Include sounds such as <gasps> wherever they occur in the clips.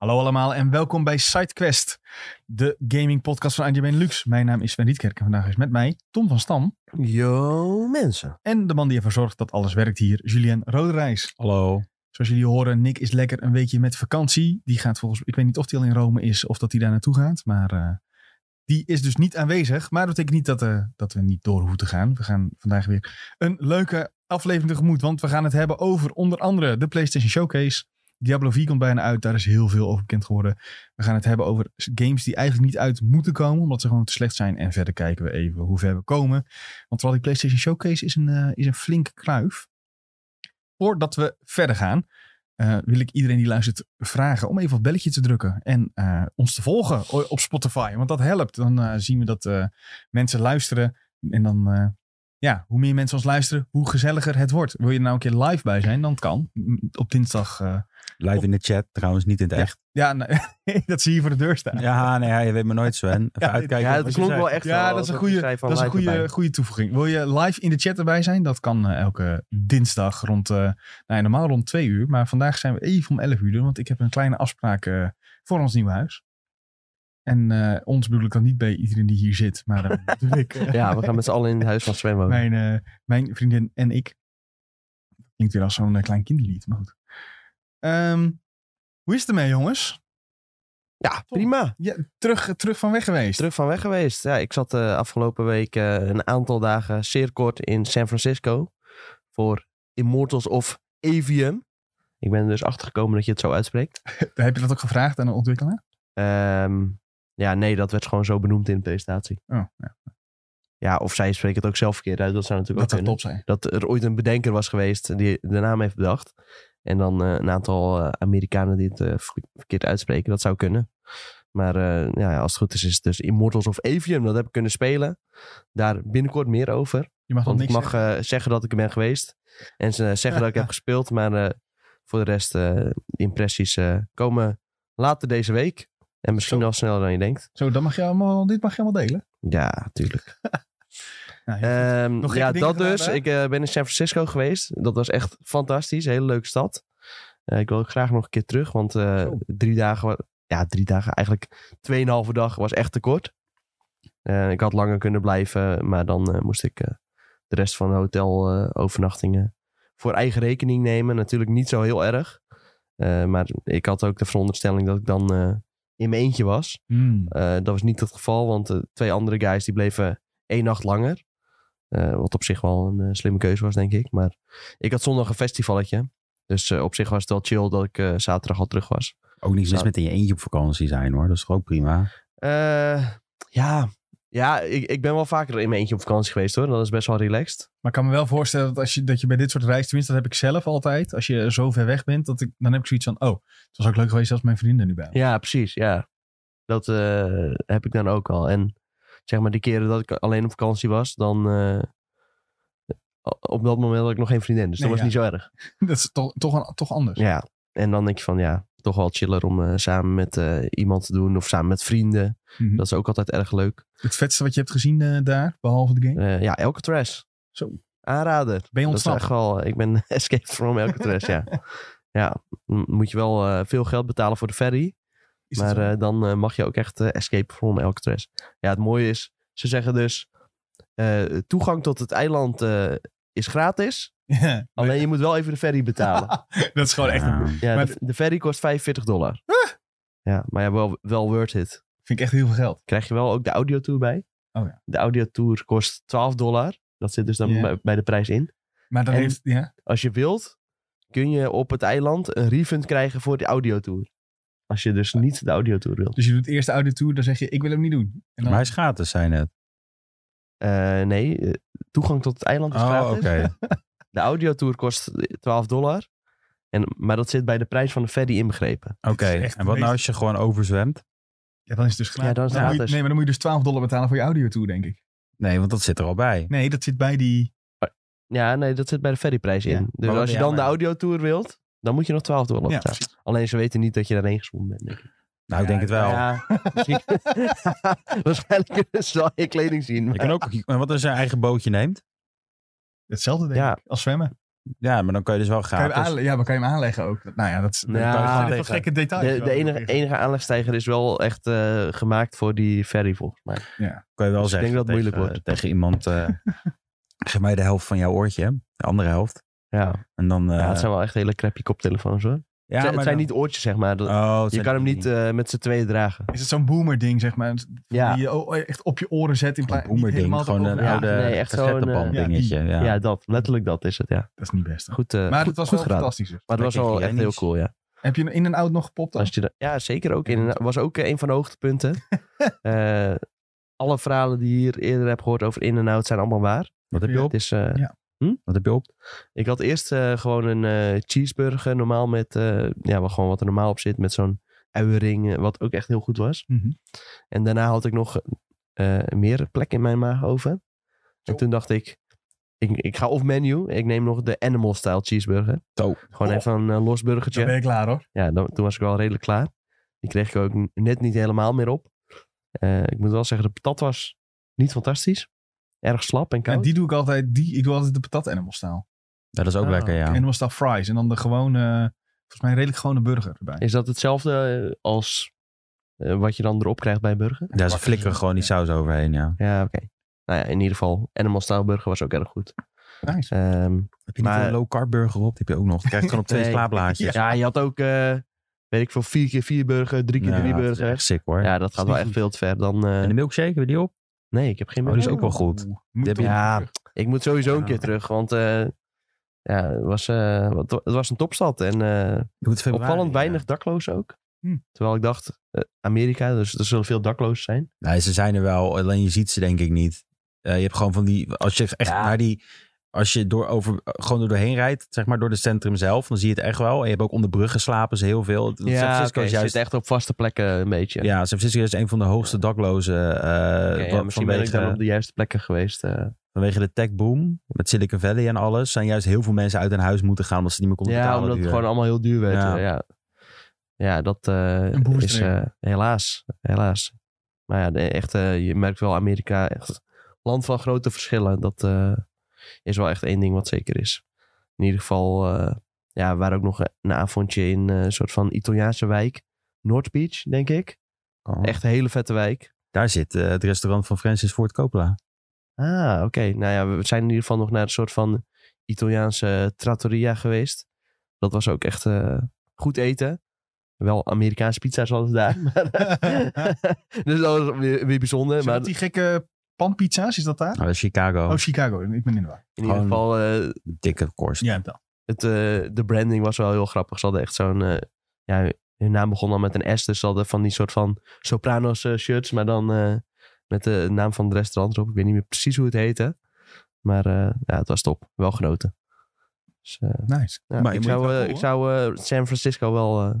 Hallo allemaal en welkom bij SideQuest, de gaming podcast van IGN Lux. Mijn naam is Sven Rietkerk en vandaag is met mij Tom van Stam. Yo mensen. En de man die ervoor zorgt dat alles werkt hier, Julien Roderijs. Hallo. Zoals jullie horen, Nick is lekker een weekje met vakantie. Die gaat volgens ik weet niet of hij al in Rome is of dat hij daar naartoe gaat. Maar uh, die is dus niet aanwezig. Maar dat betekent niet dat, uh, dat we niet door hoeven te gaan. We gaan vandaag weer een leuke aflevering tegemoet. Want we gaan het hebben over onder andere de PlayStation Showcase. Diablo 4 komt bijna uit. Daar is heel veel over bekend geworden. We gaan het hebben over games die eigenlijk niet uit moeten komen. Omdat ze gewoon te slecht zijn. En verder kijken we even hoe ver we komen. Want vooral die PlayStation Showcase is een, uh, is een flinke kruif. Voordat we verder gaan. Uh, wil ik iedereen die luistert vragen om even op belletje te drukken. En uh, ons te volgen op Spotify. Want dat helpt. Dan zien we dat mensen luisteren. En dan ja, hoe meer mensen ons luisteren, hoe gezelliger het wordt. Wil je er nou een keer live bij zijn, dan kan. Op dinsdag. Live in de chat, trouwens niet in het ja, echt. Ja, nee, <laughs> dat zie je voor de deur staan. Ja, nee, je weet me nooit, Sven. <laughs> Even ja, uitkijken. Ja, dat klonk wel echt Ja, wel, dat is een goede, dat is een goede, goede toevoeging. Wil je live in de chat erbij zijn? Dat kan uh, elke dinsdag rond, uh, nou ja, normaal rond twee uur. Maar vandaag zijn we even om elf uur, want ik heb een kleine afspraak uh, voor ons nieuwe huis. En uh, ons bedoel ik dan niet bij iedereen die hier zit, maar <laughs> uh, ik. Ja, we gaan met z'n allen in het huis van Sven wonen. Mijn, mijn vriendin en ik. Klinkt weer als zo'n klein kinderlied, maar goed. Um, hoe is het ermee, jongens? Ja, prima. Ja, terug, terug van weg geweest. Terug van weg geweest. Ja, ik zat uh, afgelopen week uh, een aantal dagen zeer kort in San Francisco. Voor Immortals of Avium. Ik ben er dus achter gekomen dat je het zo uitspreekt. <laughs> Heb je dat ook gevraagd aan de ontwikkelaar? Um, ja, nee, dat werd gewoon zo benoemd in de presentatie. Oh, ja. ja, of zij spreken het ook zelf verkeerd uit. Dat zou natuurlijk dat ook top zijn. Dat er ooit een bedenker was geweest die de naam heeft bedacht. En dan uh, een aantal uh, Amerikanen die het uh, verkeerd uitspreken. Dat zou kunnen. Maar ja, als het goed is, is het dus Immortals of Avium. Dat heb ik kunnen spelen. Daar binnenkort meer over. Je mag Want niks ik mag zeggen. zeggen dat ik er ben geweest. En ze zeggen dat ik heb <laughs> gespeeld. Maar voor de rest, de impressies komen later deze week. En misschien wel sneller dan je denkt. Zo, dan mag je allemaal, dit mag je allemaal delen. Ja, tuurlijk. <laughs> Nou. Um, Nog ja, dingen dat dus. Ik uh, ben in San Francisco geweest. Dat was echt fantastisch. Hele leuke stad. Uh, ik wil ook graag nog een keer terug. Want uh, drie dagen, ja, drie dagen, eigenlijk tweeënhalve dag was echt te kort. Ik had langer kunnen blijven. Maar dan moest ik de rest van de hotelovernachtingen voor eigen rekening nemen. Natuurlijk niet zo heel erg. Uh, maar ik had ook de veronderstelling dat ik dan uh, in mijn eentje was. Mm. Uh, dat was niet het geval, want de twee andere guys die bleven één nacht langer. Uh, wat op zich wel een slimme keuze was, denk ik. Maar ik had zondag een festivalletje. Dus op zich was het wel chill dat ik zaterdag al terug was. Ook niet mis met in je eentje op vakantie zijn hoor. Dat is toch ook prima? ja, ja ik, ik ben wel vaker in mijn eentje op vakantie geweest hoor. Dat is best wel relaxed. Maar ik kan me wel voorstellen dat, als je, dat je bij dit soort reizen, tenminste dat heb ik zelf altijd, als je zo ver weg bent, dat ik, dan heb ik zoiets van, oh, het was ook leuk geweest als mijn vrienden nu bij. Ja, precies. Ja. Dat uh, heb ik dan ook al. En zeg maar die keren dat ik alleen op vakantie was, dan uh, op dat moment had ik nog geen vriendin. Dus Nee, dat was ja. niet zo erg. <laughs> Dat is toch, toch, een- toch anders. Ja. En dan denk je van ja, toch wel chiller om uh, samen met uh, iemand te doen of samen met vrienden. Mhm. Dat is ook altijd erg leuk. Het vetste wat je hebt gezien eh, daar, behalve de game? Ja, Alcatraz. Zo. Aanrader. Ben je Dat is ontsnapt? echt wel, ik ben <laughs> escape from Alcatraz, ja. <laughs> Ja, moet je wel veel geld betalen voor de ferry. Maar uh, dan uh, mag je ook echt uh, escape from Alcatraz. Ja, het mooie is, ze zeggen dus, uh, toegang tot het eiland uh, is gratis. <laughs> Ja. Alleen je moet wel even de ferry betalen. <laughs> dat is gewoon echt een, Ja. Maar- de, de ferry kost 45 dollar. Ja, maar ja, wel, wel worth it. vind ik echt heel veel geld. Krijg je wel ook de audiotour bij. Oh ja. De audiotour kost 12 dollar. Dat zit dus dan bij, bij de prijs in. Maar dan En- heeft, ja, Als je wilt, kun je op het eiland een refund krijgen voor de audiotour. Als je dus niet de audiotour wilt. dus je doet eerst de audiotour, dan zeg je, ik wil hem niet doen. En dan, Maar hij is gratis, zijn het. Uh, nee, uh, toegang tot het eiland is Oh, gratis. oké. <laughs> De audiotour kost 12 dollar. En, maar dat zit bij de prijs van de ferry inbegrepen. Oké, is echt en wat de nou meest- als je gewoon overzwemt? ja, dan is het dus gratis. Ja, dan is het moet je- gratis. nee, maar dan moet je dus 12 dollar betalen voor je audiotour, denk ik. Nee, want dat zit er al bij. Nee, dat zit bij die... Ja, nee, dat zit bij de ferryprijs in. Ja, Dus maar als je ja, dan de maar- audiotour wilt, dan moet je nog 12 dollar Ja. Alleen ze weten niet dat je daarheen gezwommen bent. Denk ik. Nou, ik denk het wel. Ja, misschien. <laughs> Waarschijnlijk kunnen ze al je kleding zien. Je maar- kan ook, maar wat als je eigen bootje neemt? Hetzelfde, denk Ja. ik, als zwemmen. Ja, maar dan kan je dus wel aanle- ja, maar kan je hem aanleggen ook? Nou ja, dat is Ja, wel gekke details. De, de enige, enige aanlegstijger is wel echt eh, gemaakt voor die ferry volgens mij. kan je wel Dus ik zeggen denk dat het tegen, moeilijk wordt. tegen iemand... eh, <laughs> geef mij de helft van jouw oortje, de andere helft. Ja, En dan... eh, ja het zijn wel echt hele crappy koptelefoons hoor. ja, het, zijn- maar het zijn dan- niet oortjes zeg maar. Dat- Oh, je kan hem niet eh, met z'n tweeën dragen. Is het zo'n boomer ding, zeg maar? Ja. Die je echt op je oren zet in plaats Een boomer ding, gewoon een Ja, oude nee, echt zo'n, eh, dingetje. Ja, Ja. dat. Letterlijk dat is het, ja. Dat is niet best. Goed, eh, maar goed, het was goed wel gedaan. fantastisch. dus. Maar het was wel echt heel cool, ja. Heb je een in- en out nog gepopt dan? Als je ja, zeker ook. In, was ook eh, een van de hoogtepunten. <laughs> Eh, alle verhalen die je hier eerder heb gehoord over in-en-out zijn allemaal waar. Wat heb je Ja. op? Het is, eh, Ja. Wat heb je op? Ik had eerst eh, gewoon een eh, cheeseburger, normaal met, eh, ja, gewoon wat er normaal op zit, met zo'n uiering, wat ook echt heel goed was. Mhm. En daarna had ik nog meer plek in mijn maag over. En toen dacht ik, ik, ik ga off menu. Ik neem nog de animal style cheeseburger. Zo. Gewoon Oh. even een los Dan burgertje. ben je klaar hoor. Ja, dan, toen was ik wel redelijk klaar. Die kreeg ik ook net niet helemaal meer op. Ik moet wel zeggen, de patat was niet fantastisch. Erg slap en En koud. die doe ik altijd. Die, ik doe altijd de patat animal style. Ja, dat is ook Ah, lekker, ja. Animal style fries. En dan de gewone, volgens mij redelijk gewone burger erbij. Is dat hetzelfde eh, als eh, wat je dan erop krijgt bij een burger? Ja, ze flikkeren gewoon die saus overheen, ja. Ja, oké. Nou ja, in ieder geval, animal style burger was ook erg goed. Nice. Ehm, Heb je niet Maar- een low carb burger op? Die heb je ook nog. Dan krijg je gewoon op twee <laughs> Nee. slaapblaadjes. ja, je had ook, eh, weet ik veel, vier keer vier burger, drie keer Ja, drie dat is burger. echt sick hoor. Ja, dat gaat wel echt veel te ver. Dan, eh, En de milkshake, heb je die op? Nee, ik heb geen Oh, die is ook wel goed. Die heb je- Ja. Ik moet sowieso een Ja. keer terug, want eh, ja, het, was, eh, wat- het was een topstad. En eh, opvallend ja. weinig daklozen ook. Hm. Terwijl ik dacht, eh, Amerika, dus er zullen veel daklozen zijn. Nee, ze zijn er wel, alleen je ziet ze denk ik niet. Eh, je hebt gewoon van die, als je echt Ja. naar die, als je door over, gewoon er doorheen rijdt, zeg maar door het centrum zelf, dan zie je het echt wel. En je hebt ook onder bruggen slapen ze heel veel. San Ja, Francisco oké, is je juist, zit echt op vaste plekken een beetje. ja, San Francisco is een van de hoogste daklozen. eh, Oké, ja, wat- misschien ben ik dan op de juiste plekken geweest. eh. vanwege de tech boom met Silicon Valley en alles, zijn juist heel veel mensen uit hun huis moeten gaan omdat ze niet meer konden ja, betalen. omdat het gewoon allemaal heel duur werd. Ja. Ja, ja. ja dat eh, Een is eh, helaas, helaas. Maar ja, de, echt, eh, je merkt wel Amerika echt land van grote verschillen. Dat eh, is wel echt één ding wat zeker is. In ieder geval, eh, ja, we waren ook nog een avondje in eh, een soort van Italiaanse wijk. North Beach, denk ik. Oh. Echt een hele vette wijk. Daar zit eh, het restaurant van Francis Ford Coppola. Ah, oké. Nou ja, we zijn in ieder geval nog naar een soort van Italiaanse trattoria geweest. Dat was ook echt goed eten. Wel Amerikaanse pizza's hadden daar. <laughs> <laughs> <laughs> dus dat was weer, weer bijzonder. Maar dat die gekke panpizza's, is dat daar? Dat is Chicago. Oh, Chicago. Ik ben in de war. in ieder gewoon- geval, eh, Dikke korst. Ja, het, eh, de branding was wel heel grappig. Ze hadden echt zo'n... eh, ja, hun naam begon al met een S. Dus ze hadden van die soort van Sopranos eh, shirts. Maar dan eh, met de naam van het restaurant erop. Ik weet niet meer precies hoe het heette. Maar eh, ja, het was top. Wel genoten. Dus, eh, Nice. Ja, Maar je ik, moet zou, wel eh, ik zou eh, San Francisco wel eh,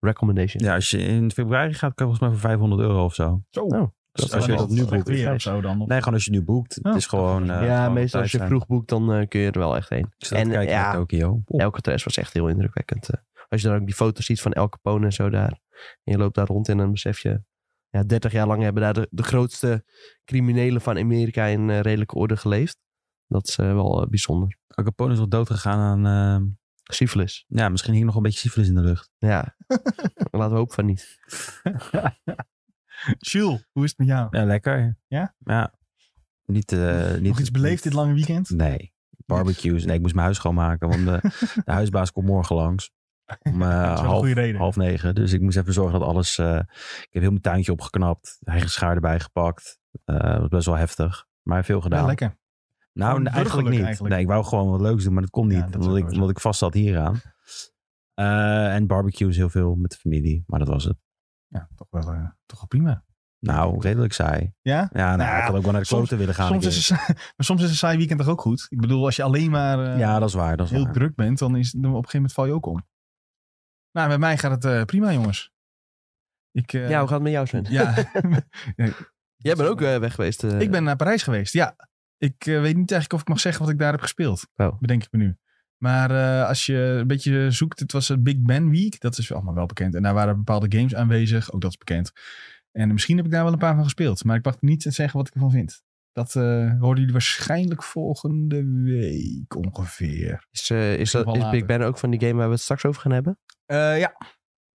recommendation. Ja, als je in februari gaat, kan je volgens mij voor 500 euro of zo. Zo. Nou, Dus is als je dat nu boekt. weer of zo dan. Of- Nee, gewoon als je nu boekt. Oh. Het is gewoon... eh, ja, gewoon meestal als je vroeg boekt, dan eh, kun je er wel echt heen. Ik En, kijken ja, naar Tokio. Elke tres was echt heel indrukwekkend. eh. als je dan ook die foto's ziet van El Capone en zo daar. En je loopt daar rond en dan besef je... Ja, 30 jaar lang hebben daar de, de grootste criminelen van Amerika in redelijke orde geleefd. Dat is wel bijzonder. Al Capone is wel dood gegaan aan... eh, Syphilis. ja, misschien hing nog een beetje syfilis in de lucht. Ja, <laughs> laten we hopen van niet. <laughs> Jules, hoe is het met jou? Ja, lekker. Ja? Ja. Niet, eh, niet, Nog iets beleefd dit lange weekend? Nee. Barbecues. Nee, ik moest mijn huis schoonmaken. Want de, <laughs> de huisbaas komt morgen langs. Om eh, Dat is wel een half, goede reden. half negen. Dus ik moest even zorgen dat alles... eh, ik heb heel mijn tuintje opgeknapt. Eigen schaar erbij gepakt. Dat was best wel heftig. Maar veel gedaan. Ja, lekker. Nou, eigenlijk niet. eigenlijk. Nee, ik wou gewoon wat leuks doen, maar dat kon niet. Ja, dat omdat, ik, omdat ik vast zat hieraan. En barbecues heel veel met de familie. Maar dat was het. Ja, toch wel, eh, toch wel prima. Nou, redelijk saai. Ja? Ja, nou, Nou, ik had ook wel naar de kloten willen gaan. Soms is, <laughs> maar soms is een saai weekend toch ook goed? Ik bedoel, als je alleen maar eh, ja, dat is waar. Dat is heel waar. druk bent, dan is dan op een gegeven moment val je ook om. Nou, met mij gaat het eh, prima, jongens. Ik, eh, ja, hoe gaat het met jou, Sven? ja. <laughs> <laughs> Jij bent ook eh, weg geweest. eh. ik ben naar Parijs geweest, ja. Ik weet niet eigenlijk of ik mag zeggen wat ik daar heb gespeeld. Oh. Bedenk ik me nu. Maar eh, als je een beetje zoekt, het was het Big Ben Week. Dat is allemaal wel bekend. En daar waren bepaalde games aanwezig. Ook dat is bekend. En misschien heb ik daar wel een paar van gespeeld. Maar ik mag niet zeggen wat ik ervan vind. Dat eh hoorden jullie waarschijnlijk volgende week ongeveer. Is, eh, is, dat, is Big. Ben ook van die game waar we het straks over gaan hebben? Ja,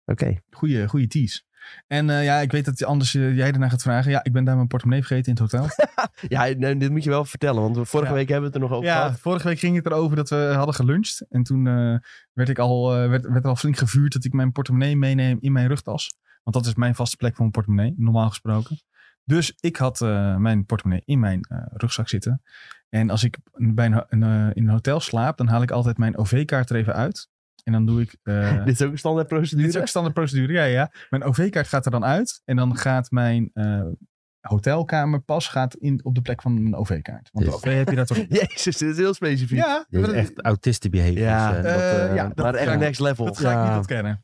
Oké. goede, goede tease. En eh, ja, ik weet dat anders eh, jij daarna gaat vragen. Ja, ik ben daar mijn portemonnee vergeten in het hotel. <laughs> Ja, nee, dit moet je wel vertellen, want we- vorige Ja. week hebben we het er nog over ja, gehad. vorige week ging het erover dat we hadden geluncht. En toen eh, werd, ik al, werd, werd er al flink gevuurd dat ik mijn portemonnee meeneem in mijn rugtas. Want dat is mijn vaste plek voor mijn portemonnee, normaal gesproken. Dus ik had mijn portemonnee in mijn rugzak zitten. En als ik bij een, in een hotel slaap, dan haal ik altijd mijn OV-kaart er even uit. En dan doe ik... eh, <laughs> Dit is ook een standaard procedure. dit is ook standaard procedure, ja, ja. Mijn OV-kaart gaat er dan uit. En dan gaat mijn eh, hotelkamerpas gaat in, op de plek van mijn OV-kaart. Want de Yes. OV heb je daar toch... <laughs> Jezus, dit is heel specifiek. Ja, Dit is dat- echt behavior. Ja, eh, dat, eh, eh, ja, dat- maar echt ja. next level. Dat ga ik niet ontkennen.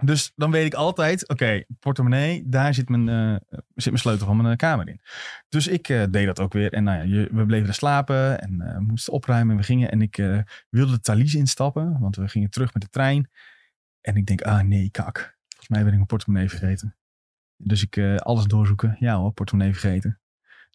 Dus dan weet ik altijd, oké, portemonnee, daar zit mijn, eh, zit mijn sleutel van mijn eh, kamer in. Dus ik eh, deed dat ook weer. En nou ja, we bleven er slapen en eh, moesten opruimen. We gingen en ik wilde de Thalys instappen, want we gingen terug met de trein. En ik denk, ah nee, kak. Volgens mij ben ik mijn portemonnee vergeten. Dus ik alles doorzoeken. Ja hoor, portemonnee vergeten.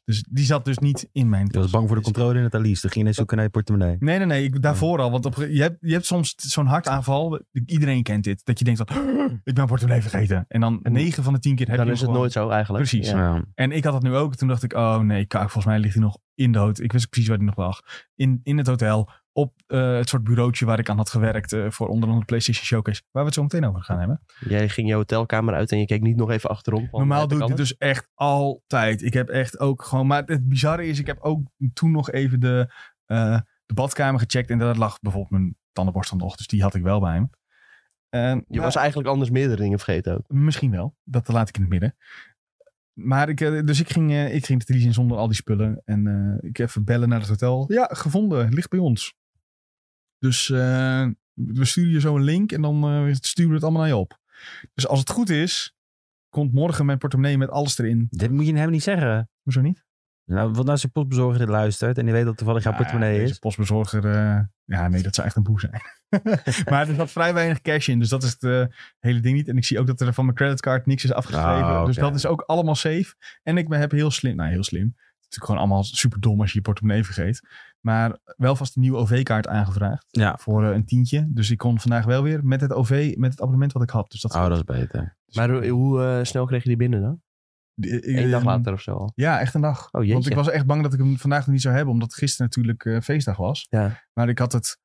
Dus die zat dus niet in mijn Je was bang voor de controle in het Alice. Toen ging je ineens zoeken naar je portemonnee. Nee, nee, nee. Ik, daarvoor al. Want op, je, hebt, je hebt soms zo'n hartaanval. Iedereen kent dit. Dat je denkt van, <gasps> ik ben mijn portemonnee vergeten. En dan En 9 van de 10 keer heb Dan je is hem het gewoon. nooit zo eigenlijk. Precies. Ja. En ik had dat nu ook. Toen dacht ik, oh nee, volgens mij ligt hij nog in de hotel. Ik wist precies waar hij nog lag. In, in het hotel. Op eh, het soort bureautje waar ik aan had gewerkt. eh, voor onder andere de PlayStation Showcase. Waar we het zo meteen over gaan hebben. Jij ging je hotelkamer uit en je keek niet nog even achterom. Normaal heb doe ik dit dus echt altijd. Ik heb echt ook gewoon... Maar het bizarre is, ik heb ook toen nog even de, eh, de badkamer gecheckt. En daar lag bijvoorbeeld mijn tandenborstel nog. Dus die had ik wel bij me. Eh, Je maar- was eigenlijk anders meerdere dingen vergeten ook. Misschien wel. Dat laat ik in het midden. Maar ik, eh, dus ik ging, eh, ik ging de in zonder al die spullen. En eh, ik even bellen naar het hotel. Ja, gevonden. Ligt bij ons. Dus eh, we sturen je zo een link en dan eh, sturen we het allemaal naar je op. Dus als het goed is, komt morgen mijn portemonnee met alles erin. Dit moet je hem niet zeggen. Hoezo niet? Nou, wat als je postbezorger dit luistert en die weet dat toevallig jouw Ja, portemonnee is. postbezorger. eh, ja, nee, dat zou echt een boe zijn. <laughs> maar er zat vrij weinig cash in. Dus dat is het hele ding niet. En ik zie ook dat er van mijn creditcard niks is afgeschreven. Ah. Dus dat is ook allemaal safe. En ik ben, heb heel slim. Nou, heel slim. Het is natuurlijk gewoon allemaal super dom als je je portemonnee vergeet. Maar wel vast een nieuwe OV-kaart aangevraagd. Ja. Voor eh, een tientje. Dus ik kon vandaag wel weer met het OV, met het abonnement wat ik had. Dus dat Oh, dat is beter. Dus- Maar hoe, hoe, eh, snel kreeg je die binnen dan? Die- Eén dag eh, later of zo al. Ja, echt een dag. Oh. Want ik was echt bang dat ik hem vandaag nog niet zou hebben. Omdat gisteren natuurlijk eh, feestdag was. Ja. Maar ik had het...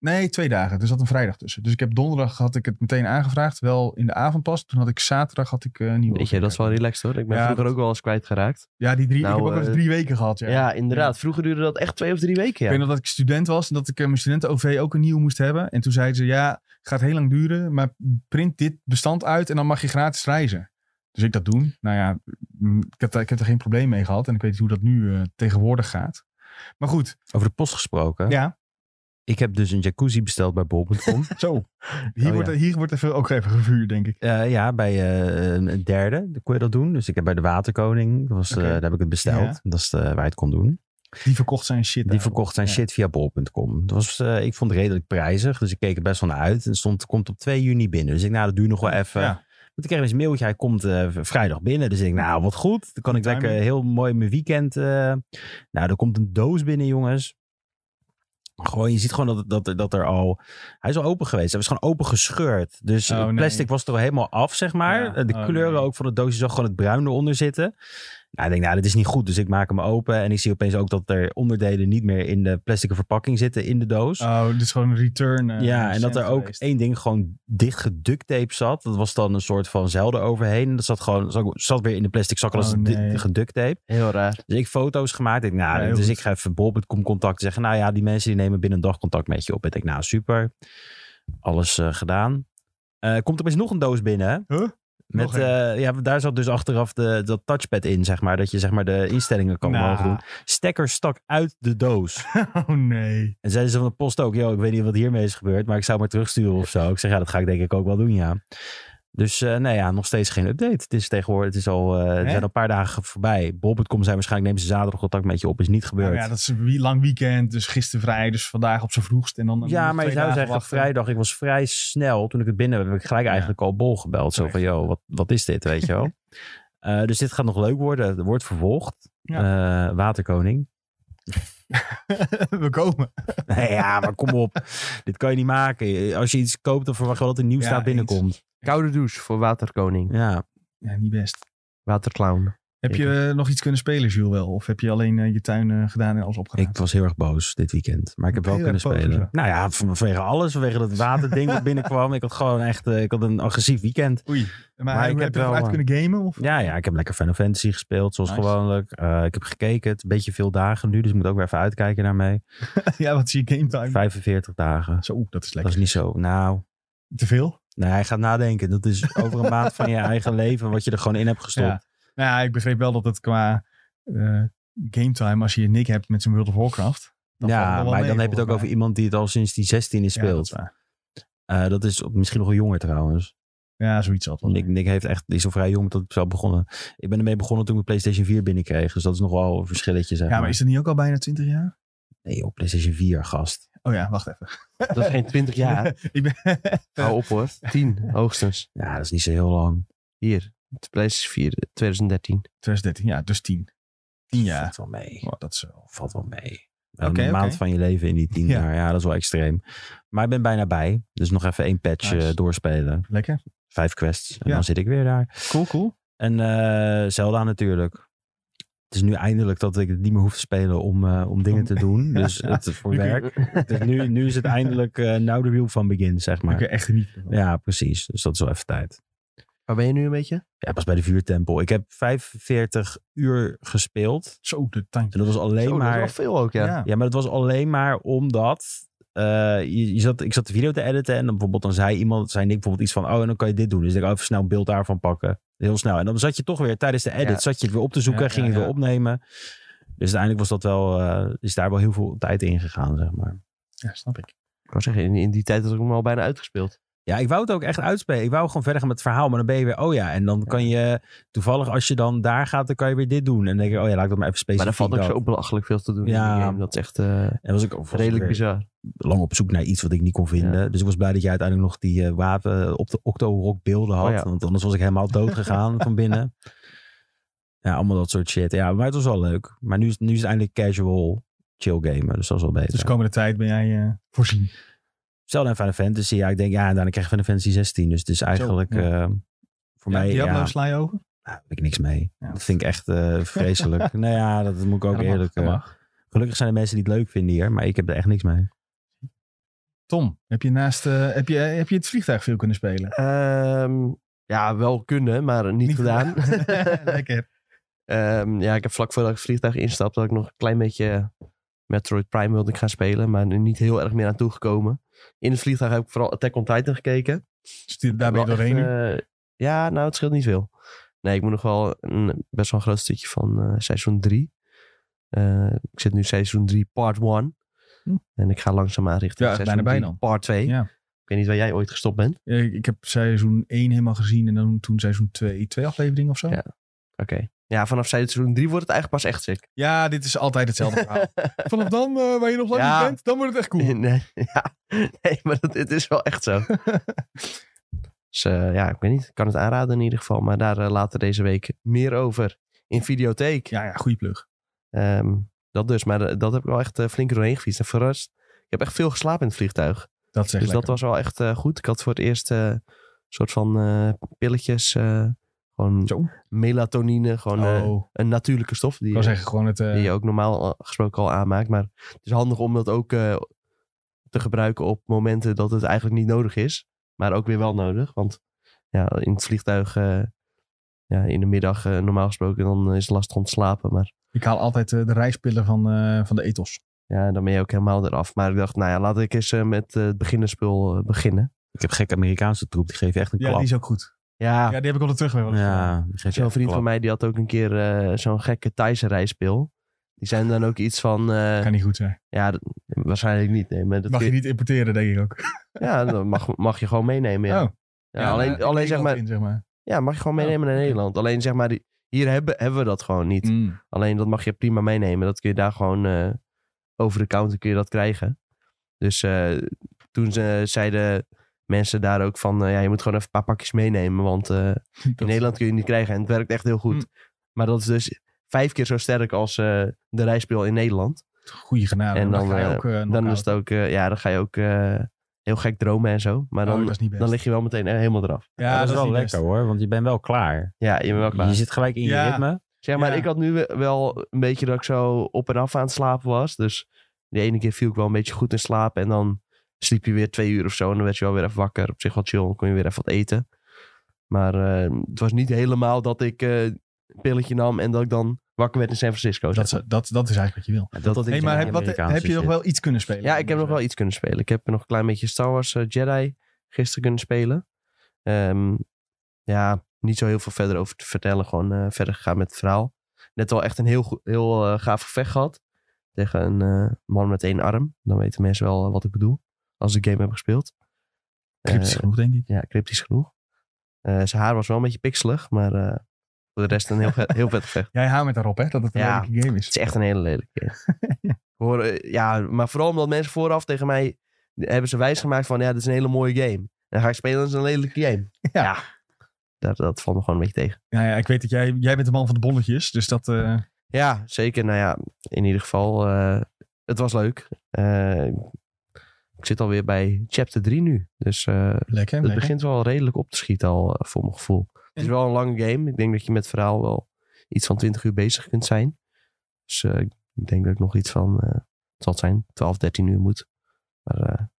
Nee, twee dagen. Er zat een vrijdag tussen. Dus ik heb donderdag had ik het meteen aangevraagd. Wel in de avond pas. Toen had ik zaterdag had ik eh, een nieuwe Weet je, dat is wel relaxed hoor. Ik ben Ja, vroeger dat- ook wel eens kwijtgeraakt. Ja, die drie. Nou, ik heb ook wel eens eh, drie weken gehad. Ja, Ja, inderdaad. Vroeger duurde dat echt twee of drie weken. Ik Ja. weet nog dat ik student was. En dat ik eh, mijn studenten-OV ook een nieuw moest hebben. En toen zeiden ze, ja, gaat heel lang duren. Maar print dit bestand uit en dan mag je gratis reizen. Dus ik dat doen. Nou ja, mm, ik heb, ik er geen probleem mee gehad. En ik weet niet hoe dat nu eh, tegenwoordig gaat. Maar goed, Over de post gesproken. ja. Ik heb dus een jacuzzi besteld bij bol.com. <laughs> Zo, hier, Oh, wordt, ja. er- hier wordt er veel ook even gevuurd, denk ik. Eh, ja, bij eh, een derde kon je dat doen. Dus ik heb bij de Waterkoning, dat was, eh, daar heb ik het besteld. Ja. Dat is de, waar je het kon doen. Die verkocht zijn shit. Die verkocht zijn Ja. shit via bol.com. Dat was, ik vond het redelijk prijzig, dus ik keek er best wel naar uit. En stond, komt op 2 juni binnen. Dus ik, nou, dat duurt nog wel even. Ja. Want ik kreeg eens een mailtje, hij komt vrijdag binnen. Dus ik, nou, wat goed. Dan kan ik lekker heel mooi mijn weekend. nou, er komt een doos binnen, jongens. Gewoon, je ziet gewoon dat, dat, er- dat er al... Hij is al open geweest. Hij was gewoon open gescheurd. Dus Oh, het nee. plastic was er al helemaal af, zeg maar. Ja, De oh, kleuren nee. ook van het doosje zag gewoon het bruin eronder zitten. Nou, ik denk, nou, dit is niet goed. Dus ik maak hem open. En ik zie opeens ook dat er onderdelen niet meer in de plastic verpakking zitten in de doos. Oh, dit is gewoon een return. eh, Ja, en dat er ook geweest. één ding gewoon dicht geducttape zat. Dat was dan een soort van zeil eroverheen. Dat zat gewoon zat- weer in de plastic zak als Oh, nee. geducttape. Heel raar. Dus ik foto's gemaakt. Ik, nou, Ja, dus goed. ik ga even bol.com contact zeggen. Nou ja, die mensen die nemen binnen een dag contact met je op. Ik denk, nou super. Alles eh, gedaan. Eh komt opeens nog een doos binnen. Huh? Met, eh, ja, daar zat dus achteraf de, dat touchpad in, zeg maar. Dat je zeg maar de instellingen kan Nou. mogen doen. Stekker stak uit de doos. <laughs> Oh nee. En zeiden ze van de post ook, joh, ik weet niet wat hiermee is gebeurd, maar ik zou maar terugsturen of zo. Ik zeg, ja, dat ga ik denk ik ook wel doen, ja. Dus eh nee, ja, nog steeds geen update. Het is tegenwoordig, het is al, eh, er zijn al een paar dagen voorbij. Bol.com zijn waarschijnlijk, nemen ze zaterdag contact met je op, is niet gebeurd. Nou ja, dat is een lang weekend. Dus gisteren vrij. Dus vandaag op zijn vroegst. En dan Ja, maar je zou zeggen, wachten. vrijdag, ik was vrij snel. Toen ik het binnen heb, heb ik gelijk eigenlijk al Bol gebeld. Zo van, joh, wat, wat is dit, weet je wel? <laughs> Eh, dus dit gaat nog leuk worden. Er wordt vervolgd. Waterkoning. <laughs> We komen. Nee, <laughs> ja, maar kom op. dit kan je niet maken. Als je iets koopt, dan verwacht je wel dat er nieuw staat binnenkomt. Koude douche voor Waterkoning. Ja, Ja, niet best. Waterclown. Heb je eh, nog iets kunnen spelen, Jules, wel? Of heb je alleen eh, je tuin eh, gedaan en alles opgeruimd? ik was heel erg boos dit weekend. Maar ik heb wel Heel kunnen erg boos, spelen. ja. Nou ja, van- vanwege alles. Vanwege dat waterding wat <laughs> binnenkwam. Ik had gewoon echt eh, ik had een agressief weekend. Oei. Maar, ik heb heb je wel, eh, kunnen gamen? Of? Ja, ja, ik heb lekker Final Fantasy gespeeld, zoals Nice. gewoonlijk. Eh, ik heb gekeken. Het is een beetje veel dagen nu, dus ik moet ook weer even uitkijken naar mee. <laughs> ja, wat zie je game time? 45 dagen. Zo, dat is Dat lekker. is niet zo. Nou, Te veel? Nee, hij gaat nadenken. Dat is over een maand van je <laughs> eigen leven wat je er gewoon in hebt gestopt. Ja. Nou ja, ik begreep wel dat het qua eh, game time, als je Nick hebt met zijn World of Warcraft. dan het ja, maar dan heb je het ook over iemand die het al sinds die 16 is Ja, dat speelt. is. Eh, dat is misschien nog wel jonger trouwens. Ja, zoiets het wel Nick. Nick heeft echt, die is al vrij jong dat ik zelf begonnen. Ik ben ermee begonnen toen ik PlayStation 4 binnenkreeg. Dus dat is nog wel een verschilletje, zeg Ja, maar. is het niet ook al bijna 20 jaar? Nee, op PlayStation 4, gast. Oh ja, wacht even. Dat is geen 20 <laughs> jaar. ik ben, <laughs> Hou op hoor. 10 hoogstens. Ja, dat is niet zo heel lang. Hier. De PlayStation 4 2013. 2013, ja, dus 10. 10 jaar. Valt wel mee. Oh, dat is wel. Valt wel mee. Een maand van je leven in die tien Ja. jaar. Ja, dat is wel extreem. Maar ik ben bijna bij. Dus nog even één patch Nice. eh, doorspelen. Lekker. Vijf quests. En Ja. dan zit ik weer daar. Cool, cool. En eh, Zelda natuurlijk. Het is nu eindelijk dat ik het niet meer hoef te spelen om, eh, om dingen te doen. Dus <laughs> Ja. het voor Nu kun je- werk. <laughs> Dus nu, nu is het eindelijk eh now the real van begin, zeg Maar. maar. Ik heb echt genieten. ervan. Ja, precies. Dus dat is wel even tijd. Waar ben je nu een beetje? Ja, pas bij de vuurtempel. Ik heb 45 uur gespeeld. Zo, de En tandje. dat was alleen Zo, dat is maar... wel veel ook, ja. Ja. Ja, maar dat was alleen maar omdat. Eh, je, je zat, ik zat de video te editen en dan bijvoorbeeld dan zei iemand, zei Nick bijvoorbeeld iets van, oh en dan kan je dit doen. Dus ik oh, even snel een beeld daarvan pakken. Heel snel. En dan zat je toch weer tijdens de edit, Ja. zat je het weer op te zoeken, Ja, ging ja, je het weer opnemen. Dus uiteindelijk was dat wel, eh, is daar wel heel veel tijd in gegaan, zeg maar. Ja, snap ik. Ik wou zeggen, in, in die tijd had ik hem al bijna uitgespeeld. Ja, ik wou het ook echt uitspelen. Ik wou gewoon verder gaan met het verhaal, maar dan ben je weer, oh ja, en dan kan je toevallig als je dan daar gaat, dan kan je weer dit doen. En dan denk je, oh ja, laat ik dat maar even Maar specifiek er valt ook zo belachelijk veel te doen Ja. in die game. Dat is echt eh, En was ik was redelijk bizar. lang op zoek naar iets wat ik niet kon vinden. Ja. Dus ik was blij dat jij uiteindelijk nog die eh, wapen op de Octo-rock beelden had. Oh ja. Want anders was ik helemaal dood gegaan van binnen. <laughs> Ja, allemaal dat soort shit. Ja, maar het was wel leuk. Maar nu is, nu is het eindelijk casual chill gamen. Dus dat is wel beter. Dus komende tijd ben jij eh, voorzien. Zelfde en Final Fantasy. Ja, ik denk, ja, en daarna krijg je Final Fantasy 16. Dus het is eigenlijk ja. eh, voor Ja, mij, Diablo ja, sla je over? daar heb ik niks mee. Ja. Dat vind ik echt eh, vreselijk. <laughs> nou ja, dat moet ik ook Ja, dat mag, eerlijk... dat eh, mag. gelukkig zijn er mensen die het leuk vinden hier. Maar ik heb er echt niks mee. Tom, heb je naast eh, heb je, heb je het vliegtuig veel kunnen spelen? Ehm, ja, wel kunnen, maar niet, gedaan. <laughs> Lekker. <laughs> Ehm, ja, ik heb vlak voordat ik het vliegtuig instapte, dat ik nog een klein beetje Metroid Prime wilde ik gaan spelen, maar er niet heel erg meer aan toegekomen. In het vliegtuig heb ik vooral Attack on Titan gekeken. Dus die- daar ben je doorheen nu? eh, ja, nou, het scheelt niet veel. Nee, ik moet nog wel een, best wel een groot stukje van eh, seizoen 3. ik zit nu seizoen 3 part 1. Hm. En ik ga langzaamaan richting Ja, seizoen bijna 3 bijna. part 2. Ja. Ik weet niet waar jij ooit gestopt bent. Ik, ik heb seizoen 1 helemaal gezien en dan toen seizoen 2, twee afleveringen of zo. Ja. Ja. Oké. Ja, vanaf seizoen 3 wordt het eigenlijk pas echt sick. dit is altijd hetzelfde verhaal. <laughs> Vanaf dan, eh, waar je nog lang Ja. niet bent, dan wordt het echt cool. <laughs> Nee, ja, nee maar dat, het is wel echt zo. <laughs> dus eh, ja, ik weet niet. Ik kan het aanraden in ieder geval. Maar daar eh, later deze week meer over in Videotheek. Ja, ja, goede plug. Ehm, dat dus. Maar dat heb ik wel echt flink doorheen gefietst. En verrast. Ik heb echt veel geslapen in het vliegtuig. Dat echt dus dat was wel echt goed. Ik had voor het eerst een soort van pilletjes. Eh, gewoon Zo. melatonine. Gewoon eh, oh, een natuurlijke stof. Die, ik zeggen, gewoon het... eh, die je ook normaal al- gesproken al aanmaakt. Maar het is handig om dat ook eh, te gebruiken op momenten dat het eigenlijk niet nodig is. Maar ook weer wel nodig. Want ja, in het vliegtuig eh, ja, in de middag eh, normaal gesproken dan is het lastig om te slapen. Maar Ik haal altijd eh, de reispillen van, eh, van de ethos. ja, dan ben je ook helemaal eraf. Maar ik dacht, nou ja, laat ik eens eh, met eh, het beginnerspul eh, beginnen. Ik heb gek Amerikaanse troep. Die geven je echt een Ja, klap. die is ook goed. Ja, Ja, die heb ik op de terugweg wel eens gedaan. Ja, je zo'n vriend een van mij die had ook een keer eh, zo'n gekke Thaise rijspil. Die zijn dan ook iets van... eh, Kan niet goed zijn. ja, dat- waarschijnlijk niet. Nee, maar dat Mag kun je niet importeren, denk ik ook. <laughs> Ja, dat mag, mag je gewoon meenemen. Ja. Oh. Ja, alleen, ik alleen zeg maar, in, zeg maar. ja, mag je gewoon meenemen Oh, naar oké. Nederland. Alleen zeg maar, die- hier hebben, hebben we dat gewoon niet. Mm. Alleen dat mag je prima meenemen. Dat kun je daar gewoon eh, over de counter kun je dat krijgen. Dus eh, toen ze zeiden mensen daar ook van, eh, ja, je moet gewoon even een paar pakjes meenemen. Want eh, <laughs> in Nederland kun je het niet krijgen. En het werkt echt heel goed. Mm. Maar dat is dus vijf keer zo sterk als eh, de rijspeel in Nederland. Goeie genade. En dan, ga je ook, Dan is het ook, eh, ja, dan ga je ook eh, heel gek dromen en zo. Maar Oh, dan, dan lig je wel meteen helemaal eraf. ja, dat is wel lekker best. hoor, want je bent wel klaar. Ja, je bent wel klaar. Je zit gelijk in je ritme. Zeg maar, Ja. ik had nu wel een beetje dat ik zo op en af aan het slapen was. Dus de ene keer viel ik wel een beetje goed in slaap. En dan sliep je weer twee uur of zo. En dan werd je wel weer even wakker. Op zich wel chill. Dan kon je weer even wat eten. Maar eh, het was niet helemaal dat ik eh, een pilletje nam en dat ik dan wakker werd in San Francisco. Dat, dat, dat is eigenlijk wat je wil. Dat, dat Hey, maar heb, wat, heb je nog wel iets kunnen spelen? Ja, ik heb nog wel iets kunnen spelen. Ik heb nog een klein beetje Star Wars eh, Jedi gisteren kunnen spelen. Ehm, ja, niet zo heel veel verder over te vertellen. Gewoon verder gegaan met het verhaal. Net wel echt een heel, heel gaaf gevecht gehad. Tegen een man met één arm. Dan weten mensen wel wat ik bedoel. Als ze de game hebben gespeeld. Cryptisch Eh, genoeg, denk ik. ja, cryptisch genoeg. Eh, zijn haar was wel een beetje pixelig. Maar eh, voor de rest een heel, vet- heel vet <laughs> gevecht. Jij hamert daarop, hè? Dat het een Ja. leuke game is. Het is echt een hele lelijke game. <laughs> Ik Hoor, ja, maar vooral omdat mensen vooraf tegen mij hebben ze wijsgemaakt van ja, dit is een hele mooie game. En dan ga ik spelen, dat is een lelijke game. <laughs> Ja. dat, dat valt me gewoon een beetje tegen. Ja, ja, ik weet dat jij, jij bent de man van de bolletjes. Dus dat... Ja, zeker. Nou ja, in ieder geval, het was leuk. Ik zit alweer bij chapter 3 nu. Dus eh, lekker, het lekker. begint wel redelijk op te schieten al, eh, voor mijn gevoel. Het is wel een lange game. Ik denk dat je met het verhaal wel iets van 20 uur bezig kunt zijn. Dus eh, ik denk dat ik nog iets van, het zal zijn, 12, 13 uur moet. Maar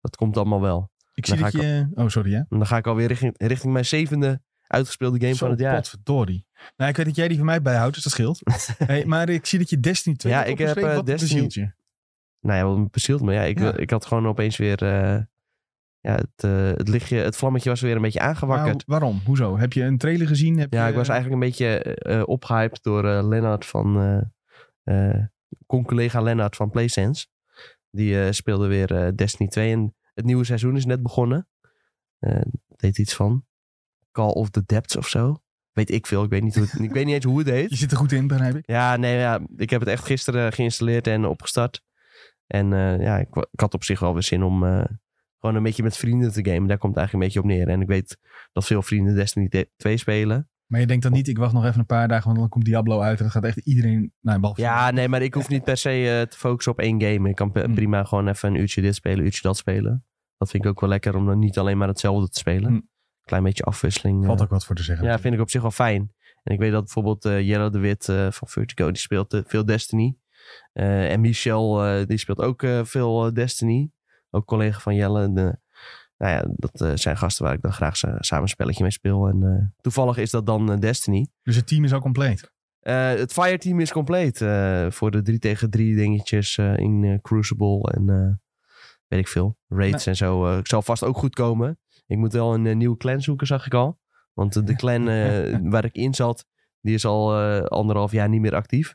dat komt allemaal wel. Ik zie dat je... Oh, sorry, hè? En dan ga ik alweer richting, richting mijn zevende uitgespeelde game Zo, van het jaar. potverdorie. Nou, ik weet dat jij die van mij bijhoudt, dus dat scheelt. <laughs> hey, maar ik zie dat je Destiny 2 Ja, hebt ik heb, Destiny-? Nou ja, wat bezielt me. Ja, ik, Ja. ik had gewoon opeens weer... eh, ja, het, eh, het lichtje, het vlammetje was weer een beetje aangewakkerd. Waarom? Hoezo? Heb je een trailer gezien? Heb Ja, je, ik was eigenlijk een beetje eh opgehyped door Lennart van... con-collega Lennart van PlaySense. Die speelde weer Destiny 2 en het nieuwe seizoen is net begonnen. Heet iets van Call of the Depths of zo. Weet ik veel, ik weet niet, hoe het, <laughs> ik weet niet eens hoe het heet. Je zit er goed in, begrijp ik. Ja, nee, ja, ik heb het echt gisteren geïnstalleerd en opgestart. En eh, ja, ik, ik had op zich wel weer zin om eh, gewoon een beetje met vrienden te gamen. Daar komt het eigenlijk een beetje op neer. En ik weet dat veel vrienden Destiny 2 spelen. Maar je denkt dan niet, ik wacht nog even een paar dagen, want dan komt Diablo uit en dan gaat echt iedereen... Nou, behalve Ja, nee, maar ik hoef niet per se eh, te focussen op één game. Ik kan Hmm. prima gewoon even een uurtje dit spelen, een uurtje dat spelen. Dat vind ik ook wel lekker om dan niet alleen maar hetzelfde te spelen. Hmm. Klein beetje afwisseling. Valt ook wat voor te zeggen. Ja, vind ik op zich wel fijn. En ik weet dat bijvoorbeeld Jelle de Wit van Vertigo, die speelt veel Destiny. Eh, en Michel, eh, die speelt ook eh, veel Destiny. Ook collega van Jelle. En, nou ja, dat zijn gasten waar ik dan graag sa- samen een spelletje mee speel. En toevallig is dat dan Destiny. Dus het team is al compleet. Eh, het Fireteam is compleet. voor de 3 tegen 3 dingetjes in Crucible en weet ik veel. Raids en zo. ik zal vast ook goed komen. Ik moet wel een nieuwe clan zoeken, zag ik al. Want de clan <laughs> waar ik in zat, die is al anderhalf jaar niet meer actief.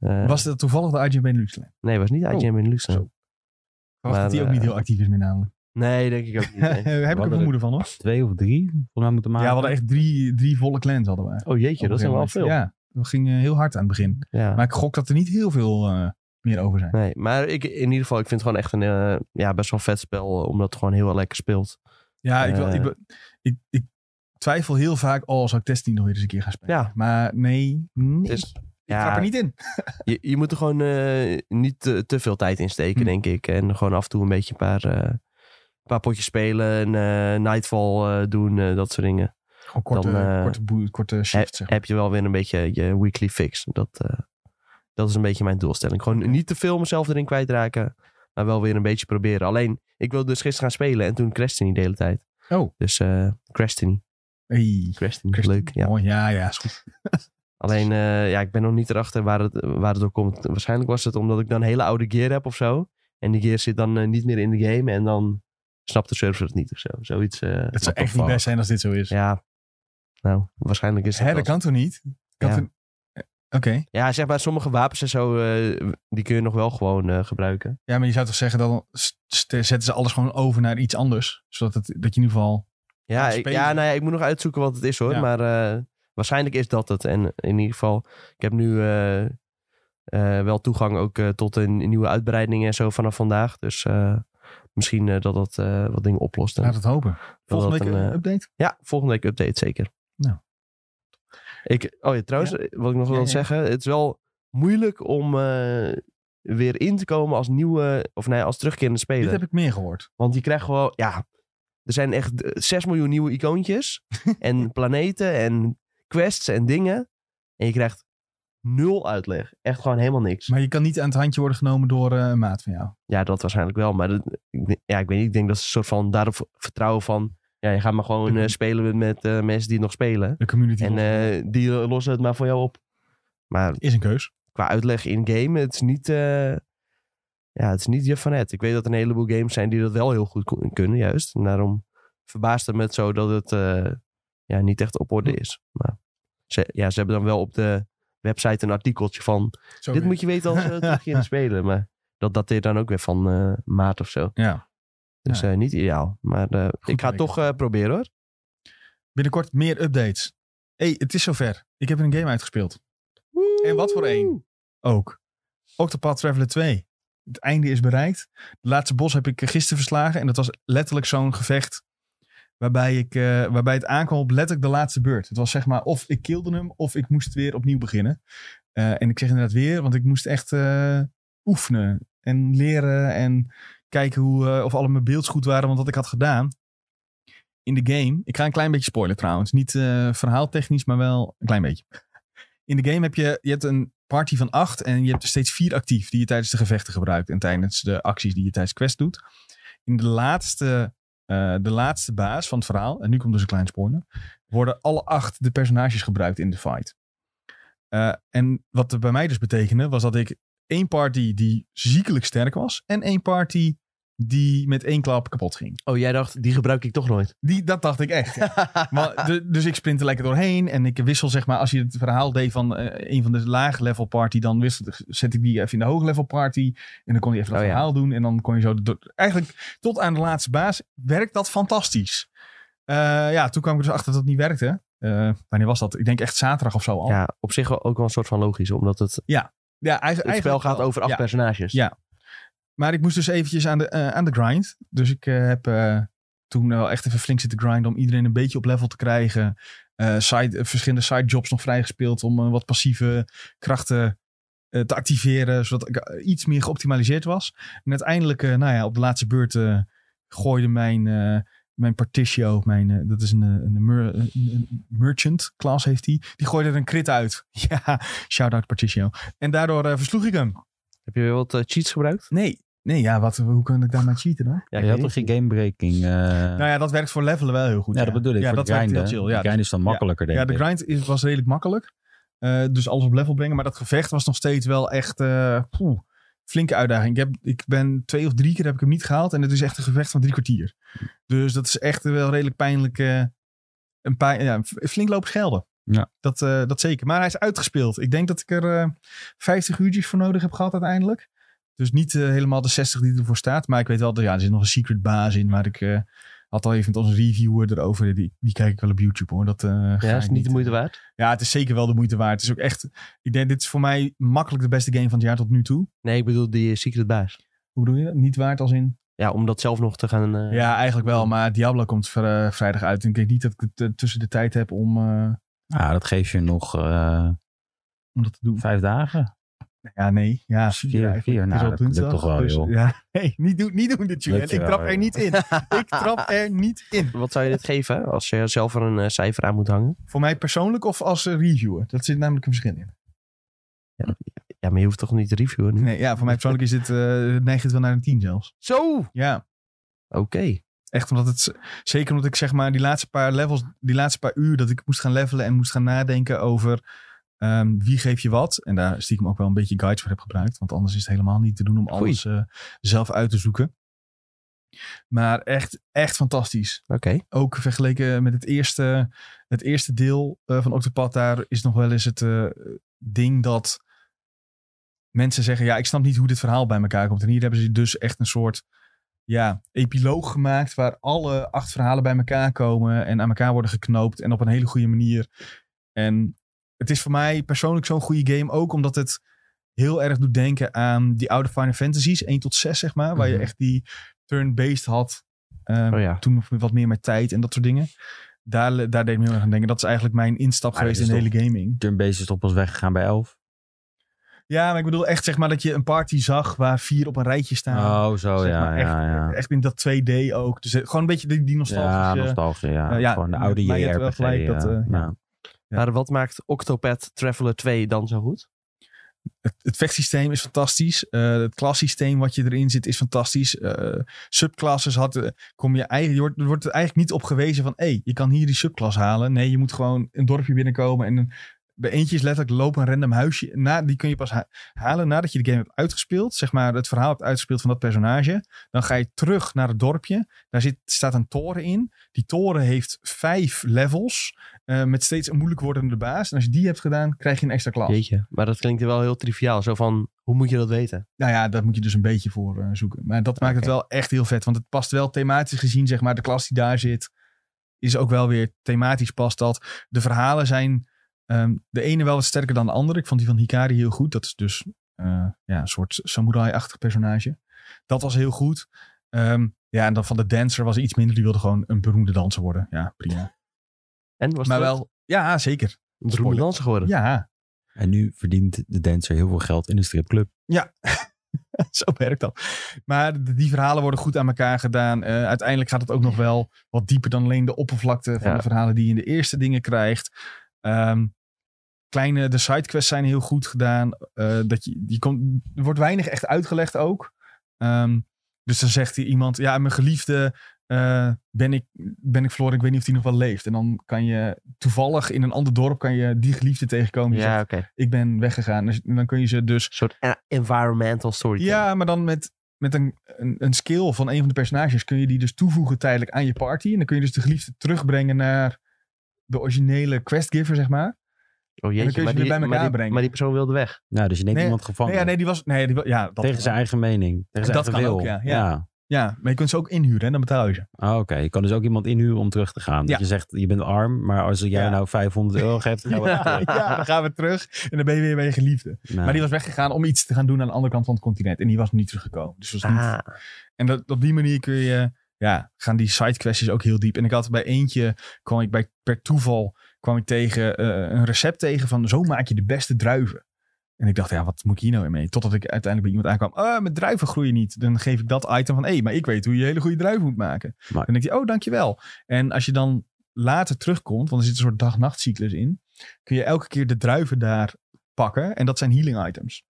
Eh, Was dat toevallig de IGN Benelux lijn? Nee, was niet Oh, IGN Benelux. Ik verwacht Maar, dat die ook eh, niet heel actief is meer namelijk. Nee, denk ik ook niet. nee. <laughs> Heb ik een vermoeden van hoor. Twee of drie, volgens mij moeten maken. Ja, we hadden echt drie, drie volle clans hadden we. Oh jeetje, dat een wel veel. Ja, dat ging eh, heel hard aan het begin. Ja. Maar ik gok dat er niet heel veel eh, meer over zijn. Nee, maar ik, in ieder geval, ik vind het gewoon echt een ja, best wel vet spel. Omdat het gewoon heel lekker speelt. Ja, ik, wil, ik, ik, ik twijfel heel vaak, oh, zal ik Destiny nog weer eens een keer gaan spelen? Ja. Maar nee, nee. Het is, ik ja, trap er niet in. <laughs> Je, je moet er gewoon eh, niet te, te veel tijd in steken, Hm. denk ik. En gewoon af en toe een beetje een paar, eh, een paar potjes spelen. En eh, Nightfall doen, dat soort dingen. Gewoon korte, Dan, korte, korte shift. Heb je wel weer een beetje je weekly fix. Dat, dat is een beetje mijn doelstelling. Gewoon niet te veel mezelf erin kwijtraken. Maar wel weer een beetje proberen. Alleen, ik wilde dus gisteren gaan spelen. En toen crashte niet de hele tijd. Oh. Dus eh crashte. Hey, Crashte. Leuk, ja. Mooi, ja, ja, is goed. <laughs> Alleen, eh, ja, ik ben nog niet erachter waar het, waar het door komt. Waarschijnlijk was het omdat ik dan een hele oude gear heb of zo. En die gear zit dan eh, niet meer in de game. En dan snapt de server het niet of zo. Zoiets. eh, Het zou echt niet best zijn als dit zo is. ja. Nou, waarschijnlijk is het Hè, dat kan toch niet? Ja. Oké. Ja, zeg maar, sommige wapens en zo, die kun je nog wel gewoon gebruiken. Ja, maar je zou toch zeggen, dan zetten ze alles gewoon over naar iets anders. Zodat het, dat je in ieder geval... Ja, ik, ja, nou ja, ik moet nog uitzoeken wat het is hoor. Ja. Maar waarschijnlijk is dat het. En in ieder geval, ik heb nu eh, eh, wel toegang ook eh, tot een, nieuwe uitbreiding en zo vanaf vandaag. Dus misschien dat dat wat dingen oplost. Laat het hopen. Volgende week een, update. Ja, volgende week update zeker. Nou. Ik, oh ja, trouwens, wat ik nog Ja, wil ja. zeggen. Het is wel moeilijk om weer in te komen als nieuwe, of nee, als terugkerende speler. Dit heb ik meer gehoord. Want je krijgt gewoon, ja, er zijn echt eh, 6 miljoen nieuwe icoontjes. <laughs> en planeten en quests en dingen. En je krijgt nul uitleg. Echt gewoon helemaal niks. Maar je kan niet aan het handje worden genomen door eh, een maat van jou. Ja, dat waarschijnlijk wel. Maar dat, ik, ja, ik weet niet. Ik denk dat ze een soort van daarop vertrouwen van... Ja, je gaat maar gewoon eh, spelen met, eh, mensen die het nog spelen. De community En die lossen het maar voor jou op. Maar is een keus. qua uitleg in game, het is niet... ja, het is niet je van het. Ik weet dat er een heleboel games zijn die dat wel heel goed kunnen, juist. En daarom verbaast het me het zo dat het ja, niet echt op orde is. Maar ze, ja, ze hebben dan wel op de website een artikeltje van... Zo dit weer. moet je weten als we <laughs> terug gaan spelen. Maar dat dateert dan ook weer van eh, maart of zo. Ja. Dus Ja. eh, niet ideaal. Maar ik ga het toch proberen hoor. Binnenkort meer updates. hey, het is zover. Ik heb een game uitgespeeld. En wat voor één? Ook. Octopath Traveler 2. Het einde is bereikt. De laatste bos heb ik gisteren verslagen. En dat was letterlijk zo'n gevecht. Waarbij, ik, eh, waarbij het aankwam op letterlijk de laatste beurt. Het was zeg maar of ik kilde hem of ik moest weer opnieuw beginnen. Eh, en ik zeg inderdaad weer, want ik moest echt eh, oefenen. En leren en kijken hoe, of alle mijn beelds goed waren. Want wat ik had gedaan in de game. Ik ga een klein beetje spoilen trouwens. Niet verhaaltechnisch, maar wel een klein beetje. In de game heb je, je hebt een party van acht en je hebt er steeds vier actief die je tijdens de gevechten gebruikt en tijdens de acties die je tijdens quest doet. In de laatste, eh, de laatste baas van het verhaal, en nu komt dus een klein spoiler, worden alle acht de personages gebruikt in de fight. Eh, en wat er bij mij dus betekende, was dat ik één party die ziekelijk sterk was en één party die met één klap kapot ging. Oh, jij dacht, die gebruik ik toch nooit. Die, dat dacht ik echt. <laughs> Maar de- dus ik sprint er lekker doorheen. En ik wissel, zeg maar, als je het verhaal deed van eh, een van de lage level party, dan wissel, zet ik die even in de hoge level party. En dan kon je even dat Oh ja. verhaal doen. En dan kon je zo. eigenlijk tot aan de laatste baas werkt dat fantastisch. Eh, ja, toen kwam ik dus achter dat het niet werkte. Eh, wanneer was dat? Ik denk echt zaterdag of zo al. Ja, op zich wel ook wel een soort van logisch. Omdat het, ja eigenlijk, het spel eigenlijk gaat over acht Ja. personages. Ja. Maar ik moest dus eventjes aan de, eh, aan de grind. Dus ik eh, heb eh, toen wel echt even flink zitten grinden om iedereen een beetje op level te krijgen. Side, verschillende side jobs nog vrijgespeeld om wat passieve krachten te activeren. Zodat ik iets meer geoptimaliseerd was. En uiteindelijk, nou ja, op de laatste beurt gooide mijn, mijn Particio, mijn, dat is een, een, mer- een- merchant class heeft hij. Die. gooide er een crit uit. <laughs> ja, shout-out Particio. En daardoor versloeg ik hem. Heb je wat cheats gebruikt? Nee, nee ja, wat, hoe kan ik daar maar cheaten dan? Ja, je had toch geen gamebreaking? eh Nou ja, dat werkt voor levelen wel heel goed. ja, dat bedoel ik. Ja, voor dat de werkt grinden. heel chill. De Ja, grind is dan makkelijker, denk ja, de ik. grind is, was redelijk makkelijk. Eh, dus alles op level brengen. Maar dat gevecht was nog steeds wel echt eh, poeh, flinke uitdaging. Ik, heb, ik ben twee of drie keer heb ik hem niet gehaald. En het is echt een gevecht van drie kwartier. Dus dat is echt wel redelijk pijnlijk. eh, een pijn, ja, flink lopen schelden. Ja. Dat, eh, dat zeker. Maar hij is uitgespeeld. Ik denk dat ik er eh 50 uurtjes voor nodig heb gehad uiteindelijk. Dus niet eh, helemaal de 60 die ervoor staat. Maar ik weet wel, dat ja, er zit nog een secret baas in. Maar ik eh, had al even met onze reviewer erover. Die, die kijk ik wel op YouTube hoor. Dat, eh, Ja, is het niet de moeite waard? Ja, het is zeker wel de moeite waard. Het is ook echt. Ik denk, dit is voor mij makkelijk de beste game van het jaar tot nu toe. Nee, ik bedoel die Secret Baas. Hoe bedoel je dat? Niet waard als in. Ja, om dat zelf nog te gaan... eh, Ja, eigenlijk wel. Maar Diablo komt vr- vrijdag uit. En ik denk niet dat ik het tussen de tijd heb om, eh, Ja, dat geeft je nog eh, om dat te doen. vijf dagen. Ja, nee. Ja, Vier, ja, vier. het Nou, dat lukt toch wel, dus, joh. Ja, <laughs> niet doen, niet doen dit, Julian. Ik wel, trap er niet in. ik trap er <laughs> niet in. Wat zou je dit geven als je zelf er een eh, cijfer aan moet hangen? Voor mij persoonlijk of als reviewer? Dat zit namelijk een verschil in. Ja, maar je hoeft toch niet te reviewen nu? Nee, ja, voor mij persoonlijk is dit, eh neigt het wel naar een 10 zelfs. Zo! Ja, Oké. echt omdat het, zeker omdat ik zeg maar die laatste paar levels, die laatste paar uur dat ik moest gaan levelen en moest gaan nadenken over ehm, wie geef je wat. En daar stiekem ook wel een beetje guides voor heb gebruikt, want anders is het helemaal niet te doen om Goeie. alles eh, zelf uit te zoeken. Maar echt, echt fantastisch. Oké. ook vergeleken met het eerste, het eerste deel eh, van Octopath, daar is nog wel eens het eh, ding dat mensen zeggen, ja, ik snap niet hoe dit verhaal bij elkaar komt. En hier hebben ze dus echt een soort ja, epiloog gemaakt waar alle acht verhalen bij elkaar komen en aan elkaar worden geknoopt en op een hele goede manier. En het is voor mij persoonlijk zo'n goede game, ook omdat het heel erg doet denken aan die oude Final Fantasies, 1 tot 6 zeg maar, waar je Mhm. echt die turn-based had. Ehm, Oh ja. Toen wat meer met tijd en dat soort dingen. Daar, daar deed ik me heel erg aan denken. Dat is eigenlijk mijn instap Maar geweest in de hele gaming. Turn-based is toch pas weggegaan bij 11. Ja, maar ik bedoel echt zeg maar dat je een party zag waar vier op een rijtje staan. Oh, zo zeg ja, maar echt, ja, ja. Echt in dat 2D ook. Dus eh, gewoon een beetje die, die Ja, nostalgische... nostalgie, ja. eh, ja, Gewoon de oude het wel JRPG. gelijk dat, ja. eh, ja. Ja. Ja. Maar wat maakt Octopath Traveler 2 dan zo goed? Het, het vechtsysteem is fantastisch. Eh, het klassysteem wat je erin zit is fantastisch. Eh, subclasses had, eh, kom je eigenlijk, je wordt, er wordt er eigenlijk niet op gewezen van... hé, hey, je kan hier die subclass halen. Nee, je moet gewoon een dorpje binnenkomen en een, bij eentje is letterlijk lopen een random huisje. Na, die kun je pas ha- halen nadat je de game hebt uitgespeeld. Zeg maar het verhaal hebt uitgespeeld van dat personage. Dan ga je terug naar het dorpje. Daar zit, staat een toren in. Die toren heeft vijf levels. eh, met steeds een moeilijk wordende baas. En als je die hebt gedaan, krijg je een extra klas. Jeetje. Maar dat klinkt wel heel triviaal. Zo van, hoe moet je dat weten? Nou ja, daar moet je dus een beetje voor eh, zoeken. Maar dat maakt het wel echt heel vet. Want het past wel thematisch gezien, zeg maar. De klas die daar zit, is ook wel weer thematisch past dat. De verhalen zijn ehm, de ene wel wat sterker dan de andere. Ik vond die van Hikari heel goed. Dat is dus eh, ja, een soort samurai-achtig personage. Dat was heel goed. Ehm, ja, en dan van de dancer was iets minder. Die wilde gewoon een beroemde danser worden. Ja, prima. En was maar wel, ja, zeker. een beroemde spoiler. danser geworden? Ja, En nu verdient de dancer heel veel geld in de stripclub. <laughs> Zo werkt dat. Maar die verhalen worden goed aan elkaar gedaan. Eh, uiteindelijk gaat het ook nog wel wat dieper dan alleen de oppervlakte van Ja. de verhalen die je in de eerste dingen krijgt. Ehm, kleine, de sidequests zijn heel goed gedaan. Eh, dat je, die komt, er wordt weinig echt uitgelegd ook. Ehm, dus dan zegt hier iemand, ja, mijn geliefde eh, ben, ik, ben ik verloren. Ik weet niet of die nog wel leeft. En dan kan je toevallig in een ander dorp kan je die geliefde tegenkomen. Die Ja, zegt, oké. ik ben weggegaan. Dus dan kun je ze dus Een soort environmental storytelling. ja, maar dan met, met een, een, een skill van een van de personages kun je die dus toevoegen tijdelijk aan je party. En dan kun je dus de geliefde terugbrengen naar de originele questgiver, zeg maar. Oh dan kun je jeetje, ze maar weer die, bij elkaar maar, die, brengen. maar die persoon wilde weg. Nou, dus je neemt Nee, iemand gevangen. Nee, ja, nee, die was. Nee, die, wa- ja, dat tegen zijn eigen mening. Tegen zijn Dat eigen kan wil. ook, ja, ja. ja. Ja, maar je kunt ze ook inhuren en dan betaal je ze. Ah, Oké, je kan dus ook iemand inhuren om terug te gaan. Dat Ja. je zegt, je bent arm, maar als jij Ja. nou 500 euro geeft, dan gaan we <laughs> Ja. dan gaan we terug en dan ben je weer bij je geliefde. Nou, Maar die was weggegaan om iets te gaan doen aan de andere kant van het continent. En die was niet teruggekomen. Dus was niet, Ah, En dat, op die manier kun je, ja, gaan die sidequests ook heel diep. En ik had bij eentje, kwam ik bij, per toeval, kwam ik tegen eh, een recept tegen van zo maak je de beste druiven. En ik dacht, ja, wat moet ik hier nou mee? Totdat ik uiteindelijk bij iemand aankwam. Ah, mijn druiven groeien niet. Dan geef ik dat item van, hé, hey, maar ik weet hoe je hele goede druiven moet maken. Maar- Dan denk je, oh, dankjewel. En als je dan later terugkomt, want er zit een soort dag-nachtcyclus in, kun je elke keer de druiven daar pakken. En dat zijn healing items.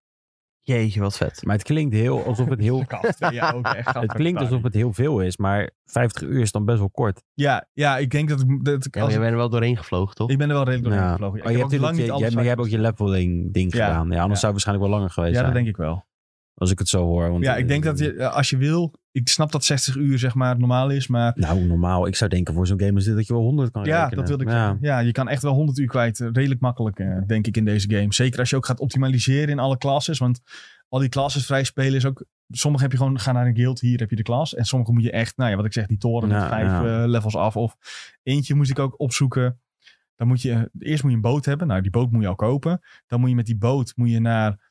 Jeetje, wat vet. Maar het klinkt heel alsof het heel... <laughs> ja, ook echt. Het klinkt alsof het heel veel is, maar 50 uur is dan best wel kort. Ja, ja, ik denk dat, ik- dat ik Ja, als maar je bent er wel doorheen gevlogen, toch? Ik ben er wel redelijk doorheen Ja. gevlogen. Ja, Oh, je, heb hebt lang niet je, maar je hebt ook je leveling ding Ja. gedaan. Ja, anders Ja. zou het waarschijnlijk wel langer geweest Ja, dat zijn. denk ik wel. Als ik het zo hoor. Want, Ja, ik denk dat je, als je wil... Ik snap dat 60 uur zeg maar normaal is, maar... Nou, normaal. Ik zou denken voor zo'n game is dit dat je wel 100 kan Ja, rekenen. dat wilde ik ja. je kan echt wel 100 uur kwijt. eh, Redelijk makkelijk, eh, denk ik, in deze game. Zeker als je ook gaat optimaliseren in alle classes. Want al die classes vrij spelen is ook... Sommige heb je gewoon, ga naar een guild, hier heb je de klas. En sommige moet je echt, nou ja, wat ik zeg, die toren met Ja, vijf ja. eh, levels af. Of eentje moest ik ook opzoeken. Dan moet je, eerst moet je een boot hebben. Nou, die boot moet je al kopen. Dan moet je met die boot moet je naar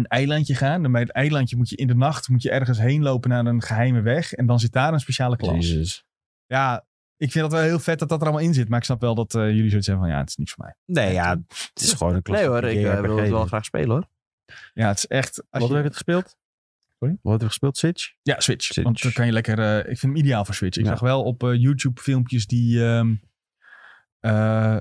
een eilandje gaan. Dan bij het eilandje moet je in de nacht moet je ergens heen lopen naar een geheime weg. En dan zit daar een speciale klas. Jezus. Ja, ik vind het wel heel vet dat dat er allemaal in zit. Maar ik snap wel dat eh, jullie zoiets zeggen van ja, het is niks voor mij. Nee, ja, het is gewoon een Nee klassieke hoor, ik eh, wil JRPG. het wel graag spelen hoor. Ja, het is echt... Als Wat je- heb je het gespeeld? Sorry? Wat heb je gespeeld? Switch? Ja, Switch. Switch. Want dan kan je lekker... eh, ik vind hem ideaal voor Switch. Ik Ja. zag wel op eh, YouTube filmpjes die ehm eh,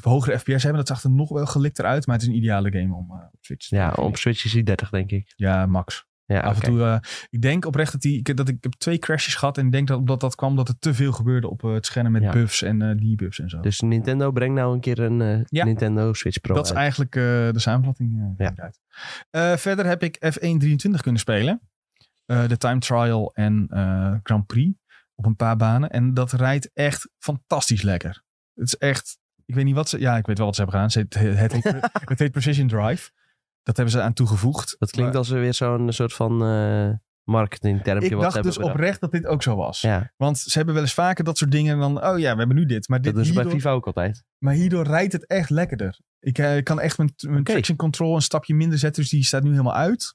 hogere FPS hebben. Dat zag er nog wel gelikter uit. Maar het is een ideale game om eh, op Switch te Ja, op Switch is hij 30 denk ik. Ja, max. Ja, Af en toe... eh, ik denk oprecht dat, die, ik, dat ik, heb twee crashes gehad. En ik denk dat omdat dat kwam dat er te veel gebeurde op eh, het scherm met Ja. buffs en eh debuffs en zo. Dus Nintendo brengt nou een keer een Ja. Nintendo Switch Pro dat is eigenlijk de samenvatting. Ja. verder heb ik F123 kunnen spelen. De time trial en Grand Prix op een paar banen. En dat rijdt echt fantastisch lekker. Het is echt, ik weet niet wat ze, ja, ik weet wel wat ze hebben gedaan. Het, het, heet, <laughs> het heet Precision Drive. Dat hebben ze aan toegevoegd. Dat klinkt Maar als weer zo'n soort van eh marketingtermpje ik wat ze dacht dus bedacht. oprecht dat dit ook zo was. Ja, Want ze hebben wel eens vaker dat soort dingen. En dan, oh ja, we hebben nu dit. Maar, dit, dat doen ze bij FIFA ook altijd. maar hierdoor rijdt het echt lekkerder. Ik eh, kan echt mijn, traction control een stapje minder zetten. Dus die staat nu helemaal uit.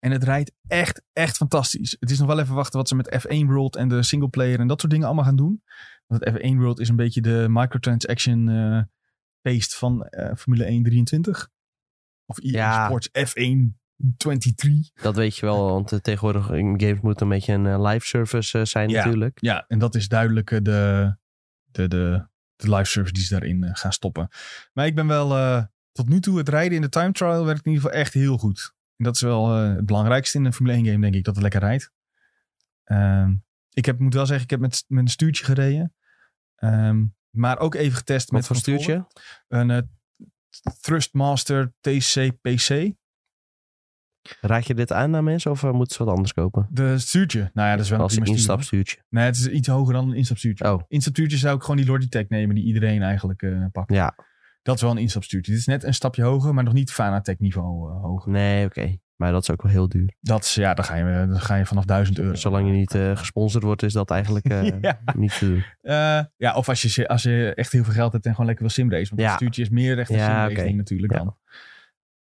En het rijdt echt, echt fantastisch. Het is nog wel even wachten wat ze met F1 World en de singleplayer en dat soort dingen allemaal gaan doen. Want F1 World is een beetje de microtransaction eh paste van eh, Formule 1 23. Of EA Ja. Sports F1 23. Dat weet je wel, want eh, tegenwoordig in games moet een beetje een live service zijn Ja. natuurlijk. Ja, en dat is duidelijk de, de, de, de live service die ze daarin gaan stoppen. Maar ik ben wel tot nu toe het rijden in de time trial werkt in ieder geval echt heel goed. Dat is wel eh, het belangrijkste in een Formule 1 game, denk ik, dat het lekker rijdt. Ehm, ik heb, moet wel zeggen, ik heb met, met een stuurtje gereden. Ehm, maar ook even getest Wat met voor controle. stuurtje? Een eh, Thrustmaster TC PC. Raad je dit aan naar mensen of eh, moeten ze wat anders kopen? De stuurtje. Nou ja, dat is wel een Als een instapstuurtje. Nee, het is iets hoger dan een instapstuurtje. Oh, Instapstuurtje zou ik gewoon die Logitech nemen die iedereen eigenlijk pakt. ja. Dat is wel een instapstuurtje. Dit is net een stapje hoger, maar nog niet Fanatec niveau eh, hoger. Nee, oké. Maar dat is ook wel heel duur. Dat is, ja, dan ga je, dan ga je vanaf 1000 euro. Zolang je niet eh, gesponsord wordt, is dat eigenlijk eh, <laughs> ja. niet te doen. Eh, ja, of als je, als je echt heel veel geld hebt en gewoon lekker wil simrace. Want Ja. dat stuurtje is meer echt een Ja, ding natuurlijk dan.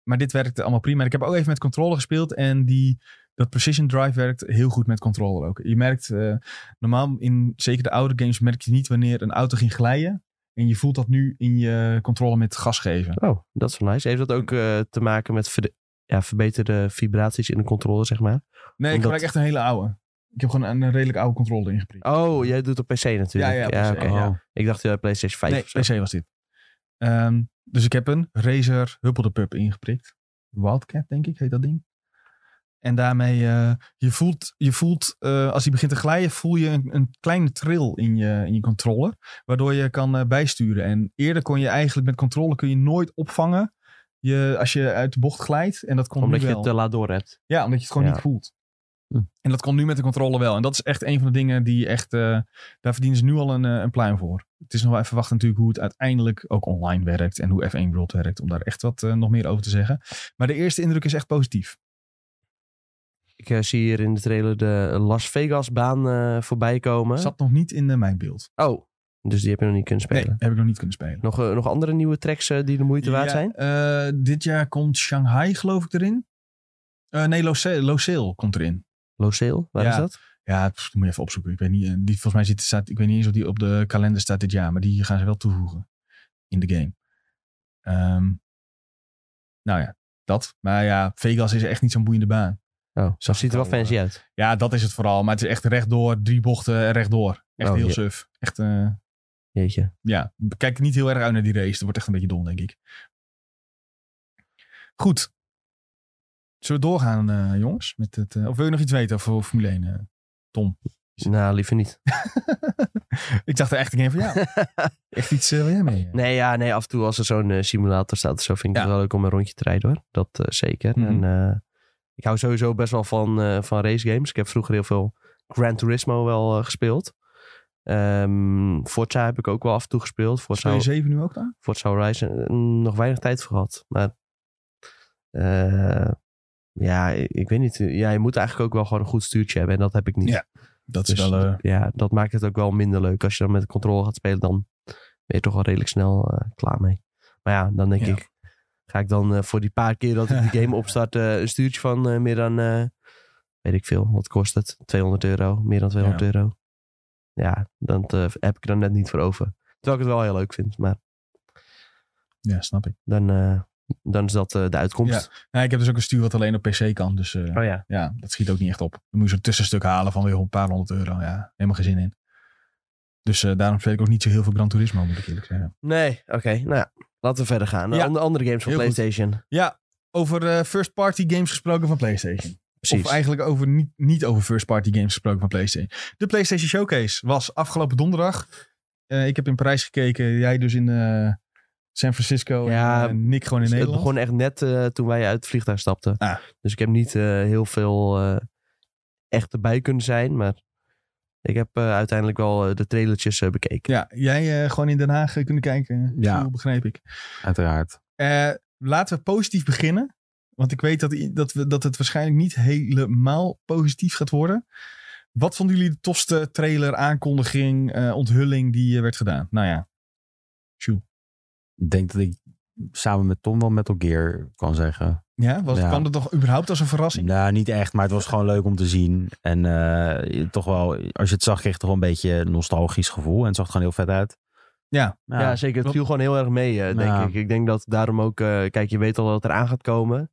Maar dit werkte allemaal prima. Ik heb ook even met controller gespeeld. En die, dat precision drive werkt heel goed met controller ook. Je merkt, eh, normaal in zeker de oude games merk je niet wanneer een auto ging glijden. En je voelt dat nu in je controller met gas geven. Oh, dat is wel nice. Heeft dat ook eh, te maken met ver- ja, verbeterde vibraties in de controle, zeg maar? Nee, ik Omdat- gebruik echt een hele oude. Ik heb gewoon een, een redelijk oude controller ingeprikt. Oh, jij doet op PC natuurlijk. Ja, ja, PC, ja. Ik dacht uh, PlayStation 5 nee, of zo. PC was dit. Ehm, dus ik heb een Razer Huppel de Pup ingeprikt. Wildcat, denk ik, heet dat ding. En daarmee, eh, je voelt, je voelt eh, als hij begint te glijden, voel je een, een kleine trill in je, in je controller. Waardoor je kan eh, bijsturen. En eerder kon je eigenlijk met controle kun je nooit opvangen. Je, als je uit de bocht glijdt. En dat kon Omdat nu je het te laat door hebt. Ja, omdat je het gewoon Ja. niet voelt. Hm. En dat kon nu met de controle wel. En dat is echt een van de dingen die echt... daar verdienen ze nu al een, een pluim voor. Het is nog wel even wachten natuurlijk hoe het uiteindelijk ook online werkt. En hoe F1 World werkt. Om daar echt wat nog meer over te zeggen. Maar de eerste indruk is echt positief. Ik eh, zie hier in de trailer de Las Vegas baan eh, voorbij komen. Zat nog niet in eh, mijn beeld. Oh, dus die heb je nog niet kunnen Nee, spelen. heb ik nog niet kunnen spelen. Nog, nog andere nieuwe tracks die de moeite waard zijn? dit jaar komt Shanghai geloof ik erin. Nee, Losail, komt erin. Losail, waar Ja. is dat? Ja, pff, moet je even opzoeken. Ik weet niet, die, volgens mij zit, staat, ik weet niet eens of die op de kalender staat dit jaar, maar die gaan ze wel toevoegen in de game. Ehm, nou ja, dat. Maar ja, Vegas is echt niet zo'n boeiende baan. Oh, Zag ziet er wel fancy uit. Ja, dat is het vooral. Maar het is echt rechtdoor, drie bochten en rechtdoor. Echt Oh, heel je- suf. Echt, eh, Jeetje. ja, kijk niet heel erg uit naar die race. Dat wordt echt een beetje dom, denk ik. Goed. Zullen we doorgaan, eh, jongens? Met het, eh, of wil je nog iets weten over Formule 1, eh, Tom? <laughs> Nou, liever niet. <laughs> ik dacht er echt een van, ja, <laughs> echt iets uh, waar jij mee? eh? Nee, ja, nee, af en toe als er zo'n eh, simulator staat, zo vind ik Ja. het wel leuk om een rondje te rijden hoor. Dat eh, zeker. Mhm. En eh, ik hou sowieso best wel van, eh van race games. Ik heb vroeger heel veel Gran Turismo wel eh, gespeeld. Ehm Forza heb ik ook wel af en toe gespeeld. Forza, Speel je 7 nu ook dan? Forza Horizon, eh, nog weinig tijd voor gehad. Maar ja, ik weet niet. Ja, je moet eigenlijk ook wel gewoon een goed stuurtje hebben. En dat heb ik niet. Ja, Dat is Dus wel... ja, dat maakt het ook wel minder leuk. Als je dan met de controle gaat spelen, dan ben je toch wel redelijk snel klaar mee. Maar ja, dan denk Ja. ik, ga ik dan eh, voor die paar keer dat ik die game <laughs> opstart, eh, een stuurtje van eh, meer dan, weet ik veel, wat kost het? 200 euro, meer dan 200 Ja. euro. Ja, dan eh, heb ik er dan net niet voor over. Terwijl ik het wel heel leuk vind, maar ja, snap ik. dan, dan is dat de uitkomst. Nou, ik heb dus ook een stuur wat alleen op PC kan. Dus Oh ja. ja, dat schiet ook niet echt op. Dan moet je zo'n tussenstuk halen van weer een paar honderd euro. Ja, helemaal geen zin in. Dus daarom speel ik ook niet zo heel veel Gran Turismo, moet ik eerlijk zeggen. Nee, oké. nou ja, laten we verder gaan. Ja. andere games van Heel goed. PlayStation. Ja, over eh, first party games gesproken van PlayStation. Precies. Of eigenlijk over, niet, niet over first party games gesproken van PlayStation. De PlayStation Showcase was afgelopen donderdag. Eh, ik heb in Parijs gekeken. Jij dus in eh, San Francisco. Ja, en eh, Nick gewoon in het Nederland. begon echt net eh, toen wij uit het vliegtuig stapten. Ah. Dus ik heb niet eh, heel veel eh, echt erbij kunnen zijn. Maar ik heb eh, uiteindelijk wel eh, de trailertjes eh, bekeken. Ja, jij eh, gewoon in Den Haag kunnen kijken. Ja. Zo begreep ik. Uiteraard. Eh, laten we positief beginnen. Want ik weet dat, i- dat, we, dat het waarschijnlijk niet helemaal positief gaat worden. Wat vonden jullie de tofste trailer, aankondiging, eh, onthulling die werd gedaan? Nou ja, Sjoe. Ik denk dat ik samen met Tom wel Metal Gear kan zeggen. Ja, was, Ja. kwam het toch überhaupt als een verrassing? Nou, niet echt, maar het was gewoon leuk om te zien. En eh, je- toch wel, als je het zag, kreeg je toch wel een beetje een nostalgisch gevoel. En het zag er gewoon heel vet uit. Ja. Ja, zeker. Het viel gewoon heel erg mee, eh, denk Ja. ik. Ik denk dat daarom ook... eh, kijk, je weet al dat het eraan gaat komen.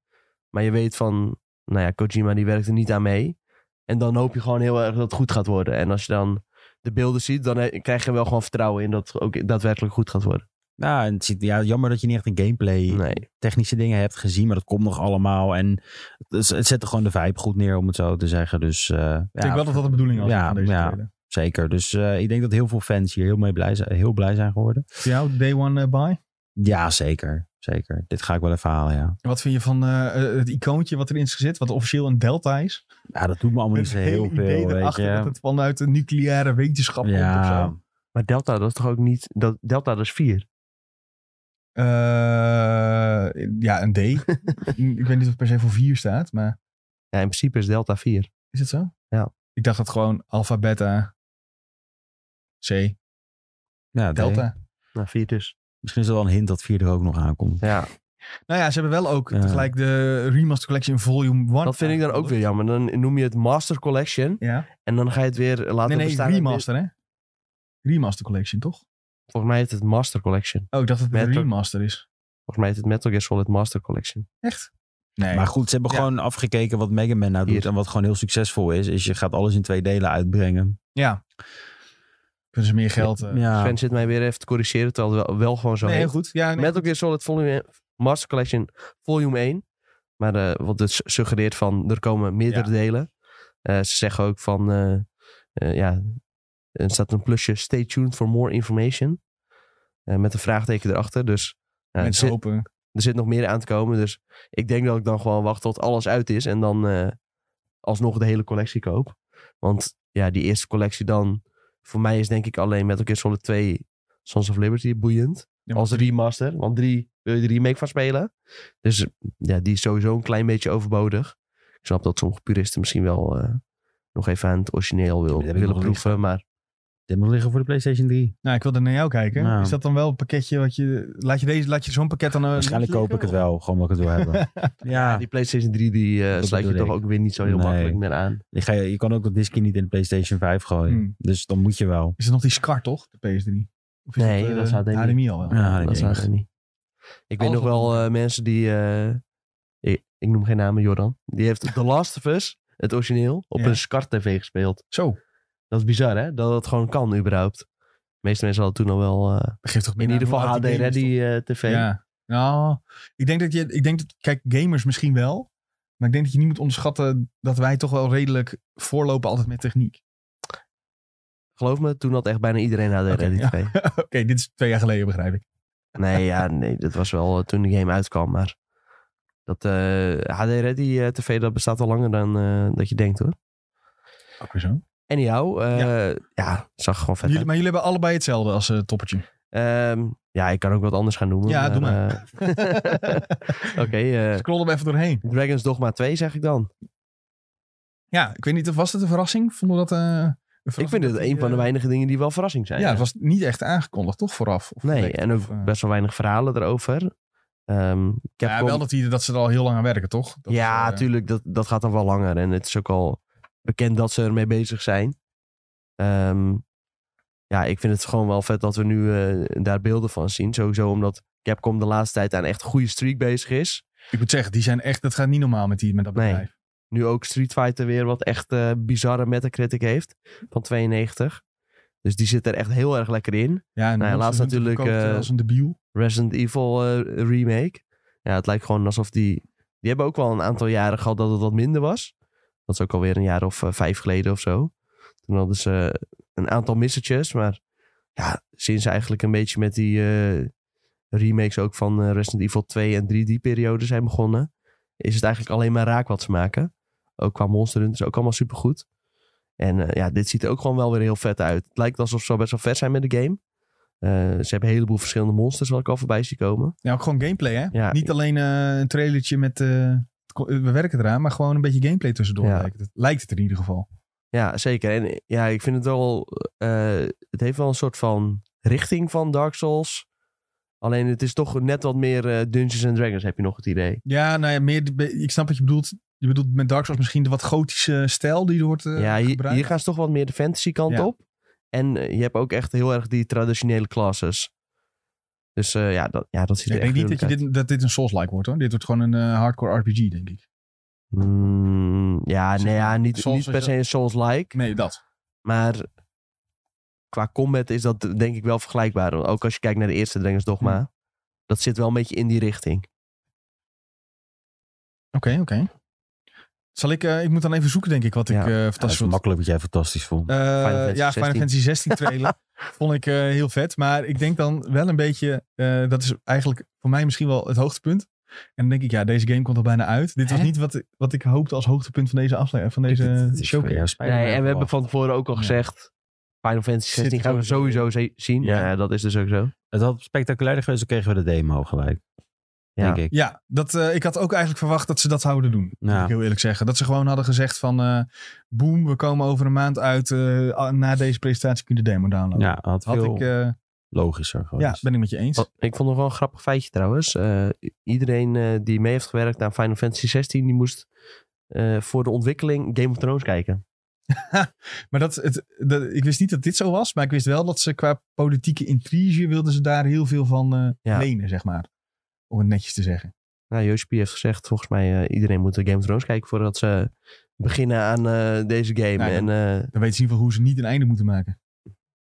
Maar je weet van... Nou ja, Kojima die werkt er niet aan mee. En dan hoop je gewoon heel erg dat het goed gaat worden. En als je dan de beelden ziet... dan krijg je wel gewoon vertrouwen in dat het ook daadwerkelijk goed gaat worden. Nou, het zit, ja, jammer dat je niet echt een gameplay, technische dingen hebt gezien, maar dat komt nog allemaal. En het, het zet er gewoon de vibe goed neer, om het zo te zeggen. Dus, eh, ik denk wel dat dat de bedoeling was ja, van deze ja. Zeker. Dus eh, ik denk dat heel veel fans hier heel, blij, zijn, heel blij zijn geworden. Voor jou, day one eh, uh, buy? Ja, zeker. Zeker. Dit ga ik wel even halen, ja. Wat vind je van het icoontje wat erin zit, wat officieel een delta is? Ja, dat doet me allemaal niet zo heel veel, weet je. dat het vanuit de nucleaire wetenschap komt of zo. Maar delta, dat is toch ook niet... Dat, delta, dat is 4. Eh, ja, een D. <laughs> ik weet niet of het per se voor 4 staat, maar... Ja, in principe is delta 4. Is het zo? Ja. Ik dacht dat gewoon alfa, beta, C, ja, delta. Nou, 4 dus. Misschien is dat wel een hint dat 4 er ook nog aankomt. Ja. Nou ja, ze hebben wel ook ja. tegelijk de Remaster Collection Volume 1. Dat vind ik dan ook weer jammer. Dan noem je het Master Collection. Ja. En dan ga je het weer laten nee, nee. Nee, Remaster hè? Remaster Collection, toch? Volgens mij heet het Master Collection. Oh, ik dacht dat het een Met- remaster is. Volgens mij heet het Metal Gear Solid Master Collection. Echt? Nee. Maar goed, ze hebben Ja. gewoon afgekeken wat Mega Man nou doet. Hier. En wat gewoon heel succesvol is, is je gaat alles in twee delen uitbrengen. Ja. Kunnen ze meer geld... eh, ja, Sven zit mij weer even te corrigeren, terwijl het wel, wel gewoon zo nee, heet. heel goed. Ja, nee, Metal Gear Solid Volume, Master Collection Volume 1. Maar eh, wat dus suggereert van, er komen meerdere Ja. delen. Eh, ze zeggen ook van, eh, eh, ja, er staat een plusje, stay tuned for more information. Eh, met een vraagteken erachter, dus er, zit, hopen. er zit nog meer aan te komen. Dus ik denk dat ik dan gewoon wacht tot alles uit is en dan eh, alsnog de hele collectie koop. Want ja, die eerste collectie dan, voor mij is denk ik alleen Metal Gear Solid 2 Sons of Liberty boeiend Ja, als remaster. Want drie wil je de remake van spelen. Dus ja, die is sowieso een klein beetje overbodig. Ik snap dat sommige puristen misschien wel eh, nog even aan het origineel wil, willen proeven. Maar dit moet liggen voor de PlayStation 3. Nou, ik wilde naar jou kijken. Nou. Is dat dan wel een pakketje wat je... Laat je, deze, laat je zo'n pakket dan... eh, Waarschijnlijk koop ik het wel, gewoon omdat ik het wil hebben. <laughs> ja, die PlayStation 3 die eh, Dat sluit je toch ik. ook weer niet zo heel Nee. makkelijk meer aan. je, ga, je kan ook dat discje niet in de PlayStation 5 gooien. Hmm. Dus dan moet je wel. Is het nog die SCAR, toch? De PS3? Of is Nee, eh, dat zou niet. HDMI al wel. Ja, dat dat zou is er niet. Ik weet nog wel eh, mensen die... eh, ik, ik noem geen namen, Jordan. Die heeft The Last of Us, het origineel, op Ja. een SCAR-tv gespeeld. Zo, Dat is bizar, hè? Dat het gewoon kan, überhaupt. De meeste mensen hadden toen al wel... eh, dat geeft toch in ieder geval is, HD-ready toch? tv. Ja. Nou, ik denk dat je... Ik denk dat... Kijk, gamers misschien wel. Maar ik denk dat je niet moet onderschatten dat wij toch wel redelijk voorlopen altijd met techniek. Geloof me, toen had echt bijna iedereen HD-ready ja. tv. <laughs> Oké, dit is twee jaar geleden, begrijp ik. Nee, ja, nee, dat was wel eh, toen de game uitkwam. Maar dat HD-ready eh, tv, dat bestaat al langer dan eh, dat je denkt, hoor. Ook weer zo. Anyhow, eh ja. zag gewoon vet Jullie, uit. maar jullie hebben allebei hetzelfde als eh, toppertje. Ehm, ja, ik kan ook wat anders gaan noemen. Ja, doe eh, <laughs> Oké, eh, <laughs> Scroll er even doorheen. Dragon's Dogma 2 zeg ik dan. Ja, ik weet niet, of was het een verrassing? Vonden we dat... Ik vind het een die, van de weinige dingen die wel verrassing zijn. Ja, het was niet echt aangekondigd, toch? Vooraf. Of Nee, en ook of, best wel weinig verhalen erover. Ehm Ja, wel dat, die, dat ze er al heel lang aan werken, toch? Dat ja, is, natuurlijk. Dat, dat gaat dan wel langer. En het is ook al bekend dat ze ermee bezig zijn. Ehm, ja, ik vind het gewoon wel vet dat we nu eh, daar beelden van zien. Sowieso omdat Capcom de laatste tijd aan echt goede streak bezig is. Ik moet zeggen, die zijn echt, dat gaat niet normaal met, die, met dat Nee. bedrijf. Nu ook Street Fighter weer wat echt eh, bizarre Metacritic heeft. Van 92. Dus die zit er echt heel erg lekker in. Ja, en Nou laatst natuurlijk, eh, als een debiel. Resident Evil remake. Ja, het lijkt gewoon alsof die... Die hebben ook wel een aantal jaren gehad dat het wat minder was. Dat is ook alweer een jaar of eh, vijf geleden of zo. Toen hadden ze een aantal missertjes. Maar ja, sinds eigenlijk een beetje met die eh, remakes ook van eh, Resident Evil 2 en 3D-periode zijn begonnen... is het eigenlijk alleen maar raak wat ze maken. Ook qua Monster Hunter is ook allemaal supergoed. En eh, ja, dit ziet er ook gewoon wel weer heel vet uit. Het lijkt alsof ze al best wel ver zijn met de game. Eh, ze hebben een heleboel verschillende monsters wat ik al voorbij zie komen. Ja, ook gewoon gameplay, hè? Ja. Niet alleen eh, een trailertje met... eh, we werken eraan, maar gewoon een beetje gameplay tussendoor. Ja. Lijkt, het. lijkt het in ieder geval. Ja, zeker. En ja, ik vind het wel... eh, het heeft wel een soort van richting van Dark Souls. Alleen het is toch net wat meer eh, Dungeons and Dragons, heb je nog het idee. Ja, nou ja, meer, ik snap wat je bedoelt. Je bedoelt met Dark Souls misschien de wat gotische stijl die er wordt eh, ja, hier, gebruikt. hier gaan ze toch wat meer de fantasy kant Ja. op. En je hebt ook echt heel erg die traditionele classes. Dus eh, ja, dat, ja, dat ziet ik denk niet dat, je dit, dat dit een Souls-like wordt hoor. Dit wordt gewoon een eh, hardcore RPG, denk ik. Mm, ja, nee, ja, niet, Souls niet is per se een Souls-like. Nee, dat. Maar qua combat is dat denk ik wel vergelijkbaar. Ook als je kijkt naar de eerste Dragon's Dogma. Hmm. Dat zit wel een beetje in die richting. Oké, oké. Zal ik, eh, ik moet dan even zoeken denk ik wat Ja. ik eh Dat fantastisch is vond. makkelijk wat jij fantastisch vond. Eh, Fantasy ja, Final 16. Fantasy 16 trailer <laughs> vond ik eh, heel vet. Maar ik denk dan wel een beetje, eh, dat is eigenlijk voor mij misschien wel het hoogtepunt. En dan denk ik, ja, deze game komt al bijna uit. Dit was Hè? niet wat, ik- wat ik hoopte als hoogtepunt van deze aflevering, van deze is showcase. Spider-Man Nee, en we hebben van tevoren ook al Ja. gezegd... Final Fantasy Zit 16 gaan we sowieso zien. Ja. Ja. dat is dus ook zo. Het had spectaculairder geweest, dan kregen we de demo gelijk. Ja. Denk ik. Ja, dat, eh, ik had ook eigenlijk verwacht dat ze dat zouden doen. Ja. ik heel eerlijk zeggen. Dat ze gewoon hadden gezegd van, eh boom, we komen over een maand uit. eh, na deze presentatie kun je de demo downloaden. Ja, had Had veel ik, eh, logischer geweest. ja, ben ik met je eens. Wat- Ik vond nog wel een grappig feitje trouwens. Eh, iedereen eh, die mee heeft gewerkt aan Final Fantasy 16... die moest eh, voor de ontwikkeling Game of Thrones kijken. <laughs> Maar dat, het, dat, ik wist niet dat dit zo was, maar ik wist wel dat ze qua politieke intrige wilden ze daar heel veel van eh, Ja. lenen, zeg maar. Om het netjes te zeggen. Nou, Yoshi heeft gezegd, volgens mij uh, iedereen moet Game of Thrones kijken voordat ze beginnen aan uh, deze game. Nou, en, uh, dan weten ze in ieder geval hoe ze niet een einde moeten maken.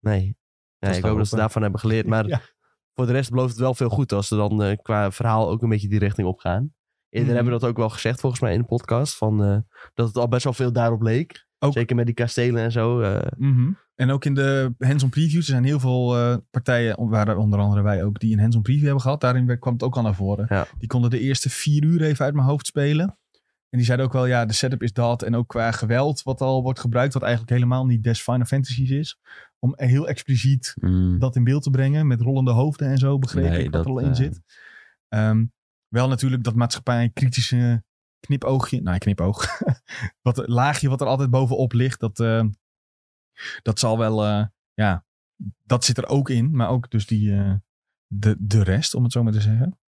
Nee. Ja, ik hoop dat ze daarvan hebben geleerd. Maar <laughs> ja. voor de rest belooft het wel veel goed als ze dan qua verhaal ook een beetje die richting op gaan. Eerder Mhm. hebben we dat ook wel gezegd volgens mij in de podcast. Van, dat het al best wel veel daarop leek. Ook- Zeker met die kastelen en zo. Mhm. En ook in de hands-on previews. Er zijn heel veel eh, partijen, waar onder andere wij ook, die een hands-on preview hebben gehad. Daarin kwam het ook al naar voren. Ja. Die konden de eerste vier uur even uit mijn hoofd spelen. En die zeiden ook wel, ja, de setup is dat. En ook qua geweld wat al wordt gebruikt, wat eigenlijk helemaal niet des Final Fantasies is. Om heel expliciet Mm. dat in beeld te brengen. Met rollende hoofden en zo, begreep Nee, ik wat dat, er al in eh, zit. Ehm, wel natuurlijk dat maatschappij kritische knipoogje. Nou, knipoog. <laughs> wat, laagje wat er altijd bovenop ligt. Dat, eh, dat zal wel, eh, ja, dat zit er ook in. Maar ook dus die, eh, de, de rest, om het zo maar te zeggen.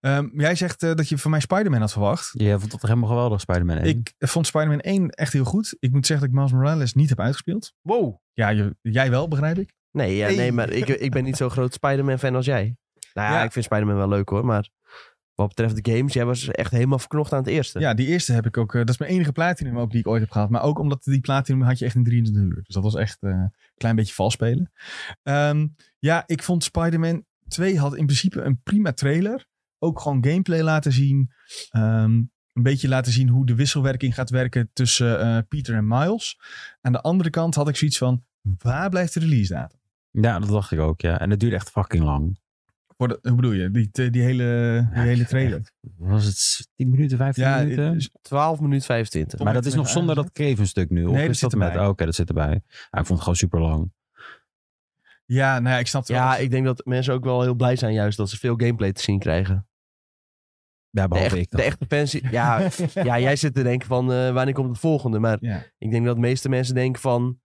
Ehm, jij zegt eh, dat je van mij Spider-Man had verwacht. Je vond dat toch helemaal geweldig, Spider-Man 1? Ik vond Spider-Man 1 echt heel goed. Ik moet zeggen dat ik Miles Morales niet heb uitgespeeld. wow. Ja, je, jij wel, begrijp ik. Nee, ja, nee maar ik, ik ben niet zo'n groot Spider-Man fan als jij. Nou ja, Ja. ik vind Spider-Man wel leuk hoor. Maar wat betreft de games, jij was echt helemaal verknocht aan het eerste. Ja, die eerste heb ik ook. eh, dat is mijn enige platinum ook die ik ooit heb gehad. Maar ook omdat die platinum had je echt in 23 uur. Dus dat was echt eh, een klein beetje vals spelen. Ehm, ja, ik vond Spider-Man 2 had in principe een prima trailer. Ook gewoon gameplay laten zien. Ehm, een beetje laten zien hoe de wisselwerking gaat werken tussen eh, Peter en Miles. Aan de andere kant had ik zoiets van, waar blijft de release datum? Ja, dat dacht ik ook, ja. En het duurde echt fucking lang. Voor de, hoe bedoel je? Die, die, hele, die hele trailer. Was het 10 minuten, 15 Ja, minuten? dus- 12 minuten 25. maar dat is nog zonder dat Kreven-stuk nu. Of Nee, dat is dat zit met? erbij. Oh, Oké, dat zit erbij. Ja, ik vond het gewoon super lang. ja, nou ja, ik snap het wel. Ja, ik denk dat mensen ook wel heel blij zijn juist dat ze veel gameplay te zien krijgen. Ja, De, behalve echt- ik dan. de echte fans... Ja, <laughs> ja, jij zit te denken van eh, wanneer komt het volgende? Maar ja. ik denk dat de meeste mensen denken van...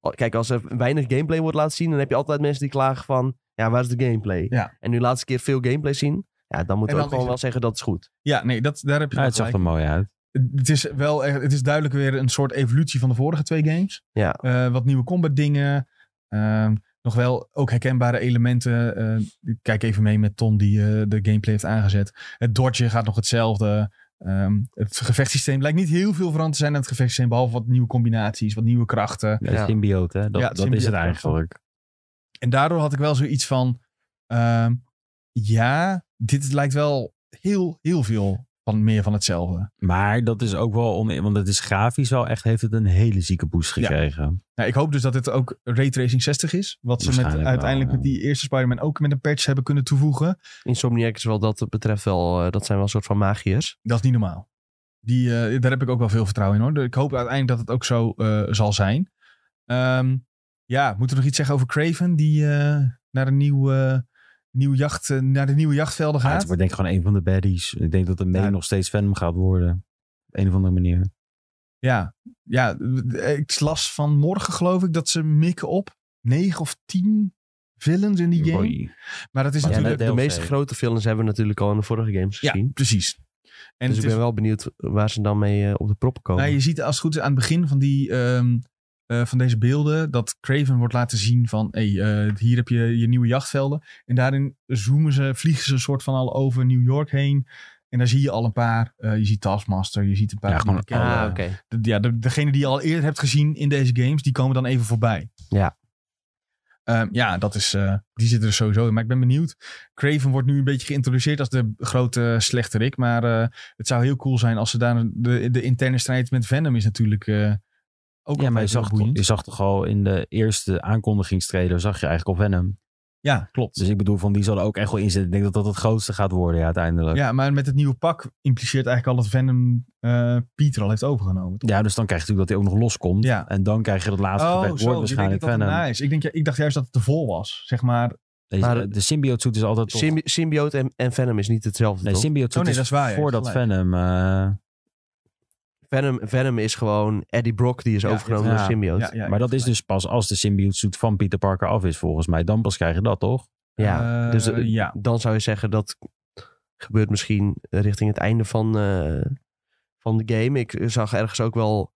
oh, Kijk, als er weinig gameplay wordt laten zien... dan heb je altijd mensen die klagen van... Ja, waar is de gameplay? Ja. En nu laatste keer veel gameplay zien... Ja, dan moeten En we ook gewoon wel zeggen dat is goed. Ja, nee, dat, daar heb je Ja, het zag er mooi uit. Het is wel het is duidelijk weer een soort evolutie van de vorige twee games. Ja. Eh, wat nieuwe combat dingen. Ehm, nog wel ook herkenbare elementen. Eh, ik kijk even mee met Tom die eh, de gameplay heeft aangezet. Het dodgen gaat nog hetzelfde. Ehm, het gevechtssysteem lijkt niet heel veel veranderd te zijn aan het gevechtssysteem. Behalve wat nieuwe combinaties, wat nieuwe krachten. Ja, Ja. symbiote, hè? Dat, Ja, dat is het eigenlijk. En daardoor had ik wel zoiets van... ehm, ja, dit lijkt wel heel, heel veel van meer van hetzelfde. Maar dat is ook wel, on, want het is grafisch wel echt, heeft het een hele zieke boost Ja. gekregen. Nou, ik hoop dus dat het ook Raytracing 60 is. Wat ze met, wel, uiteindelijk ja. met die eerste Spider-Man ook met een patch hebben kunnen toevoegen. Insomniac is wel dat betreft wel... eh, dat zijn wel een soort van magiërs. Dat is niet normaal. Die, eh, daar heb ik ook wel veel vertrouwen in hoor. Ik hoop uiteindelijk dat het ook zo eh, zal zijn. Ehm, ja, moeten we nog iets zeggen over Craven? Die eh, naar, een nieuw, eh, nieuw jacht, eh, naar de nieuwe jachtvelden Ja, het gaat. wordt denk ik gewoon een van de baddies. Ik denk dat de Ja. nog steeds Venom gaat worden. Op een of andere manier. Ja, ja, ik las van morgen geloof ik dat ze mikken op 9 of 10 villains in die game. Maar dat is Maar Ja, de, natuurlijk... de meeste grote films hebben we natuurlijk al in de vorige games Ja, gezien. precies. En dus ik ben is- wel benieuwd waar ze dan mee op de proppen komen. Nou, je ziet als het goed is aan het begin van, die, ehm, eh, van deze beelden dat Craven wordt laten zien van hey, eh, hier heb je je nieuwe jachtvelden. En daarin zoomen ze, vliegen ze een soort van al over New York heen. En daar zie je al een paar. eh, je ziet Taskmaster, je ziet een paar. Ja, gewoon ah, de, ja, de, degene die je al eerder hebt gezien in deze games, die komen dan even voorbij. Ja. Ehm, ja, dat is, eh, die zitten er sowieso in. Maar ik ben benieuwd. Craven wordt nu een beetje geïntroduceerd als de grote slechterik. Maar eh, het zou heel cool zijn als ze daar... De, de interne strijd met Venom is natuurlijk eh, ook Ja, maar je zag, boeiend. je zag toch al in de eerste aankondigingstrailer zag je eigenlijk al Venom. Ja, klopt. Dus ik bedoel, van die zal er ook echt wel in zitten. Ik denk dat dat het grootste gaat worden ja, uiteindelijk. Ja. ja, maar met het nieuwe pak impliceert eigenlijk al dat Venom eh Pieter al heeft overgenomen. toch? dus dan krijg je natuurlijk dat hij ook nog loskomt. Ja. En dan krijg je dat laatste gevecht. Wordt je denkt waarschijnlijk dat Venom. Ik, denk, ja, ik dacht juist dat het te vol was. Zeg maar. Deze- Maar- de symbiote suit is altijd toch... Symbi- Symbiote en, en Venom is niet hetzelfde, nee, toch? symbiote Oh, nee, is dat is waar, ja, voordat gelijk. Venom... eh, Venom, Venom is gewoon Eddie Brock, die is Ja, overgenomen ja. door Symbiote. Ja, ja, maar dat is dus pas als de symbiote suit van Peter Parker af is volgens mij. Dan pas krijg je dat, toch? Ja, Eh, dus eh, ja. dan zou je zeggen dat gebeurt misschien richting het einde van, eh, van de game. Ik zag ergens ook wel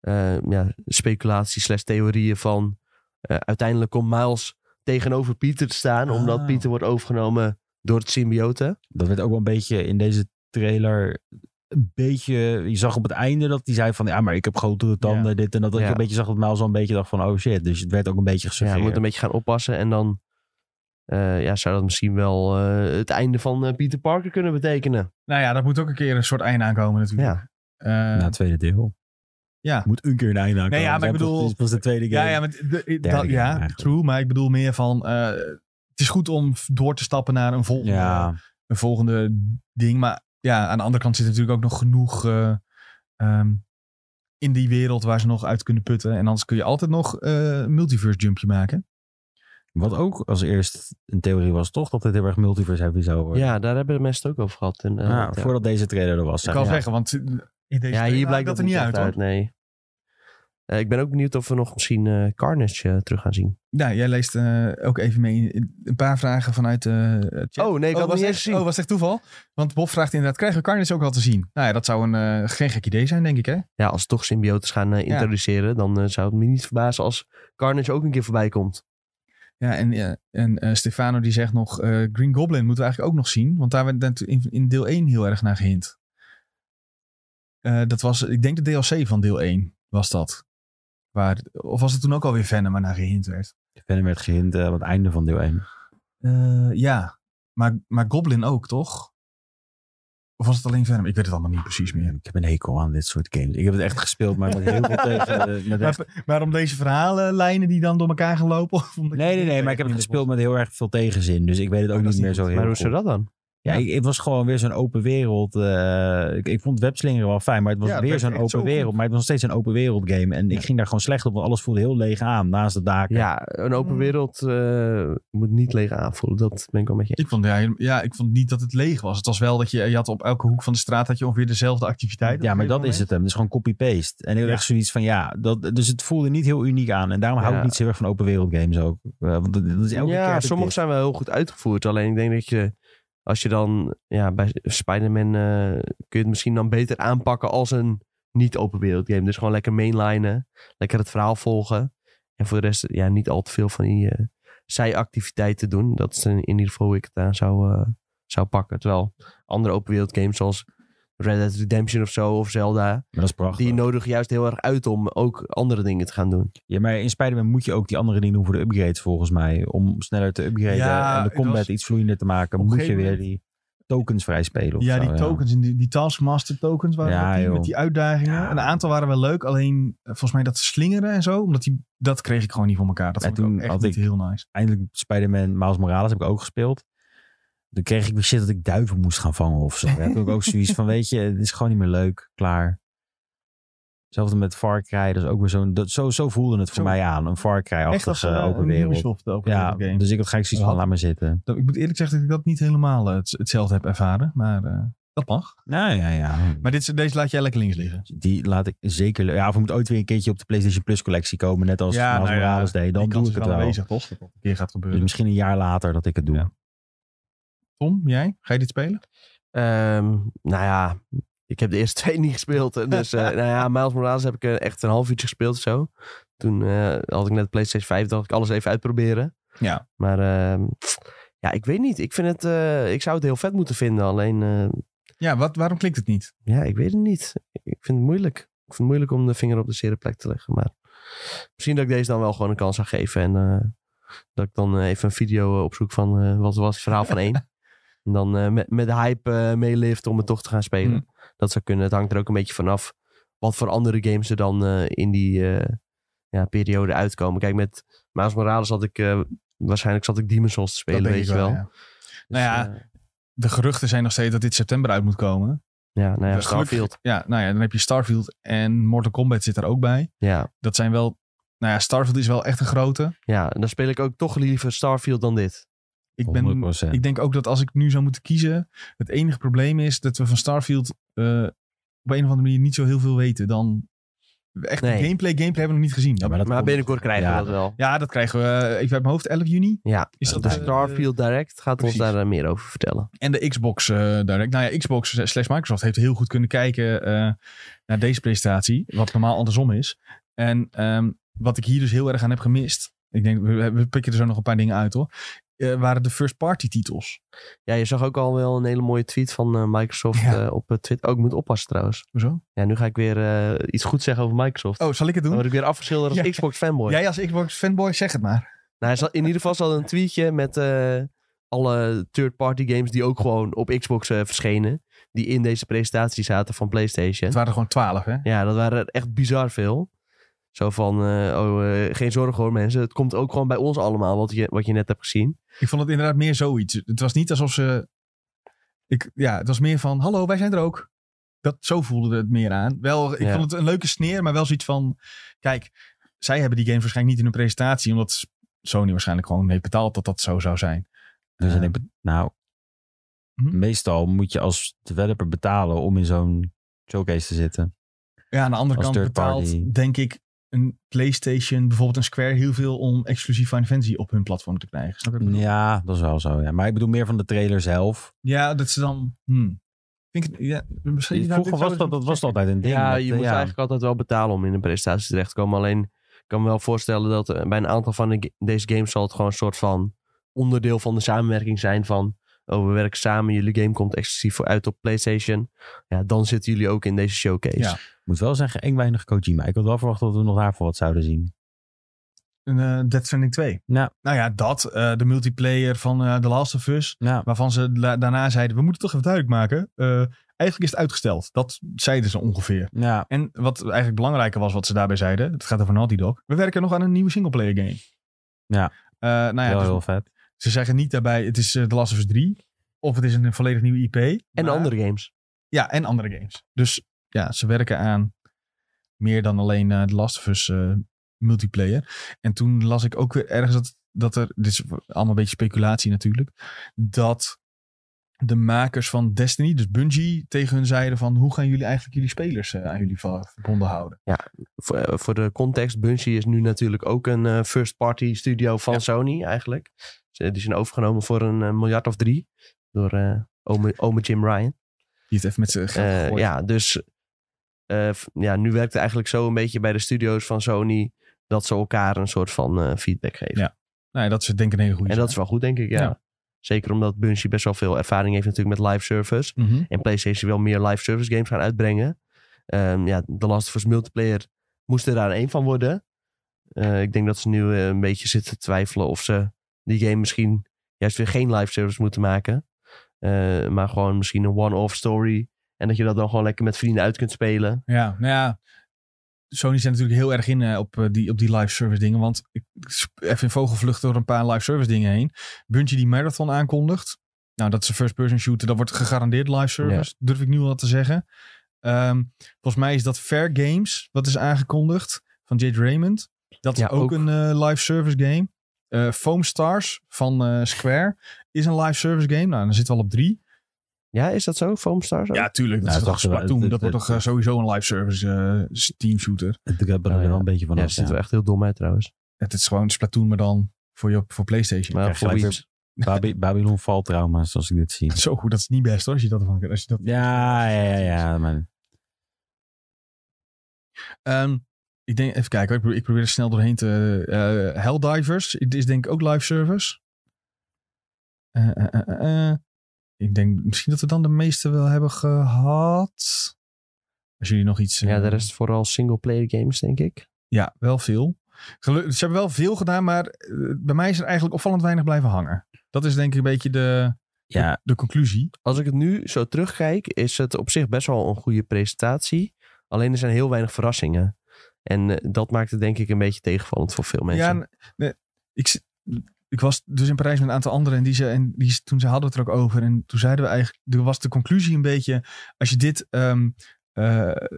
eh, ja, speculatie slash theorieën van eh, uiteindelijk komt Miles tegenover Pieter te staan, omdat Ah. Pieter wordt overgenomen door het symbiote. Dat werd ook wel een beetje in deze trailer... Een beetje... Je zag op het einde dat hij zei van... Ja, maar ik heb grotere tanden, dit en dat. Dat Ja. je een beetje zag dat Miles al een beetje dacht van... Oh shit. Dus het werd ook een beetje Ja, gesuggereerd. je moet een beetje gaan oppassen en dan eh, ja, zou dat misschien wel eh, het einde van eh, Peter Parker kunnen betekenen. Nou ja, dat moet ook een keer een soort einde aankomen natuurlijk. Ja, Eh, Na het tweede deel. ja. Moet een keer een einde aankomen. Nee, ja, maar ik bedoel- Het was de tweede game. Ja, ja, maar de, de- dat, game ja eigenlijk. true. Maar ik bedoel meer van... eh, het is goed om door te stappen naar een volgende, Ja, een volgende ding. Maar ja, aan de andere kant zit natuurlijk ook nog genoeg eh, ehm, in die wereld waar ze nog uit kunnen putten. En anders kun je altijd nog eh, een multiverse jumpje maken. Wat ook als eerst een theorie was, toch? Dat het heel erg multiverse heavy zou worden. ja, daar hebben de mensen het ook over gehad. En, eh, Ja, ja. Voordat deze trailer er was. Ik kan zeggen, want in deze Ja, trailer hier blijkt dat dat er niet uit, hoor. Nee. Eh, ik ben ook benieuwd of we nog misschien eh, Carnage eh, terug gaan zien. Ja, jij leest ook even mee een paar vragen vanuit de chat. Oh, nee, ik had was niet echt. Oh, was echt toeval? Want Bob vraagt inderdaad, krijgen we Carnage ook al te zien? Nou ja, dat zou een, geen gek idee zijn, denk ik, hè? Ja, als ze toch symbiotes gaan introduceren, dan zou het me niet verbazen als Carnage ook een keer voorbij komt. Ja, en, ja, en Stefano die zegt nog, Green Goblin moeten we eigenlijk ook nog zien. Want daar werd in, in deel 1 heel erg naar gehint. Eh, dat was, ik denk de DLC van deel 1 was dat. Waar, of was het toen ook alweer Venom waar naar gehint werd? Venom werd gehint eh, aan het einde van deel 1. Eh, ja, maar, maar Goblin ook, toch? Of was het alleen Venom? Ik weet het allemaal niet precies meer. Ik heb een hekel aan dit soort games. Ik heb het echt gespeeld, maar met heel veel <laughs> tegen. eh, met echt- Maar, maar om deze verhalenlijnen die dan door elkaar gaan lopen? <laughs> Of Nee, nee, nee, maar ik heb het gespeeld met heel erg veel tegenzin. Dus ik weet het ook niet meer zo goed. heel maar hoe is dat dan? Ja, ik, het was gewoon weer zo'n open wereld. eh, ik, ik vond webslingeren wel fijn, maar het was Ja, weer zo'n open zo wereld. goed. Maar het was nog steeds een open wereld game. En ik ging daar gewoon slecht op, want alles voelde heel leeg aan naast de daken. Ja, een open Mm. wereld eh, moet niet leeg aanvoelen. Dat ben ik wel met je. Ik vond, ja, ja, ik vond niet dat het leeg was. Het was wel dat je, je had op elke hoek van de straat had je ongeveer dezelfde activiteit. Ja, maar dat is het hem. Het is gewoon copy-paste. En ik echt zoiets van, ja, dat, dus het voelde niet heel uniek aan. En daarom hou ik niet zo erg van open wereld games ook. Eh, want dat, dat is elke keer ja, sommige zijn wel heel goed uitgevoerd. Alleen ik denk dat je, als je dan, ja, bij Spider-Man eh, kun je het misschien dan beter aanpakken als een niet open wereld game. Dus gewoon lekker mainlinen, lekker het verhaal volgen. En voor de rest, ja, niet al te veel van die eh, zijactiviteiten doen. Dat is in, in ieder geval hoe ik het aan zou, eh, zou pakken. Terwijl andere open wereld games zoals Red Dead Redemption of zo, of Zelda, Maar dat is prachtig. die nodigen juist heel erg uit om ook andere dingen te gaan doen. Ja, maar in Spider-Man moet je ook die andere dingen doen voor de upgrades volgens mij. Om sneller te upgraden Ja, en de combat was- iets vloeiender te maken. Moet je weer die tokens vrij spelen of Ja, zo, die tokens, en die, die Taskmaster tokens waren Ja, dat die, joh. met die uitdagingen. Ja. Een aantal waren wel leuk, alleen eh, volgens mij dat slingeren en zo, omdat die, dat kreeg ik gewoon niet voor elkaar. Dat En vond ik ook echt had niet ik- heel nice. Eindelijk Spider-Man Miles Morales heb ik ook gespeeld. Toen kreeg ik shit dat ik duiven moest gaan vangen of zo. Ja, toen heb ik ook <laughs> zoiets van, weet je, het is gewoon niet meer leuk. Klaar. Hetzelfde met Far Cry. Dat is ook weer zo'n... dat- Zo, zo voelde het voor Zo- mij aan. Een Far als Cry-achtige een, open wereld. Ubisoft open Ja, game. dus ik had gelijk zoiets van, laat maar zitten. Ik moet eerlijk zeggen dat ik dat niet helemaal eh, het- hetzelfde heb ervaren. Maar eh, Dat mag. Nou ja, ja. Maar dit, deze laat jij lekker links liggen. Die laat ik zeker... Ja, of we moeten ooit weer een keertje op de PlayStation Plus collectie komen. Net als Ja, Miles nou ja, Morales deed. Dan doe ik het wel wel. aanwezig, toch? Dat dat een keer gaat Dus gebeuren. misschien een jaar later dat ik het doe. Ja. Tom, jij? Ga je dit spelen? Ehm, nou ja, ik heb de eerste <laughs> twee niet gespeeld. hè. Dus eh, nou ja, Miles Morales heb ik eh, echt een half uurtje gespeeld of zo. Toen eh, had ik net PlayStation 5, dacht ik alles even uitproberen. Ja. Maar ehm, ja, ik weet niet. Ik, vind het, ik zou het heel vet moeten vinden. Alleen, Ja, wat, waarom klikt het niet? ja, ik weet het niet. Ik vind het moeilijk. Ik vind het moeilijk om de vinger op de zere plek te leggen. Maar misschien dat ik deze dan wel gewoon een kans ga geven. En dat ik dan even een video opzoek van wat was het verhaal van één. En dan eh, met, met de hype eh meelift om het toch te gaan spelen. Mm. Dat zou kunnen. Het hangt er ook een beetje vanaf wat voor andere games er dan eh, in die ja, periode uitkomen. Kijk, met Miles Morales had ik... waarschijnlijk zat ik Demon's Souls te spelen, weet je wel. ja. Dus, Nou ja, De geruchten zijn nog steeds dat dit september uit moet komen. ja, nou ja, Starfield. Ja, nou ja, dan heb je Starfield en Mortal Kombat zit er ook bij. Ja, Dat zijn wel... Nou ja, Starfield is wel echt een grote. ja, en dan speel ik ook toch liever Starfield dan dit. Ik, ben, 100%. ik denk ook dat als ik nu zou moeten kiezen... Het enige probleem is dat we van Starfield eh, op een of andere manier niet zo heel veel weten. Dan echt Nee. gameplay, gameplay hebben we nog niet gezien. Ja, maar dat Maar komt- binnenkort krijgen ja, we dat wel. Ja, dat krijgen we eh, even uit mijn hoofd, 11 juni. Ja, Is dat de eh, Starfield Direct gaat precies. ons daar meer over vertellen. En de Xbox eh, Direct. Nou ja, Xbox slash Microsoft heeft heel goed kunnen kijken eh, naar deze presentatie. Wat normaal andersom is. En ehm, wat ik hier dus heel erg aan heb gemist. Ik denk, we, we pikken er zo nog een paar dingen uit hoor. Eh, waren de first party titels. Ja, je zag ook al wel een hele mooie tweet van eh, Microsoft Ja. eh, op Twitter. Ook moet oppassen trouwens. Hoezo? Ja, nu ga ik weer iets goed zeggen over Microsoft. Oh, zal ik het Dan doen? word ik weer afgeschilderd als Ja. Xbox fanboy. Jij als Xbox fanboy, zeg het maar. Nou, hij in ieder geval zat een tweetje met alle third-party games die ook gewoon op Xbox verschenen. Die in deze presentatie zaten van PlayStation. Het waren er gewoon 12 hè? Ja, dat waren echt bizar veel. Zo van, eh, oh, eh, geen zorgen hoor mensen. Het komt ook gewoon bij ons allemaal, wat je, wat je net hebt gezien. Ik vond het inderdaad meer zoiets. Het was niet alsof ze... Ik, ja, het was meer van, hallo, wij zijn er ook. Dat, zo voelde het meer aan. Wel, ik Ja. vond het een leuke sneer, maar wel zoiets van... Kijk, zij hebben die games waarschijnlijk niet in hun presentatie... omdat Sony waarschijnlijk gewoon heeft betaald dat dat zo zou zijn. Dus ik, nou, Hm? meestal moet je als developer betalen om in zo'n showcase te zitten. Ja, aan de andere Als kant betaalt, party. denk ik, een PlayStation, bijvoorbeeld een Square, heel veel om exclusief Final Fantasy op hun platform te krijgen. Snap ik? Ja, dat is wel zo. Ja. Maar ik bedoel meer van de trailer zelf. Ja, dat ze dan... Hmm. Vind ik, het- ja, misschien, Vroeger was dat, ik dat was altijd een ding. ja, Dat, je moet eigenlijk altijd wel betalen om in een presentatie terecht te komen. Alleen, ik kan me wel voorstellen dat eh, bij een aantal van de deze games zal het gewoon een soort van onderdeel van de samenwerking zijn van... Oh, we werken samen, jullie game komt exclusief voor uit op PlayStation. Ja, dan zitten jullie ook in deze showcase. Ja. Ik moet wel zeggen, eng weinig Kojima. Ik had wel verwacht dat we nog daarvoor wat zouden zien. Een uh, Dead Stranding 2. Nou, Nou ja, dat. eh, de multiplayer van eh The Last of Us. Waarvan ze la- daarna zeiden, we moeten toch even duidelijk maken. eh, eigenlijk is het uitgesteld. Dat zeiden ze ongeveer. ja, En wat eigenlijk belangrijker was wat ze daarbij zeiden. Het gaat over Naughty Dog. We werken nog aan een nieuwe singleplayer game. Ja. Eh, nou ja, wel dus heel vet. Ze zeggen niet daarbij, het is eh, The Last of Us 3. Of het is een volledig nieuwe IP. En maar- andere games. Ja, en andere games. Dus ja, ze werken aan meer dan alleen eh The Last of Us eh, multiplayer. En toen las ik ook weer ergens dat, dat er, dit is allemaal een beetje speculatie natuurlijk, dat de makers van Destiny, dus Bungie, tegen hun zeiden van hoe gaan jullie eigenlijk jullie spelers aan jullie verbonden houden? Voor, eh, voor de context, Bungie is nu natuurlijk ook een eh, first-party studio van Ja. Sony eigenlijk. Die zijn overgenomen voor een eh, miljard of drie door eh ome, ome Jim Ryan. Die heeft even met zijn geld Eh, ja, dus ja, nu werkt het eigenlijk zo een beetje bij de studio's van Sony dat ze elkaar een soort van feedback geven. Ja, Nou ja, dat is denk ik een hele goede en dat is wel goed, denk ik. Ja. Ja. Zeker omdat Bungie best wel veel ervaring heeft natuurlijk met live service. Mhm. En PlayStation wil meer live service games gaan uitbrengen. Ehm ja, The Last of Us multiplayer moest er daar één van worden. Ik denk dat ze nu een beetje zitten te twijfelen of ze die game misschien juist weer geen live service moeten maken. Eh, maar gewoon misschien een one-off story. En dat je dat dan gewoon lekker met vrienden uit kunt spelen. Ja, nou ja. Sony zit natuurlijk heel erg in eh, op, eh, die, op die live service dingen. Want ik even in vogelvlucht door een paar live service dingen heen. Bungie die Marathon aankondigt. Nou, dat is een first person shooter. Dat wordt gegarandeerd live service. Durf ik nu al te zeggen. Ehm, volgens mij is dat Fair Games. Wat is aangekondigd van Jade Raymond. Dat is Ja, ook, ook. een live service game. Eh Foam Stars van eh, Square is een live service game. Nou, dan zitten we al op drie. Ja, is dat zo? Foam Stars? ook? Ja, tuurlijk. Dat Ja, is toch Splatoon. het- Dat wordt toch eh, sowieso een live service eh, Steam shooter. Ik heb er wel een beetje van ja, af. er ja. echt heel dom uit trouwens. Het is gewoon Splatoon, maar dan voor, je, voor PlayStation. Maar voor gelijk iets. Baby- Babylon valt trauma's, zoals ik dit zie. Zo goed, dat is niet best hoor. Als je dat ervan als je dat Ja, ja, ja. ja maar, Ehm, ik denk, even kijken, ik probeer, ik probeer er snel doorheen te. eh Helldivers is denk ik ook live service. Eh, eh. Ik denk misschien dat we dan de meeste wel hebben gehad. Als jullie nog iets. Ja, de rest vooral single-player games, denk ik. Ja, wel veel. Ze hebben wel veel gedaan, maar bij mij is er eigenlijk opvallend weinig blijven hangen. Dat is denk ik een beetje de, ja, de, de conclusie. Als ik het nu zo terugkijk, is het op zich best wel een goede presentatie. Alleen er zijn heel weinig verrassingen. En eh, dat maakt het denk ik een beetje tegenvallend voor veel mensen. Ja, nee, ik, ik was dus in Parijs met een aantal anderen en, die ze, en die, toen ze hadden het er ook over. En toen zeiden we eigenlijk, er was de conclusie een beetje, als je dit eh,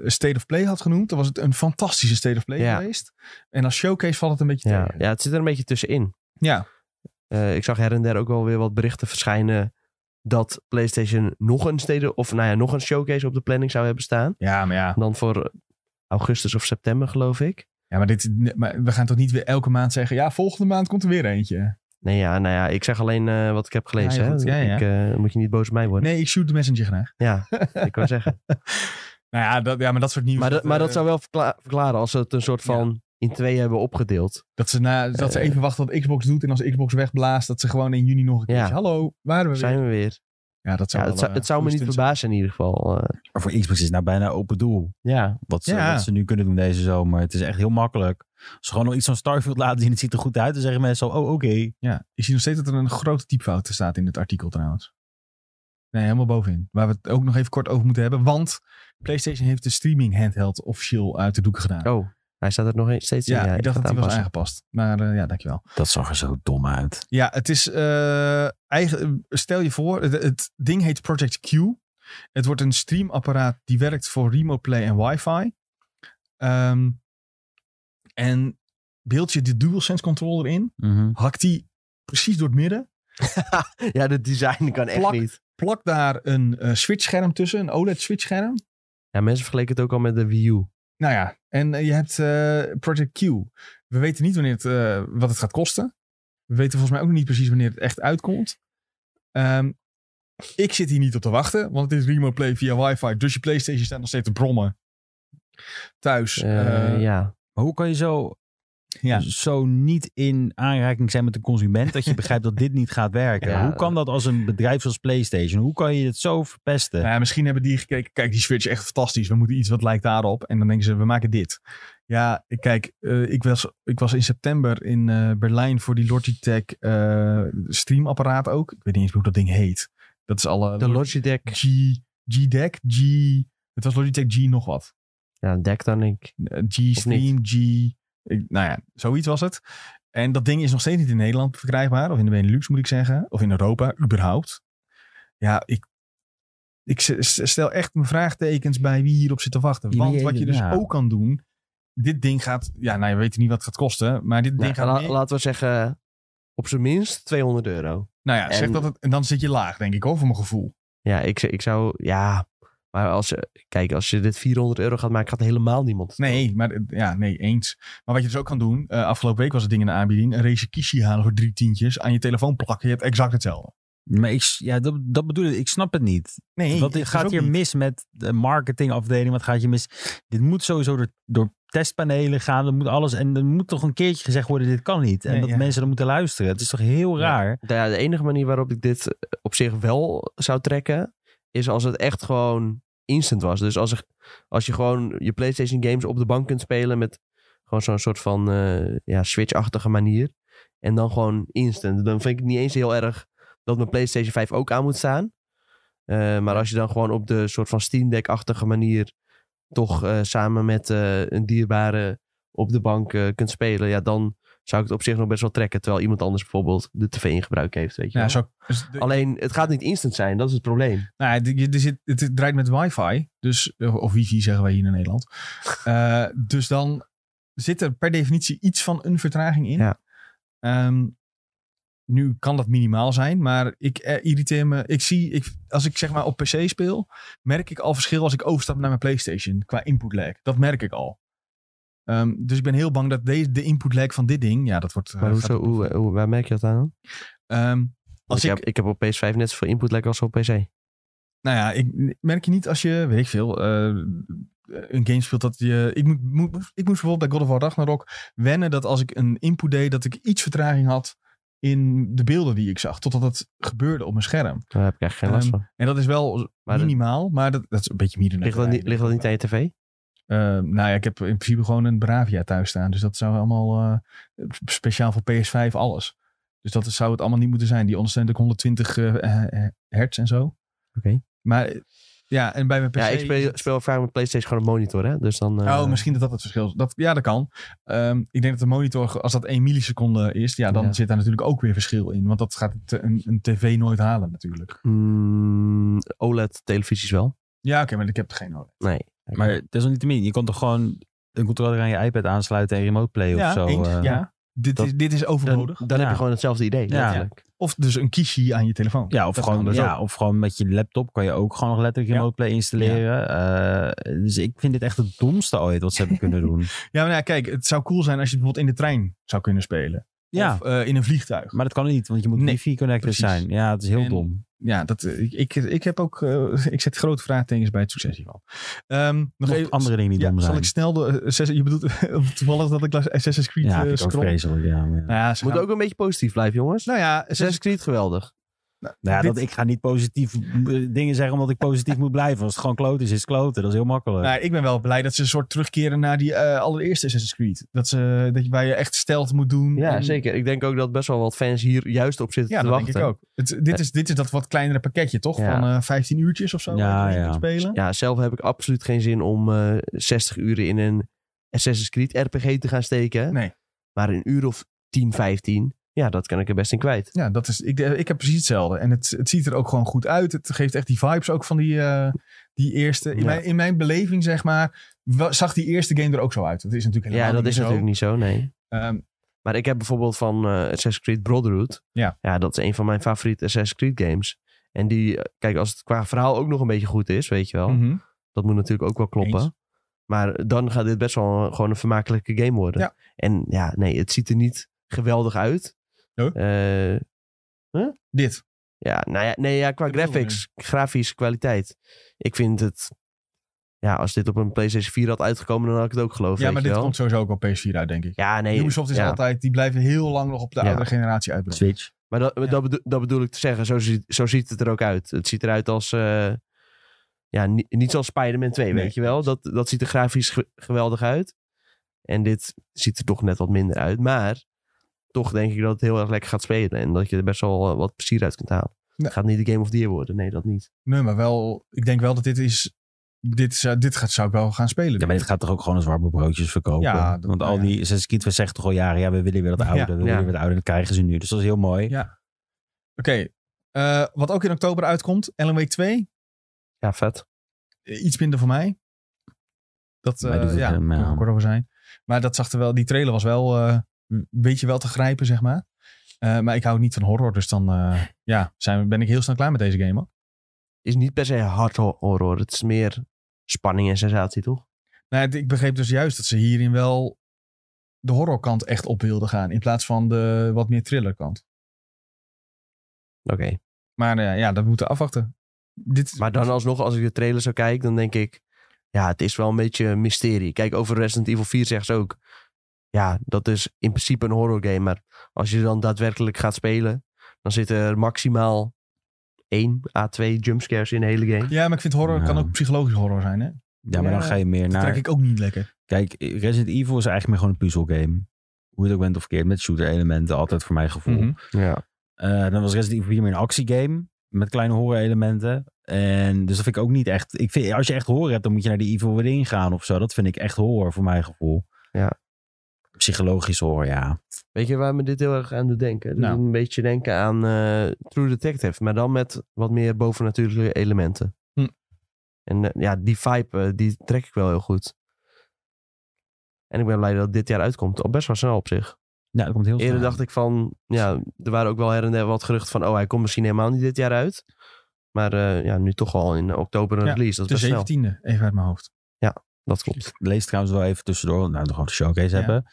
State of Play had genoemd, dan was het een fantastische State of Play Ja. geweest. En als showcase valt het een beetje ja, tegen. ja, het zit er een beetje tussenin. Ja, Eh, ik zag her en der ook wel weer wat berichten verschijnen dat PlayStation nog een steden of nou ja, nog een showcase op de planning zou hebben staan. ja maar ja. Dan voor augustus of september, geloof ik. ja maar, dit, maar we gaan toch niet weer elke maand zeggen, ja, volgende maand komt er weer eentje. Nee, ja, nou ja, ik zeg alleen eh, wat ik heb gelezen. Ja, hè. goed, ja, ja. Ik, eh, moet je niet boos op mij worden. Nee, ik shoot de messenger graag. Ja, ik wou zeggen. <laughs> Nou ja, dat, ja maar dat soort nieuws. Maar, dat, maar dat eh, zou wel verkla- verklaren als ze het een soort van in twee hebben opgedeeld. Dat ze, na, dat ze even wachten wat Xbox doet en als Xbox wegblaast, dat ze gewoon in juni nog een Ja. hallo, waren we weer? Zijn we weer. Ja, dat zou, Ja, het wel, zou, eh, het zou me niet verbazen in ieder geval. eh. maar voor Xbox is het nou bijna open doel. ja, Wat ze, Ja. wat ze nu kunnen doen deze zomer. Het is echt heel makkelijk. Als ze gewoon nog iets van Starfield laten zien, het ziet er goed uit. Dan zeggen mensen zo, oh oké. Ja, ik zie nog steeds dat er een grote typfout staat in het artikel trouwens. Nee, helemaal bovenin. Waar we het ook nog even kort over moeten hebben. Want PlayStation heeft de streaming handheld officieel uit de doeken gedaan. oh, hij staat er nog steeds in. ja, ik dacht dat het die was aangepast. Maar eh, ja, dankjewel. Dat zag er zo dom uit. Ja, het is eh, eigen, stel je voor, het, het ding heet Project Q. Het wordt een streamapparaat die werkt voor remote play en wifi. Ehm, en beeld je de DualSense controller in, Mhm. hakt die precies door het midden. <laughs> Ja, de design kan echt niet. Plak daar een eh switchscherm tussen, een OLED switchscherm. Ja, mensen vergeleken het ook al met de Wii U. Nou ja, en eh, je hebt eh, Project Q. We weten niet wanneer het, eh, wat het gaat kosten. We weten volgens mij ook nog niet precies wanneer het echt uitkomt. Ehm, ik zit hier niet op te wachten, want het is remote play via wifi. Dus je PlayStation staat nog steeds te brommen. Thuis. Ja. Maar hoe kan je zo, ja. zo niet in aanraking zijn met de consument dat je begrijpt dat dit niet gaat werken? Ja. Hoe kan dat als een bedrijf zoals PlayStation? Hoe kan je het zo verpesten? Nou ja, misschien hebben die gekeken, kijk, die Switch is echt fantastisch. We moeten iets wat lijkt daarop. En dan denken ze, we maken dit. Ja, kijk, eh, ik, was, ik was in september in eh, Berlijn voor die Logitech eh, streamapparaat ook. Ik weet niet eens hoe dat ding heet. Dat is alle... De Logitech. G, G-Deck, G... Het was Logitech G nog wat. Ja, deck dan ik. G-Stream, G... ik- nou ja, zoiets was het. En dat ding is nog steeds niet in Nederland verkrijgbaar. Of in de Benelux moet ik zeggen. Of in Europa, überhaupt. Ja, ik, ik stel echt mijn vraagtekens bij wie hierop zit te wachten. Want wat je dus ja. ook kan doen... Dit ding gaat... Ja, nou, je weet niet wat het gaat kosten. Maar dit ding gaat... la- laten we zeggen, op zijn minst 200 euro. nou ja, zeg en- dat het... En dan zit je laag, denk ik, voor mijn gevoel. Ja, ik, ik zou... Ja, maar als je... Kijk, als je dit 400 euro gaat maken, gaat helemaal niemand Nee, maar eh, ja, nee, eens. Maar wat je dus ook kan doen, eh, afgelopen week was het ding in de aanbieding, een Razer Kishi halen voor drie tientjes, aan je telefoon plakken, je hebt exact hetzelfde. Maar ik, ja, dat, dat bedoel ik. Ik snap het niet. Nee, Wat gaat hier niet. mis met de marketingafdeling? Wat gaat hier mis? Dit moet sowieso door, door testpanelen gaan. Er moet alles. En er moet toch een keertje gezegd worden: dit kan niet. En Nee, dat ja. mensen er moeten luisteren. Het is toch heel Ja. raar. De, ja, de enige manier waarop ik dit eh, op zich wel zou trekken, is als het echt gewoon instant was. Dus als, er, als je gewoon je PlayStation games op de bank kunt spelen met gewoon zo'n soort van eh, ja, Switch-achtige manier. En dan gewoon instant. Dan vind ik het niet eens heel erg dat mijn PlayStation 5 ook aan moet staan. Eh, maar als je dan gewoon op de soort van Steam Deck-achtige manier toch eh, samen met een dierbare op de bank kunt spelen, ja, dan zou ik het op zich nog best wel trekken. Terwijl iemand anders bijvoorbeeld de tv in gebruik heeft, weet je Ja, zo, dus de- Alleen, het gaat niet instant zijn. Dat is het probleem. nou, ja, er zit, het draait met wifi, dus, eh, of wifi zeggen wij hier in Nederland. <laughs> Eh, dus dan zit er per definitie iets van een vertraging in. Ja. Ehm, nu kan dat minimaal zijn, maar ik eh, irriteer me. Ik zie, ik, als ik zeg maar op PC speel, merk ik al verschil als ik overstap naar mijn PlayStation qua input lag. Dat merk ik al. Ehm, dus ik ben heel bang dat deze, de input lag van dit ding, ja, dat wordt. eh, Maar hoezo, hoe, hoe, waar merk je dat aan? Want als ik, ik, heb, ik heb op PS5 net zoveel input lag als op PC. nou ja, ik merk je niet als je, weet ik veel, eh, een game speelt dat je. Ik, moet, moet, ik moest bijvoorbeeld bij God of War Ragnarok wennen dat als ik een input deed, dat ik iets vertraging had in de beelden die ik zag, totdat het gebeurde op mijn scherm. Daar heb ik echt geen last Ehm, van. En dat is wel Maar minimaal, maar dat, dat is een beetje midden. Ligt dat, niet, ligt dat niet aan je tv? Eh, nou ja, ik heb in principe gewoon een Bravia thuis staan. Dus dat zou allemaal eh, speciaal voor PS5 alles. Dus dat zou het allemaal niet moeten zijn. Die ondersteunt ook 120 eh, eh, hertz en zo. Oké. Maar ja, en bij mijn PC... Ja, ik speel, speel vaak met PlayStation gewoon op monitor, hè? Dus dan... Oh, misschien dat dat het verschil is. Dat, ja, dat kan. Ehm, ik denk dat de monitor, als dat 1 milliseconde is, ja, dan Ja. zit daar natuurlijk ook weer verschil in. Want dat gaat een, een tv nooit halen natuurlijk. mm, OLED-televisies wel. Ja, oké, maar ik heb er geen nodig. Nee. Maar desalniettemin, je kon toch gewoon een controller aan je iPad aansluiten en remote play ja, of zo. eens. eh. ja. Dit, Dat- is, dit is overbodig. dan heb Ja. je gewoon hetzelfde idee. Letterlijk. Of dus een kiesje aan je telefoon. Ja, of Dat gewoon, dus ja, ook. of gewoon met je laptop kan je ook gewoon nog letterlijk Ja. remote play installeren. Eh, dus ik vind dit echt het domste ooit wat ze hebben kunnen doen. <laughs> Ja, maar ja, kijk, het zou cool zijn als je bijvoorbeeld in de trein zou kunnen spelen. Ja, Of eh, in een vliegtuig. maar dat kan niet, want je moet Nee, wifi-connected zijn. Ja, het is heel En- dom. Ja, dat, eh, ik, ik, heb ook, eh, <laughs> ik zet grote vraagtekens bij het succes hiervan. Ehm, nog Nog even, andere dingen die ja, dom zal zijn. ik snel de, Assassin- je bedoelt <laughs> toevallig dat ik Assassin's Creed ja, vind ik ook vreselijk. Ja, maar ja. Nou ja, ze Moet gaan- ook een beetje positief blijven, jongens. nou ja, Assassin's Creed geweldig. Nou, Nou ja, dit- dat, ik ga niet positief eh, dingen zeggen omdat ik positief moet blijven. Als het gewoon kloten is, is het kloten. Dat is heel makkelijk. nou, ik ben wel blij dat ze een soort terugkeren naar die eh, allereerste Assassin's Creed. Dat, ze, dat je, waar je echt stealth moet doen. Ja, en- zeker. Ik denk ook dat best wel wat fans hier juist op zitten Ja, te dat wachten. denk ik ook. Het, dit, is, dit is dat wat kleinere pakketje, toch? Ja. Van eh 15 uurtjes of zo. Ja, ja. spelen. Ja, zelf heb ik absoluut geen zin om eh 60 uren in een Assassin's Creed RPG te gaan steken. Nee. Maar een uur of 10, 15, ja, dat kan ik er best in kwijt. Ja, dat is, ik, ik heb precies hetzelfde. En het, het ziet er ook gewoon goed uit. Het geeft echt die vibes ook van die, eh, die eerste. In, Ja. mijn, in mijn beleving, zeg maar, zag die eerste game er ook zo uit. Dat is natuurlijk helemaal Ja, dat niet is zo. natuurlijk niet zo, nee. Ehm, Maar ik heb bijvoorbeeld van eh, Assassin's Creed Brotherhood. Ja. Ja, dat is een van mijn favoriete Assassin's Creed games. En die, eh, kijk, als het qua verhaal ook nog een beetje goed is, weet je wel. mhm. Dat moet natuurlijk ook wel kloppen. Eens. Maar dan gaat dit best wel gewoon een vermakelijke game worden. Ja. En ja, nee, het ziet er niet geweldig uit. Huh? Eh, Dit. ja, nou ja, nee, ja, qua graphics, grafische kwaliteit. Ik vind het... Ja, als dit op een PlayStation 4 had uitgekomen, dan had ik het ook geloofd, Ja, maar dit wel. komt sowieso ook op PS4 uit, denk ik. Ja, nee. Ubisoft is ja. altijd, die blijven heel lang nog op de Ja. oudere generatie uitbrengen. Switch. Maar dat, Ja. dat, bedo- dat bedoel ik te zeggen. Zo ziet, zo ziet het er ook uit. Het ziet eruit als... eh, ja, ni- niet zoals Spider-Man 2, Nee. weet je wel. Dat, dat ziet er grafisch ge- geweldig uit. En dit ziet er toch net wat minder uit. Maar toch denk ik dat het heel erg lekker gaat spelen. En dat je er best wel eh, wat plezier uit kunt halen. Het gaat niet de Game of the Year worden. Nee, dat niet. Nee, maar wel, ik denk wel dat dit is, dit, is, eh, dit gaat, zou ik wel gaan spelen. Ja, maar dit gaat toch ook gewoon als warme broodjes verkopen? Ja, dat- Want al nou ja. die Assassin's Creed, we zeggen toch al jaren, ja, we willen weer wat Ja. ouder, we willen Ja. weer wat ouder. Dat krijgen ze nu. Dus dat is heel mooi. Ja. Oké, eh, wat ook in oktober uitkomt, Wake 2. Ja, vet. Iets minder voor mij. Dat, eh het ja, kan ik kort over zijn. Maar dat zag er wel, die trailer was wel eh, een beetje wel te grijpen, zeg maar. Eh, maar ik hou niet van horror, dus dan eh, ja, zijn, ben ik heel snel klaar met deze game. Hoor. Is niet per se hard ho- horror. Het is meer spanning en sensatie, toch? Nou, ik begreep dus juist dat ze hierin wel de horrorkant echt op wilden gaan. In plaats van de wat meer thrillerkant. Oké. Maar eh, ja, dat moeten we afwachten. Dit, Maar dan alsnog, als ik de trailer zo kijk, dan denk ik... Ja, het is wel een beetje een mysterie. Kijk, over Resident Evil 4 zegt ze ook... Ja, dat is in principe een horror game. Maar als je dan daadwerkelijk gaat spelen... Dan zitten er maximaal 1 à 2 jumpscares in de hele game. Ja, maar ik vind horror Ja. kan ook psychologisch horror zijn. Hè? Ja, maar dan ga je meer Dat naar... trek ik ook niet lekker. Kijk, Resident Evil is eigenlijk meer gewoon een puzzelgame. Hoe het ook bent of verkeerd. Met shooter elementen, altijd voor mijn gevoel. Mhm. Ja. Eh, dan was Resident Evil 4 meer een actiegame. Met kleine horror elementen. En dus dat vind ik ook niet echt... Ik vind, als je echt horror hebt, dan moet je naar die Evil Within gaan of zo. Dat vind ik echt horror voor mijn gevoel. Ja. Psychologisch horror, ja. Weet je waar me dit heel erg aan doet denken? Het Nou. doet een beetje denken aan eh, True Detective. Maar dan met wat meer bovennatuurlijke elementen. Hm. En eh, ja, die vibe, eh, die trek ik wel heel goed. En ik ben blij dat het dit jaar uitkomt. Al best wel snel op zich. Ja, dat komt heel Eerder snel. dacht ik van, ja, er waren ook wel her en der wat geruchten van, oh, hij komt misschien helemaal niet dit jaar uit. Maar eh, ja, nu toch wel in oktober een Ja, release. Dat De best snel. 17e, even uit mijn hoofd. Dat klopt. Ik lees trouwens wel even tussendoor, nou, we gewoon de showcase Ja. hebben.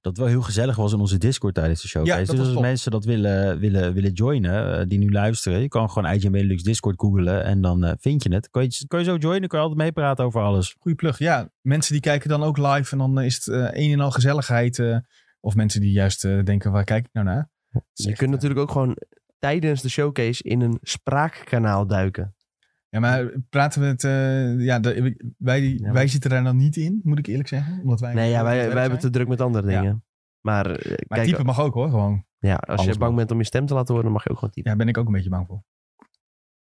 Dat wel heel gezellig was in onze Discord tijdens de showcase. Ja, dus als top. mensen dat willen, willen, willen joinen, eh, die nu luisteren, je kan gewoon IGN Benelux Discord googlen en dan eh, vind je het. Kan je, kan je zo joinen, kan je altijd meepraten over alles. Goeie plug. Ja, mensen die kijken dan ook live en dan is het eh, een en al gezelligheid. eh, of mensen die juist eh, denken, waar kijk ik nou naar? Je echt, kunt natuurlijk ook gewoon tijdens de showcase in een spraakkanaal duiken. Ja, maar praten we het... eh, ja, de- wij, Ja. wij zitten daar dan niet in, moet ik eerlijk zeggen. Omdat wij Nee, ja, wij, wij hebben te druk met andere Ja. dingen. Maar, eh, Maar kijk, typen mag ook hoor, gewoon. ja, als je bang mag. bent om je stem te laten horen, dan mag je ook gewoon typen. Ja, ben ik ook een beetje bang voor.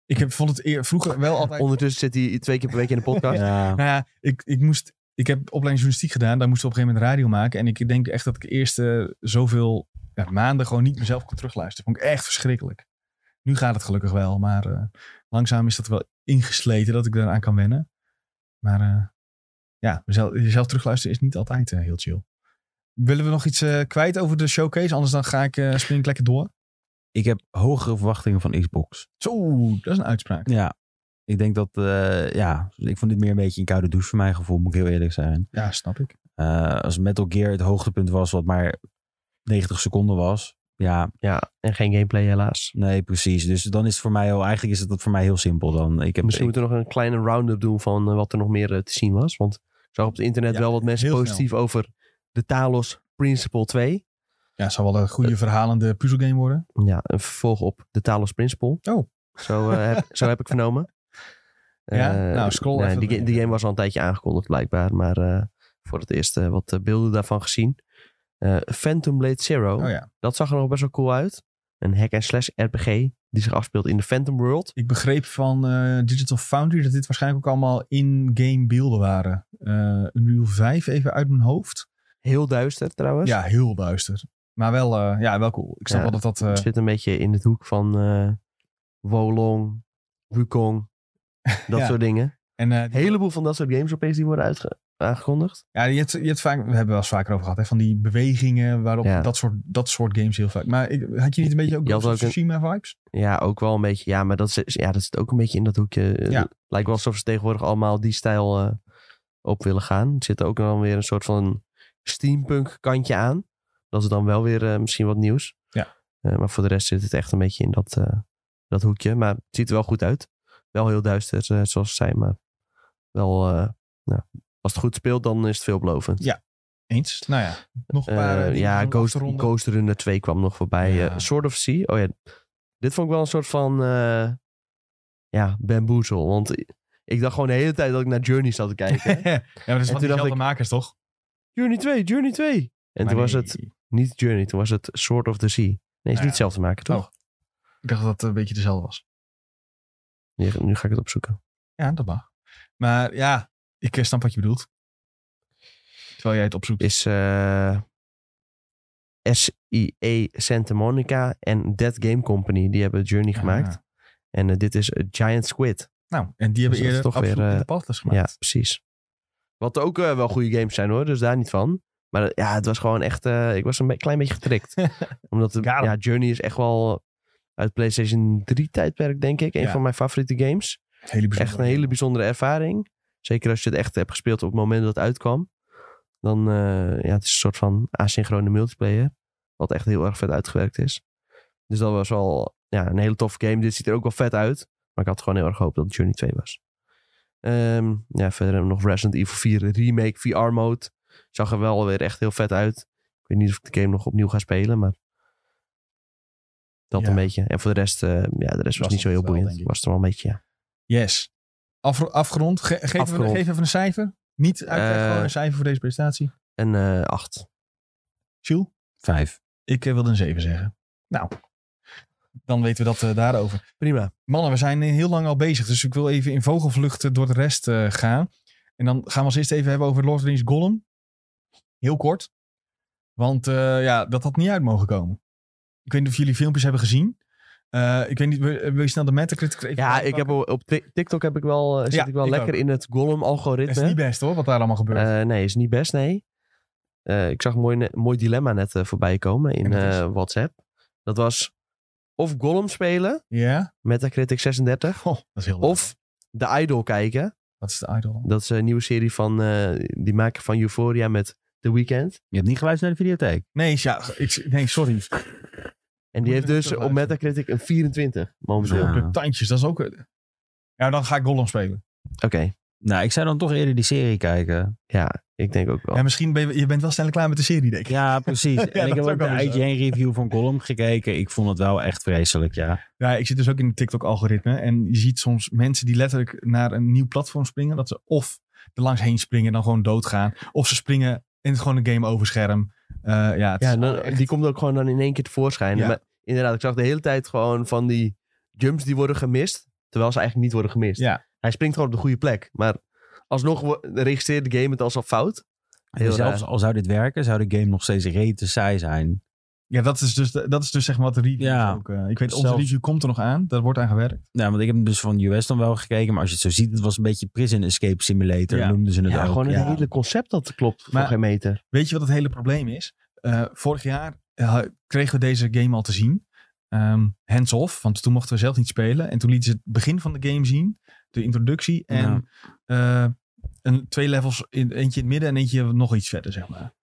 Ik heb, vond het eer, vroeger wel altijd... Ondertussen zit hij twee keer per week in de podcast. <laughs> Ja, Nou ja, ik, ik moest... Ik heb opleiding journalistiek gedaan. Daar moest ik op een gegeven moment radio maken. En ik denk echt dat ik eerst zoveel ja, maanden gewoon niet mezelf kon terugluisteren. Vond ik echt verschrikkelijk. Nu gaat het gelukkig wel. Maar eh, langzaam is dat wel ingesleten dat ik eraan kan wennen. Maar eh, ja, mezelf, jezelf terugluisteren is niet altijd eh, heel chill. Willen we nog iets eh, kwijt over de showcase? Anders dan ga ik, spring ik lekker door. ik heb hogere verwachtingen van Xbox. Zo, dat is een uitspraak. Ja, ik denk dat, ja, ik vond dit meer een beetje een koude douche voor mijn gevoel, moet ik heel eerlijk zijn. Ja, snap ik. Als Metal Gear het hoogtepunt was, wat maar 90 seconden was. Ja, Ja, en geen gameplay helaas. nee, precies. Dus dan is het voor mij al, eigenlijk is het voor mij heel simpel dan. Ik heb, Misschien ik- moeten we nog een kleine round-up doen van eh, wat er nog meer eh, te zien was. Want ik zag op het internet Ja, wel wat mensen positief over de Talos Principle 2. Ja, het zal wel een goede verhalende puzzelgame worden. Ja, een vervolg op de Talos Principle. Oh. Zo, eh, heb, <laughs> zo heb ik vernomen. Ja? Eh, Nou, scroll nee, even Die, die game was al een tijdje aangekondigd blijkbaar. Maar eh, voor het eerst eh, wat eh, beelden daarvan gezien. Eh, Phantom Blade Zero. Oh ja. Dat zag er nog best wel cool uit. Een hack-and-slash RPG die zich afspeelt in de Phantom World. Ik begreep van eh, Digital Foundry dat dit waarschijnlijk ook allemaal in-game beelden waren. Unreal 5 even uit mijn hoofd. Heel duister trouwens. Ja, heel duister. Maar wel, ja, wel cool. Ik snap Ja, wel dat dat... Het zit een beetje in het hoek van Wolong, Wukong, dat <laughs> Ja. soort dingen. en, Een heleboel van dat soort games opeens die worden uitge- aangekondigd. ja, je hebt, je hebt vaak, we hebben wel eens vaker over gehad, hè, van die bewegingen waarop Ja. dat, soort, dat soort games heel vaak. Maar ik, had je niet een beetje ook, ook een- Tsushima vibes? Ja, ook wel een beetje. Ja, maar dat, is, ja, dat zit ook een beetje in dat hoekje. Eh, Ja. Lijkt wel alsof ze tegenwoordig allemaal die stijl eh, op willen gaan. Er zit ook dan weer een soort van steampunk kantje aan. Dat is dan wel weer eh, misschien wat nieuws. Ja. Maar voor de rest zit het echt een beetje in dat, dat hoekje. Maar het ziet er wel goed uit. Wel heel duister, zoals ze zei. Maar wel, nou, als het goed speelt, dan is het veelbelovend. Ja, Eens? Nou ja, nog een paar Eh, ja, Ghost. Ghost Runner 2 kwam nog voorbij. Ja. Eh, Sword of Sea. Oh ja, dit vond ik wel een soort van... eh ja, bamboezel. Want ik dacht gewoon de hele tijd dat ik naar Journey zat te kijken. <laughs> ja, maar dat is En toen dacht diezelfde ik- makers, toch? Journey 2, Journey 2. En Maar toen was het niet Journey, toen was het Sword of the Sea. Nee, is Nou niet hetzelfde maken, toch? Oh. Ik dacht dat het een beetje dezelfde was. Nu ga ik het opzoeken. Ja, dat mag. Maar ja, ik eh, snap wat je bedoelt. Terwijl jij het opzoekt. Is eh SIE Santa Monica en Dead Game Company. Die hebben Journey gemaakt. Ah. En eh, dit is Giant Squid. Nou, en die hebben Dus eerder toch weer, de podcast gemaakt. Ja, precies. Wat ook wel goede games zijn hoor, dus daar niet van. Maar ja, het was gewoon echt... ik was een be- klein beetje getrikt. <laughs> Omdat de, ja, Journey is echt wel uit PlayStation 3 tijdperk, denk ik. Een Ja. van mijn favoriete games. Hele. Echt een hele bijzondere ervaring. Zeker als je het echt hebt gespeeld op het moment dat het uitkwam. Dan, eh, ja, het is een soort van asynchrone multiplayer. Wat echt heel erg vet uitgewerkt is. Dus dat was wel ja, een hele toffe game. Dit ziet er ook wel vet uit. Maar ik had gewoon heel erg gehoopt dat het Journey 2 was. Ehm, ja, verder hebben we nog Resident Evil 4 Remake VR mode. Zag er wel weer echt heel vet uit. Ik weet niet of ik de game nog opnieuw ga spelen, maar... Dat Ja. een beetje. En voor de rest, eh, ja, de rest was, Was niet zo heel boeiend. Was er wel een beetje, ja. Yes. Af, afgerond. Ge- geef, Afgerond. Even, geef even een cijfer. Niet uitleggen, Eh, gewoon een cijfer voor deze presentatie. En eh 8. Jules? Vijf. Ik eh, wilde een 7 zeggen. Nou, dan weten we dat eh, daarover. Prima. Mannen, we zijn eh, heel lang al bezig. Dus ik wil even in vogelvlucht eh, door de rest eh, gaan. En dan gaan we als eerste even hebben over Lord of the Rings Gollum. Heel kort. Want eh, ja, dat had niet uit mogen komen. Ik weet niet of jullie filmpjes hebben gezien. Eh, ik weet niet, wil, wil je snel de Metacritic even Ja, ik heb op, op Tik- TikTok heb ik wel, eh, zit Ja, ik wel ik lekker ook. in het Het Gollum-algoritme. is niet best hoor, wat daar allemaal gebeurt. Eh, nee, is niet best, nee. eh, ik zag een mooi, mooi dilemma net voorbij komen in dat eh, WhatsApp. Dat was of Gollum spelen, Ja? Metacritic 36, Oh, dat is heel of The Idol kijken. Wat is de idol? Dat is een nieuwe serie van eh, die maken van Euphoria met The Weeknd. Je hebt niet geluisterd naar de videotheek. Nee, ja, ik, nee, sorry. En die heeft dus op. Metacritic een 24 momenteel. Ja. De tandjes, dat is ook... Ja, dan ga ik Gollum spelen. Oké, Nou, ik zou dan toch eerder die serie kijken. ja, ik denk ook wel. Ja, misschien ben je, je bent wel snel klaar met de serie, denk ik. Ja, <laughs> precies. en ik heb ook de zo. IGN-review van Gollum gekeken. Ik vond het wel echt vreselijk, ja. Ja, ik zit dus ook in het TikTok-algoritme. En je ziet soms mensen die letterlijk naar een nieuw platform springen. Dat ze of er langs heen springen en dan gewoon doodgaan. Of ze springen in het gewoon een game over Eh, ja, het Ja, is dan- echt- die komt ook gewoon dan in één keer tevoorschijn. Ja. Maar inderdaad, ik zag de hele tijd gewoon van die jumps die worden gemist. Terwijl ze eigenlijk niet worden gemist. Ja. Hij springt gewoon op de goede plek. Maar alsnog registreert de game het als al fout. Heel zelfs raar. al zou dit werken, zou de game nog steeds rete saai zijn. Ja, dat is dus, dat is dus zeg maar wat de review Ja. ook. eh, ik weet, onze Zelfs- review komt er nog aan. Daar wordt aan gewerkt. Nou, want ik heb hem dus van US dan wel gekeken. Maar als je het zo ziet, het was een beetje Prison Escape Simulator, Ja. noemden ze het Ja, ook. gewoon het ja. hele concept dat klopt Maar- voor geen meter. Weet je wat het hele probleem is? Eh, vorig jaar eh, kregen we deze game al te zien. Ehm hands-off, want toen mochten we zelf niet spelen. En toen lieten ze het begin van de game zien. De introductie. En eh, een, twee levels, in, eentje in het midden en eentje nog iets verder, zeg maar.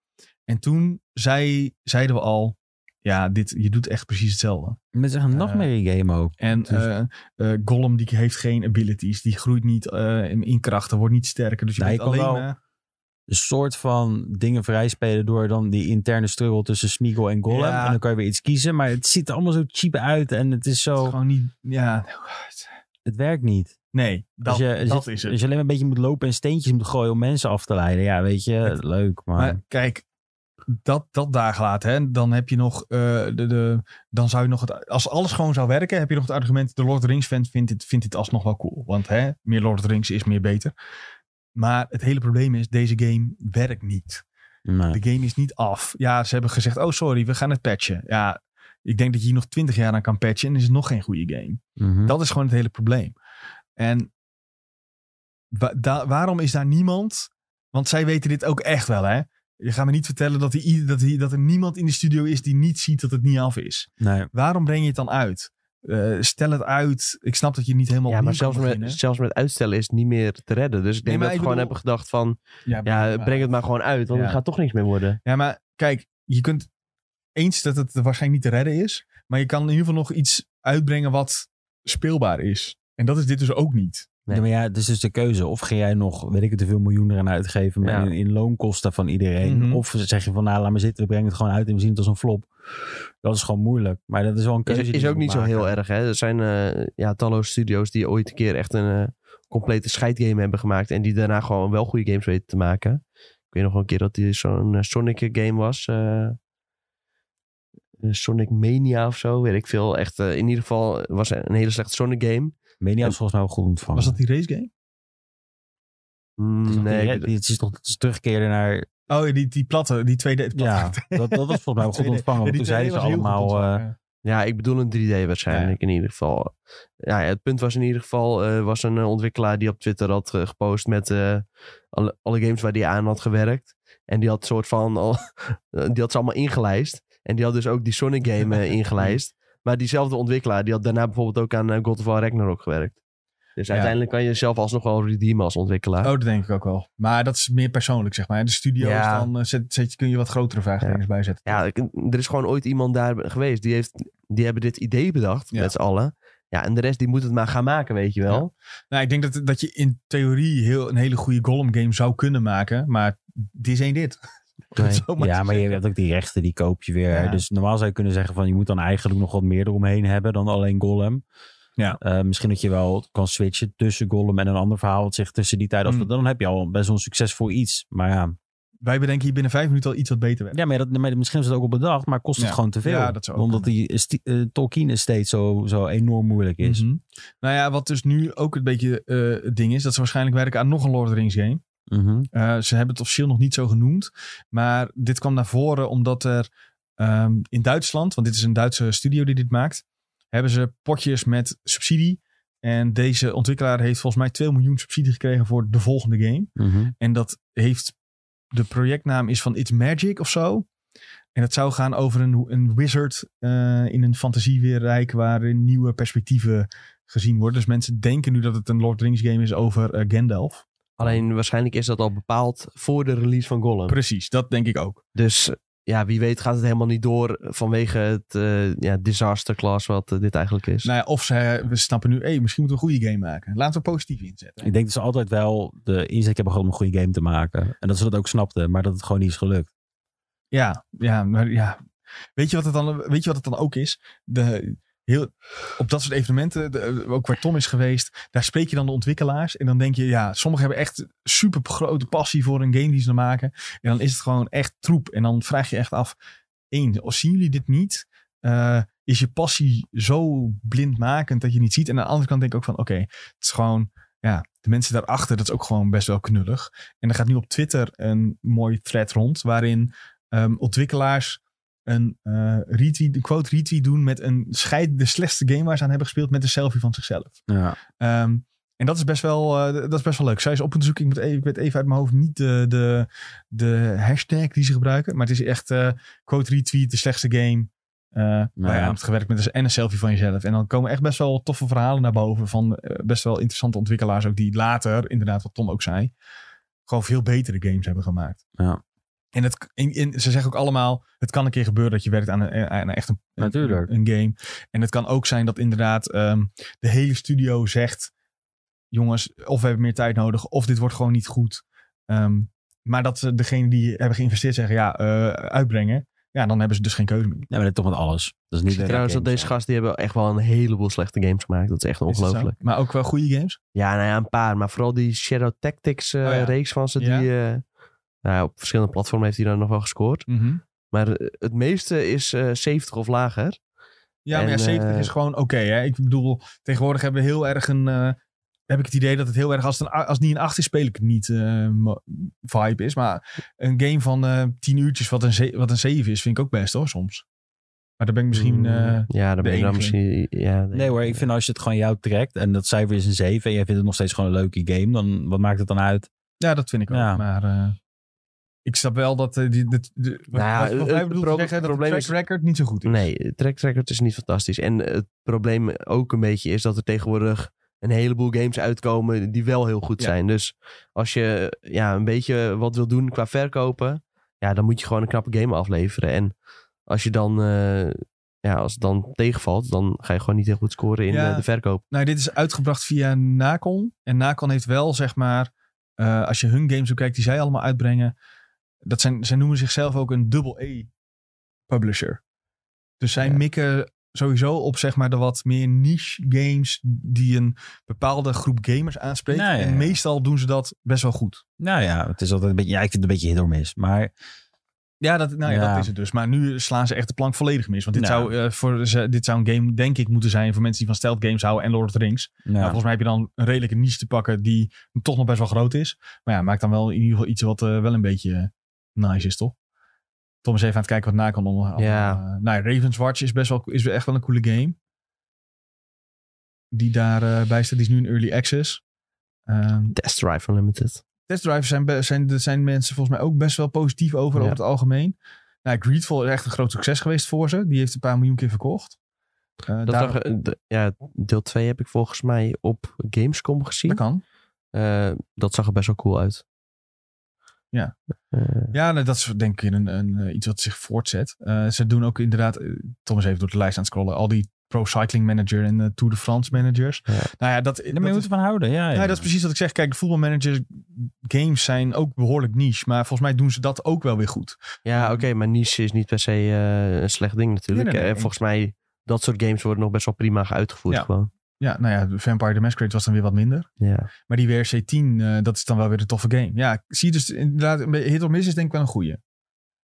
En toen zei, zeiden we al, ja, dit, je doet echt precies hetzelfde. Met zeg een nachtmerrie game ook. En Dus- eh, eh, Gollum die heeft geen abilities, die groeit niet eh, in, krachten, wordt niet sterker. Dus je Nee, kan alleen wel-. Een soort van dingen vrijspelen door dan die interne struggle tussen Smeagol en Gollum. Ja. En dan kan je weer iets kiezen. Maar het ziet er allemaal zo cheap uit. En het is Het zo... is gewoon niet, ja, Het werkt niet. nee, dat, als je, dat zit- is het. Als je alleen maar een beetje moet lopen en steentjes moet gooien om mensen af te leiden. Ja, weet je, Het- leuk. Maar, Maar kijk, dat, dat daar gelaten, hè, dan heb je nog, eh, de, de, dan zou je nog het, als alles gewoon zou werken, heb je nog het argument, de Lord of the Rings fan vindt dit, vindt dit alsnog wel cool. Want hè, meer Lord of the Rings is meer beter. Maar het hele probleem is, deze game werkt niet. nee. De game is niet af. Ja, ze hebben gezegd, oh sorry, we gaan het patchen. Ja, ik denk dat je hier nog twintig jaar aan kan patchen en is het nog geen goede game. Mhm. Dat is gewoon het hele probleem. En wa- da- waarom is daar niemand? Want zij weten dit ook echt wel, hè? Je gaat me niet vertellen dat, die, dat, die, dat er niemand in de studio is die niet ziet dat het niet af is. nee. Waarom breng je het dan uit? Eh, stel het uit. Ik snap dat je niet helemaal Ja, maar zelfs met, beginnen. zelfs met uitstellen is het niet meer te redden. Dus ik denk dat we gewoon hebben gedacht van... Ja, Ja, maar- breng het maar gewoon uit. Want Ja. het gaat toch niks meer worden. Ja, maar kijk, je kunt eens dat het waarschijnlijk niet te redden is. Maar je kan in ieder geval nog iets uitbrengen wat speelbaar is. En dat is dit dus ook niet. Nee. Ja, maar ja, het is dus de keuze. Of ga jij nog, weet ik het, te veel miljoen eraan uitgeven Ja. in, in loonkosten van iedereen. Mhm. Of zeg je van, nou, laat maar zitten, we brengen het gewoon uit en we zien het als een flop. Dat is gewoon moeilijk. Maar dat is wel een keuze Is, is ook niet zo heel erg. Hè? Er zijn eh, ja, talloze studio's die ooit een keer echt een eh, complete scheidgame hebben gemaakt. En die daarna gewoon wel goede games weten te maken. Ik weet nog een keer dat die zo'n eh, Sonic game was. Sonic Mania of zo, weet ik veel. Echt, in ieder geval was het een hele slechte Sonic game. Mania is volgens mij wel goed ontvangen. Was dat die race game? Mm, nee, die- het is toch het is terugkeren naar... Oh, die, die platte, die 2D. platte- Ja, dat, dat was volgens mij wel <laughs> goed 2D. ontvangen. Ja, Want die toen 2D zeiden ze was allemaal... eh, ja. Ik bedoel een 3D waarschijnlijk in ieder geval. Ja, het punt was in ieder geval, eh was een eh, ontwikkelaar die op Twitter had gepost met eh, alle, alle games waar hij aan had gewerkt. En die had soort van, al, <laughs> die had ze allemaal ingelijst. En die had dus ook die Sonic game <laughs> ingelijst. Maar diezelfde ontwikkelaar, die had daarna bijvoorbeeld ook aan eh, God of War Ragnarok gewerkt. Dus Ja. uiteindelijk kan je jezelf alsnog wel redeemen als ontwikkelaar. Oh, dat denk ik ook wel. Maar dat is meer persoonlijk, zeg maar. De studio is Ja. dan, eh, zet, zet, kun je wat grotere vraagtekens bijzetten. Ja, er is gewoon ooit iemand daar geweest. Die, heeft, die hebben dit idee bedacht met z'n allen. Ja, en de rest die moet het maar gaan maken, weet je wel. Nou, ik denk dat, dat je in theorie heel, een hele goede Gollum game zou kunnen maken. Maar is één dit. <laughs> Ja, maar je hebt ook die rechten, die koop je weer. Ja. Dus normaal zou je kunnen zeggen van... je moet dan eigenlijk nog wat meer eromheen hebben dan alleen Gollum. Ja. Eh, misschien dat je wel kan switchen tussen Gollum en een ander verhaal... wat zich tussen die tijd... Mm. Dan heb je al best wel een succesvol iets. Maar ja, Wij bedenken hier binnen vijf minuten al iets wat beter werkt. ja maar dat, maar misschien is het ook al bedacht... maar kost het Ja. gewoon te veel. Ja, dat zou Omdat die eh, Tolkien estate zo, zo enorm moeilijk is. Mhm. Nou ja, wat dus nu ook een beetje eh, het ding is, dat ze waarschijnlijk werken aan nog een Lord of the Rings game. Mhm. Eh, ze hebben het officieel nog niet zo genoemd. Maar dit kwam naar voren omdat er ehm, in Duitsland, want dit is een Duitse studio die dit maakt, hebben ze potjes met subsidie. En deze ontwikkelaar heeft volgens mij 2 miljoen subsidie gekregen voor de volgende game. Mhm. En dat heeft de projectnaam is van It's Magic of zo. En het zou gaan over een, een wizard eh, in een fantasieweerrijk waarin nieuwe perspectieven gezien worden. Dus mensen denken nu dat het een Lord of the Rings game is over eh, Gandalf. Alleen waarschijnlijk is dat al bepaald voor de release van Gollum. Precies, dat denk ik ook. Dus ja, wie weet gaat het helemaal niet door vanwege het eh, ja, disaster class wat eh, dit eigenlijk is. Nou ja, of ze we snappen nu, hey, misschien moeten we een goede game maken. Laten we positief inzetten. Ik denk dat ze altijd wel de inzet hebben gehad om een goede game te maken. En dat ze dat ook snapten, maar dat het gewoon niet is gelukt. Ja, ja, maar ja. Weet je wat het dan, weet je wat het dan ook is? De, heel, op dat soort evenementen, de- ook waar Tom is geweest, daar spreek je dan de ontwikkelaars. En dan denk je, ja, sommigen hebben echt super grote passie voor een game die ze maken. En dan is het gewoon echt troep. En dan vraag je echt af, één, zien jullie dit niet? Eh, is je passie zo blindmakend dat je niet ziet? En aan de andere kant denk ik ook van, oké, het is gewoon, ja, de mensen daarachter, dat is ook gewoon best wel knullig. En er gaat nu op Twitter een mooi thread rond, waarin ehm, ontwikkelaars een, eh, retweet, een quote retweet doen met een scheid, de slechtste game waar ze aan hebben gespeeld met een selfie van zichzelf. Ja. Ehm, en dat is best wel, eh, dat is best wel leuk. Zij is op moeten zoeken. Ik, moet even, ik weet even uit mijn hoofd niet de, de, de hashtag die ze gebruiken. Maar het is echt eh, quote retweet, de slechtste game. waar je ja. aan hebt gewerkt met een, en een selfie van jezelf. En dan komen echt best wel toffe verhalen naar boven. Van best wel interessante ontwikkelaars ook. Die later, inderdaad wat Tom ook zei. Gewoon veel betere games hebben gemaakt. Ja. En, het, en ze zeggen ook allemaal, het kan een keer gebeuren dat je werkt aan, een, aan echt een, Natuurlijk. een game. En het kan ook zijn dat inderdaad ehm, de hele studio zegt, jongens, of we hebben meer tijd nodig, of dit wordt gewoon niet goed. Ehm, maar dat ze degene die hebben geïnvesteerd zeggen, ja, eh, uitbrengen. Ja, dan hebben ze dus geen keuze meer. Ja, maar dat is toch met alles. Dat is niet alleen Trouwens, dat games, deze hè. gasten die hebben echt wel een heleboel slechte games gemaakt. Dat is echt Is ongelooflijk. Maar ook wel goede games. Ja, nou ja, een paar. Maar vooral die Shadow Tactics eh, Oh ja. reeks van ze. Ja. Die, eh, nou, ja, op verschillende platformen heeft hij dan nog wel gescoord. Maar eh, het meeste is eh 70 of lager. Ja, maar ja, En, 70 eh, is gewoon oké. hè. ik bedoel, tegenwoordig hebben we heel erg een... heb ik het idee dat het heel erg... Als het, een, als het niet een 8 is, speel ik niet eh, vibe is. Maar een game van eh 10 uurtjes wat een, ze- wat een 7 is, vind ik ook best hoor, soms. Maar dan ben ik misschien... Mm, eh, ja, dan ben je dan misschien... Ja, Nee hoor, ik vind als je het gewoon jou trekt en dat cijfer is een 7 en jij vindt het nog steeds gewoon een leuke game, dan wat maakt het dan uit? ja, dat vind ik ook. Ja. Maar eh, ik snap wel dat... eh, die, dit- de, Nou ja, wat, wat het- wij het bedoelen pro- te zeggen, dat de probleem track is- record niet zo goed is. Nee, track record is niet fantastisch. En het probleem ook een beetje is dat er tegenwoordig een heleboel games uitkomen die wel heel goed Ja. zijn. Dus als je ja, een beetje wat wil doen qua verkopen, ja, dan moet je gewoon een knappe game afleveren. En als je dan, eh, ja, als het dan tegenvalt, dan ga je gewoon niet heel goed scoren in Ja. eh, de verkoop. Nou, dit is uitgebracht via Nacon. En Nacon heeft wel, zeg maar, als je hun games ook kijkt die zij allemaal uitbrengen, dat zijn, zij noemen zichzelf ook een double-A publisher. Dus zij Ja. mikken sowieso op, zeg maar, de wat meer niche games die een bepaalde groep gamers aanspreken. Nou ja, En meestal doen ze dat best wel goed. Nou ja, het is altijd een beetje, ja, ik vind het een beetje hit or miss, maar Ja, dat, nou ja, Ja. dat is het dus. Maar nu slaan ze echt de plank volledig mis. Want dit, Nou. zou, eh, voor, ze, dit zou een game, denk ik, moeten zijn voor mensen die van stealth games houden en Lord of the Rings. nou, Nou, volgens mij heb je dan een redelijke niche te pakken die toch nog best wel groot is. Maar ja, maak dan wel in ieder geval iets wat eh, wel een beetje eh, nice is, toch? Tom is even aan het kijken wat na kan om. Ja. Uh, nou, Ravens Watch is best wel is echt wel een coole game. Die daarbij bij staat, die is nu in early access. Ehm Test Drive Unlimited. Test Drive zijn, zijn, zijn mensen volgens mij ook best wel positief over, Ja. over het algemeen. Nou, Greedfall is echt een groot succes geweest voor ze. Die heeft een paar miljoen keer verkocht. Eh, Dat daarom- eh, ja, deel 2 heb ik volgens mij op Gamescom gezien. dat kan. Eh, dat zag er best wel cool uit. Ja. Eh, Ja, nou, dat is denk ik een, een, eh, iets wat zich voortzet. Eh, ze doen ook inderdaad, Tom is even door de lijst aan het scrollen, al die Pro Cycling Manager en eh, Tour de France managers. Ja. Nou ja, dat, daar dat, moet is, je van houden. Ja, ja. ja, dat is precies wat ik zeg. Kijk, de voetbalmanager games zijn ook behoorlijk niche, maar volgens mij doen ze dat ook wel weer goed. Ja, oké, maar niche is niet per se eh, een slecht ding natuurlijk. Nee, nee, nee. En volgens mij, dat soort games worden nog best wel prima uitgevoerd Ja. gewoon. Ja, nou ja, Vampire the Masquerade was dan weer wat minder. Ja. Maar die WRC10, eh, dat is dan wel weer een toffe game. Ja, ik zie dus inderdaad, een beetje- hit or miss is denk ik wel een goeie.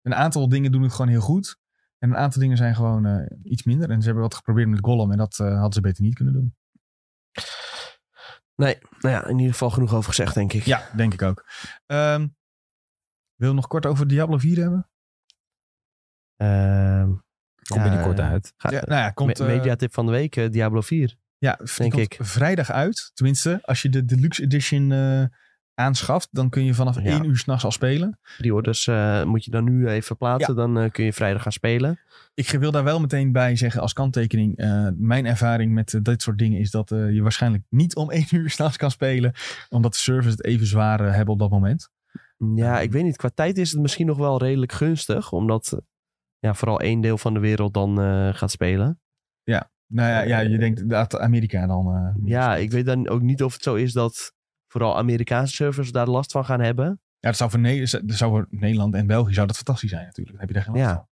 Een aantal dingen doen het gewoon heel goed. En een aantal dingen zijn gewoon eh, iets minder. En ze hebben wat geprobeerd met Gollum en dat eh, hadden ze beter niet kunnen doen. Nee, nou ja, in ieder geval genoeg over gezegd, denk ik. Ja, denk ik ook. Ehm wil je nog kort over Diablo 4 hebben? Ehm, Komt ja, binnenkort uit. ga- ja, nou ja, komt, me- mediatip van de week, Diablo 4. Ja, denk ik. vrijdag uit. Tenminste, als je de deluxe edition eh, aanschaft, dan kun je vanaf Ja. 1 uur s'nachts al spelen. Pre-orders eh, moet je dan nu even plaatsen. Dan eh, kun je vrijdag gaan spelen. Ik wil daar wel meteen bij zeggen als kanttekening. mijn ervaring met dit soort dingen is dat je waarschijnlijk niet om <laughs> 1 uur s'nachts kan spelen. Omdat de servers het even zwaar hebben op dat moment. Ja, ik weet niet. Qua tijd is het misschien nog wel redelijk gunstig. Omdat ja, vooral één deel van de wereld dan gaat spelen. Nou ja, ja je denkt dat Amerika dan... eh, Ja, ik weet dan ook niet of het zo is dat vooral Amerikaanse servers daar last van gaan hebben. Ja, dat zou voor, Ne- dat zou voor Nederland en België zou dat fantastisch zijn natuurlijk. Dan heb je daar geen last Ja. van.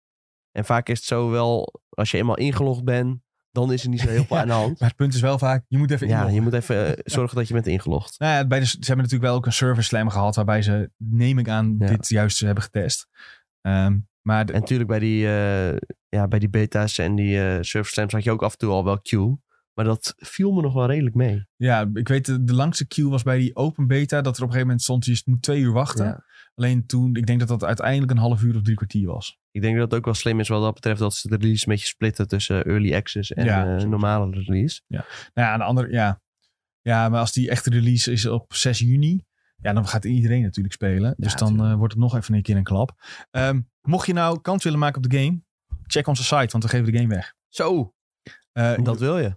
En vaak is het zo wel, als je eenmaal ingelogd bent, dan is er niet zo heel <laughs> veel Ja. aan de hand. Maar het punt is wel vaak, je moet even Ja, je moet even eh, zorgen dat je bent ingelogd. <laughs> Nou ja, bij de, ze hebben natuurlijk wel ook een server slam gehad waarbij ze, neem ik aan, dit juist hebben getest. Ehm, maar de- En natuurlijk bij die, eh, ja, bij die beta's en die eh server slams had je ook af en toe al wel queue. Maar dat viel me nog wel redelijk mee. ja, ik weet, de, de langste queue was bij die open beta, dat er op een gegeven moment stond, je moet twee uur wachten. Ja. Alleen toen, ik denk dat dat uiteindelijk een half uur of drie kwartier was. Ik denk dat het ook wel slim is wat dat betreft dat ze de release een beetje splitten tussen early access en Ja, eh, normale release. Nou ja, aan de andere, ja. Ja, maar als die echte release is op 6 juni, ja, dan gaat iedereen natuurlijk spelen. Dus dan eh, wordt het nog even een keer een klap. Ehm, mocht je nou kans willen maken op de game, check onze site, want we geven de game weg. Zo, Eh, dat wil je.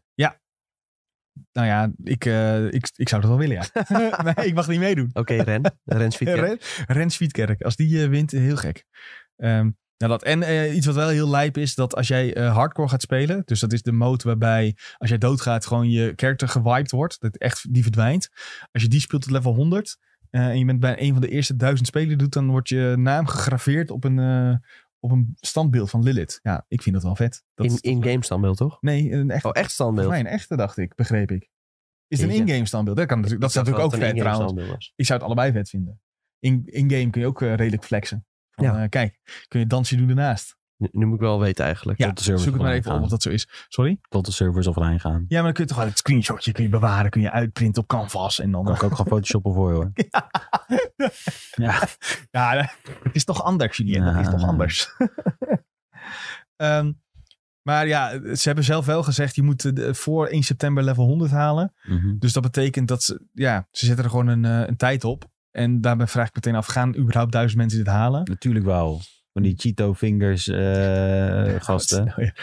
Nou ja, ik, eh, ik, ik zou dat wel willen, ja. <laughs> <laughs> nee, ik mag niet meedoen. Oké, Ren. Rens <laughs> Fietker. Ren, Ren Swietkerk, als die wint, heel gek. Ehm, nou dat, en iets wat wel heel lijp is, dat als jij hardcore gaat spelen, dus dat is de mode waarbij als jij doodgaat gewoon je character gewiped wordt, dat echt die verdwijnt. Als je die speelt tot level 100 eh, en je bent bij een van de eerste duizend spelers doet, dan wordt je naam gegraveerd op een, eh, op een standbeeld van Lilith. Ja, ik vind dat wel vet. Dat In, in-game standbeeld, toch? Nee, een echt, Oh, echt standbeeld. mij een echte dacht ik, begreep ik. Is het een in-game standbeeld? Dat, kan natuurlijk, dat is natuurlijk ook vet trouwens. Ik zou het allebei vet vinden. In- In-game kun je ook eh, redelijk flexen. Van, Ja. kijk, kun je dansje doen ernaast. Nu, nu moet ik wel weten eigenlijk. Ja, Tot de servers zoek het maar even op of dat zo is. Sorry? Tot de servers offline gaan. Ja, maar dan kun je toch wel het screenshotje kun je bewaren. Kun je uitprinten op Canvas. En dan... Kan ik ook gewoon <laughs> photoshoppen voor je hoor. <laughs> Ja. ja, het is toch anders, Julien. Dat is toch Ja. anders. <laughs> Ehm, maar ja, ze hebben zelf wel gezegd... je moet eh, de- voor 1 september level 100 halen. Mhm. Dus dat betekent dat ze... Ja, ze zetten er gewoon een, eh, een tijd op. En daarbij vraag ik meteen af... gaan überhaupt duizend mensen dit halen? Natuurlijk wel. Van die Cheeto fingers eh, <laughs> gasten.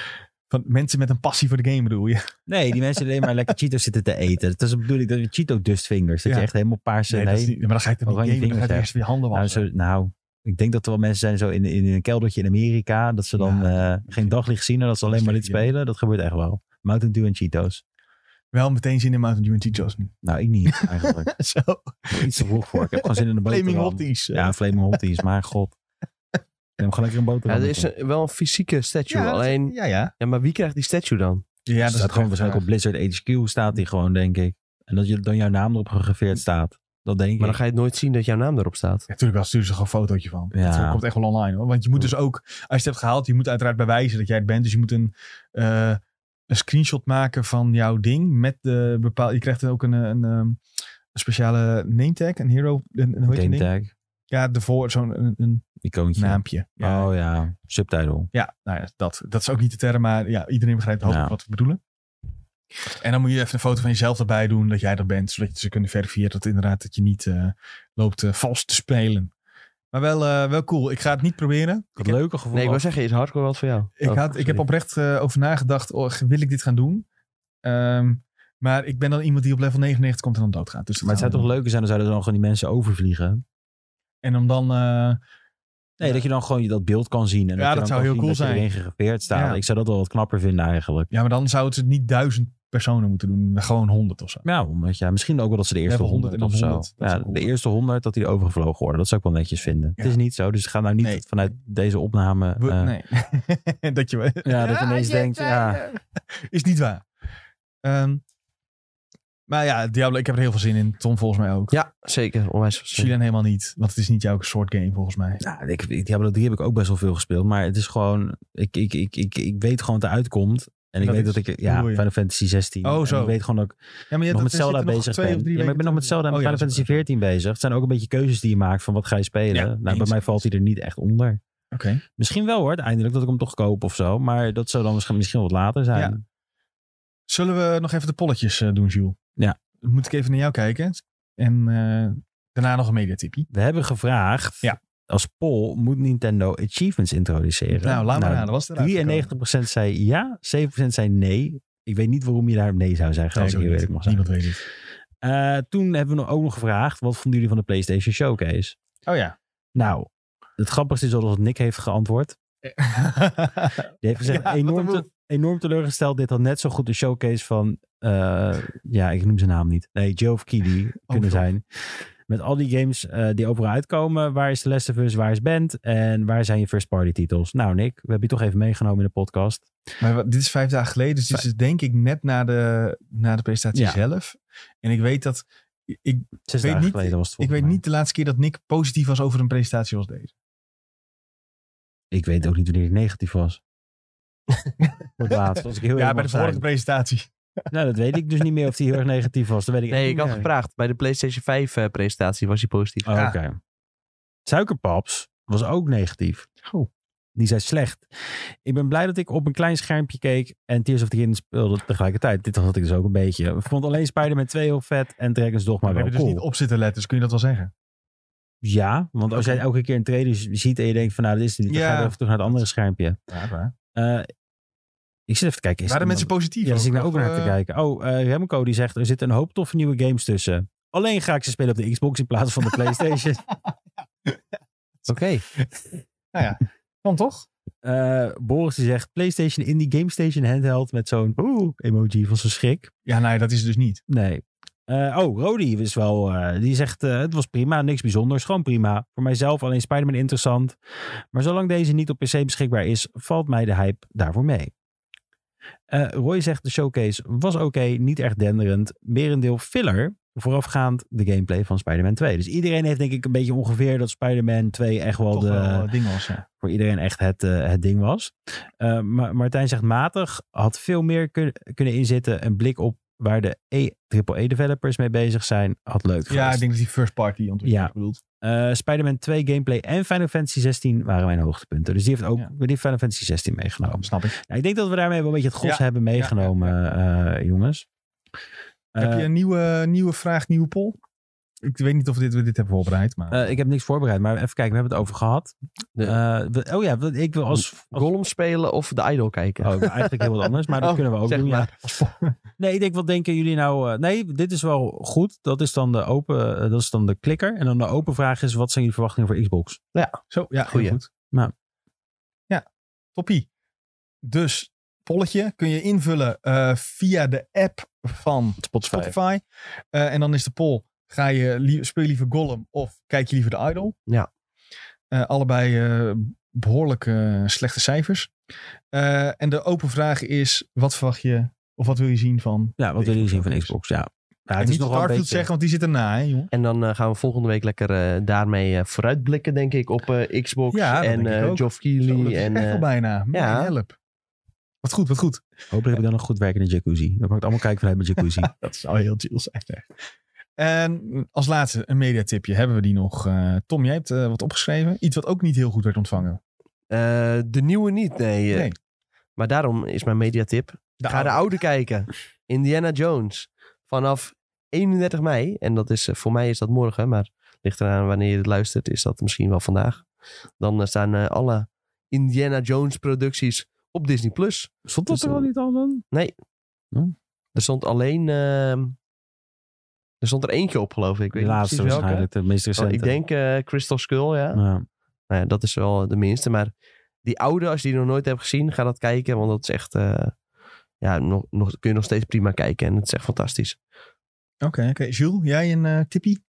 Van mensen met een passie voor de game bedoel je? <laughs> Nee, die mensen die alleen maar lekker Cheetos zitten te eten. Dat is de bedoeling, dat je Cheeto dust fingers. Dat Ja. je echt helemaal paarse... Nee, niet, maar dan ga je toch niet gamen, dan ga eerst weer handen nou, wassen. zo, nou, ik denk dat er wel mensen zijn zo in, in een keldertje in Amerika. Dat ze dan Ja, eh, geen daglicht zien en dat ze alleen maar dit spelen. Dat gebeurt echt wel. Mountain Dew en Cheetos. Wel meteen zin in Mountain Dew en Cheetos nu. Nou, ik niet eigenlijk. <laughs> Zo, Iets te vroeg voor. Ik heb gewoon zin in de boterham. Flaming Hotties. Ja, Flaming Hotties. Maar god. Ik neem gewoon lekker een Ja, boterham. er is een- wel een fysieke statue. Ja, Alleen, Ja, ja. ja, maar wie krijgt die statue dan? Ja, Ja, dat staat gewoon waarschijnlijk op Blizzard HQ staat die gewoon, denk ik. En dat je, dan jouw naam erop gegraveerd staat. Dat denk Maar dan ik. ga je het nooit zien dat jouw naam erop staat. Ja, natuurlijk wel sturen ze gewoon een fotootje van. Ja. Dat komt echt wel online hoor. Want je moet dus ook, als je het hebt gehaald, je moet uiteraard bewijzen dat jij het bent. Dus je moet een, eh, een screenshot maken van jouw ding. Met de bepaalde, je krijgt dan ook een, een, ehm, een speciale name tag, een hero, een, een, hoe heet Game tag, Ja, ervoor zo'n een, een icoontje. naampje. Ja, Oh ja, subtitle. Ja, nou ja, dat, dat is ook niet de term, maar ja, iedereen begrijpt hopelijk Ja. wat we bedoelen. En dan moet je even een foto van jezelf erbij doen, dat jij er bent, zodat je ze kunnen verifiëren dat inderdaad dat je niet eh, loopt eh, vals te spelen. Maar wel, eh, wel cool. Ik ga het niet proberen. Heb, leuke gevoel. Nee, ik wou zeggen, is hardcore wat voor jou? ik Oh, had, ik heb oprecht eh, over nagedacht, oh, wil ik dit gaan doen? Ehm, maar ik ben dan iemand die op level 99 komt en dan doodgaat. Dus maar het zou toch leuker zijn, dan zouden dan gewoon die mensen overvliegen. En om dan... eh, Nee, dat je dan gewoon dat beeld kan zien. En Ja, dat, je dat dan zou kan heel zien cool dat je zijn. gegraveerd. Ja. Ik zou dat wel wat knapper vinden eigenlijk. ja, maar dan zou het niet duizend personen moeten doen. maar Gewoon honderd of zo. Ja, omdat ja, misschien ook wel dat ze de eerste Level 100, 100 en dan of zo. 100, dat Ja, de eerste 100 dat die overgevlogen worden. Dat zou ik wel netjes vinden. Ja. Het is niet zo, dus ga nou niet Nee. vanuit deze opname. We- eh, nee. <laughs> dat je... Ja, dat je ineens <laughs> denkt, ja. Is niet waar. Ehm, maar ja, Diablo, ik heb er heel veel zin in. Tom volgens mij ook. Ja, zeker. Onwijs. Chilen helemaal niet. Want het is niet jouw soort game volgens mij. Ja, ik, Diablo 3 heb ik ook best wel veel gespeeld. Maar het is gewoon... Ik, ik, ik, ik, ik weet gewoon dat het uitkomt. En ik Dat weet is- dat ik... Ja, je? Final Fantasy 16. Oh, En zo. ik weet gewoon dat ik Ja, maar je, nog met Zelda bezig ben. Ja, maar ik ben nog met Zelda en. Final Oh, ja, Fantasy dat is 14 bezig. Het zijn ook een beetje keuzes die je maakt van wat ga je spelen. Ja, nou, bij mij valt hij er niet echt onder. Oké. Misschien wel hoor, uiteindelijk dat ik hem toch koop of zo. Maar dat zou dan misschien, misschien wat later zijn. Ja. Zullen we nog even de polletjes eh, doen, Jules? Ja. Dan moet ik even naar jou kijken. En eh, Daarna nog een mediatippie. We hebben gevraagd, Ja. als poll, moet Nintendo achievements introduceren? Nou, laat maar aan. Dat was eruit 93% zei ja, 7% zei nee. Ik weet niet waarom je daar nee zou zeggen, als ik heel eerlijk mag zijn. Niemand weet het. Eh, toen hebben we nog ook nog gevraagd, wat vonden jullie van de PlayStation Showcase? Oh ja. Nou, het grappigste is al dat Nick heeft geantwoord. <laughs> Die heeft gezegd, Ja, wat enorm, te- enorm teleurgesteld. Dit had net zo goed de showcase van, eh, ja, ik noem zijn naam niet. Nee, Geoff Keighley <laughs> kunnen Geoff. zijn. Met al die games eh, die overal uitkomen. Waar is The Last of Us, waar is Band? En waar zijn je first party titels? Nou Nick, we hebben je toch even meegenomen in de podcast. Maar wat- dit is vijf dagen geleden, dus dit is denk ik net na de, na de presentatie Ja. zelf. En ik weet dat... Ik, Zes Weet dagen niet- geleden was het ik weet mij. niet de laatste keer dat Nick positief was over een presentatie als deze. Ik weet ook niet wanneer ik negatief was. <laughs> Voor het laatst, als ik heel Ja, bij de vorige presentatie. Nou, dat weet ik dus niet meer of hij heel erg negatief was. Dat weet ik Nee, ik had meer. gevraagd. Bij de PlayStation 5 eh, presentatie was hij positief. Oh, Ja. Oké. Suikerpaps was ook negatief. Oh. Die zei slecht. Ik ben blij dat ik op een klein schermpje keek en Tears of the Kingdom speelde tegelijkertijd. Dit had ik dus ook een beetje. Ik vond alleen Spider-Man 2 heel vet en Dragon's Dogma Maar we wel hebben dus cool. niet op zitten letten, dus kun je dat wel zeggen. Ja, want als jij elke keer een trailer ziet en je denkt van nou, dit is het niet. Dan Ja. ga je even terug naar het andere schermpje. Ja, waar. Eh, ik zit even te kijken. Waren mensen positief? Ja, daar zit ik nou ook, naar te eh, kijken. Oh, eh, Remco die zegt er zitten een hoop toffe nieuwe games tussen. Alleen ga ik ze spelen op de Xbox in plaats van de PlayStation. <laughs> <laughs> Oké. Nou ja, kan toch? Eh, Boris die zegt PlayStation Indie Game Station handheld met zo'n oeh emoji van zijn schrik. Ja, nee, dat is het dus niet. Nee. Oh, Rody is wel, die zegt het was prima, niks bijzonders, gewoon prima. Voor mijzelf alleen Spider-Man interessant. Maar zolang deze niet op PC beschikbaar is, valt mij de hype daarvoor mee. Eh, Roy zegt de showcase was oké, niet echt denderend. Merendeel filler, voorafgaand de gameplay van Spider-Man 2. Dus iedereen heeft denk ik een beetje ongeveer dat Spider-Man 2 echt wel Toch de, wel eh, ding was, ja. voor iedereen echt het, eh, het ding was. Maar Martijn zegt matig, had veel meer kun- kunnen inzitten. Een blik op waar de E- AAA-developers mee bezig zijn, had leuk geweest. Ja, ik denk dat die first party ontwikkelaars Ja. bedoelt. Eh, Spider-Man 2 gameplay en Final Fantasy 16 waren mijn hoogtepunten. Dus die heeft ook Ja. die heeft Final Fantasy 16 meegenomen. Nou, snap ik. Ja, ik denk dat we daarmee wel een beetje het gros Ja. hebben meegenomen, eh, jongens. Heb je Eh, een nieuwe, nieuwe vraag, nieuwe poll? Ik weet niet of dit, we dit hebben voorbereid, maar... eh, ik heb niks voorbereid, maar even kijken, we hebben het over gehad. De- Eh, oh ja, ik wil als... als Golem spelen of de Idol kijken. oh, eigenlijk heel wat anders, maar dat <laughs> Oh, kunnen we ook doen. Ja. maar. <laughs> Nee, ik denk, wat denken jullie nou? eh, nee, dit is wel goed. Dat is dan de open, dat is dan de klikker. En dan de open vraag is, wat zijn jullie verwachtingen voor Xbox? Zo, ja, Goeie. goed. Nou. Ja, toppie. Dus, polletje kun je invullen eh, via de app van Spotify. Spotify. Eh, en dan is de poll, ga je speel je liever Gollum of kijk je liever de Idol? Ja. Eh, allebei eh, behoorlijk eh, slechte cijfers. Eh, en de open vraag is, wat verwacht je, of wat wil je zien van... Ja, wat willen jullie zien van Xbox? Ja, en het is niet nog Starfield beetje... zeggen, want die zit erna, hè jongen? En dan eh, gaan we volgende week lekker eh, daarmee eh, vooruitblikken, denk ik, op eh, Xbox Ja, en eh. Geoff Zo, Keighley. dat is en, echt eh, wel bijna. ja. Ja. Help. Wat goed, wat goed. Hopelijk heb ik dan een goed werkende jacuzzi. Dan kan ik het allemaal kijken vanuit mijn jacuzzi. <laughs> Dat zou heel chill zijn. echt. En als laatste een mediatipje hebben we die nog. Eh, Tom, jij hebt eh, wat opgeschreven. Iets wat ook niet heel goed werd ontvangen. eh, de nieuwe niet, nee. Nee. Maar daarom is mijn mediatip. De Ga de oude kijken. Indiana Jones. Vanaf 31 mei. En dat is, voor mij is dat morgen. Maar ligt eraan wanneer je het luistert. Is dat misschien wel vandaag. Dan staan eh, alle Indiana Jones producties op Disney+. Plus. Stond dat Dus, er wel eh, niet al dan? Er stond alleen... er stond er eentje op, geloof ik. Ik weet De niet laatste welke. waarschijnlijk, de meest Oh, recente. ik denk eh, Crystal Skull, ja. Ja. Nou ja, dat is wel de minste. Maar die oude, als je die nog nooit hebt gezien, ga dat kijken. Want dat is echt... eh, ja, nog, nog, kun je nog steeds prima kijken. En het is echt fantastisch. Oké, oké. Jules, jij een eh tippie?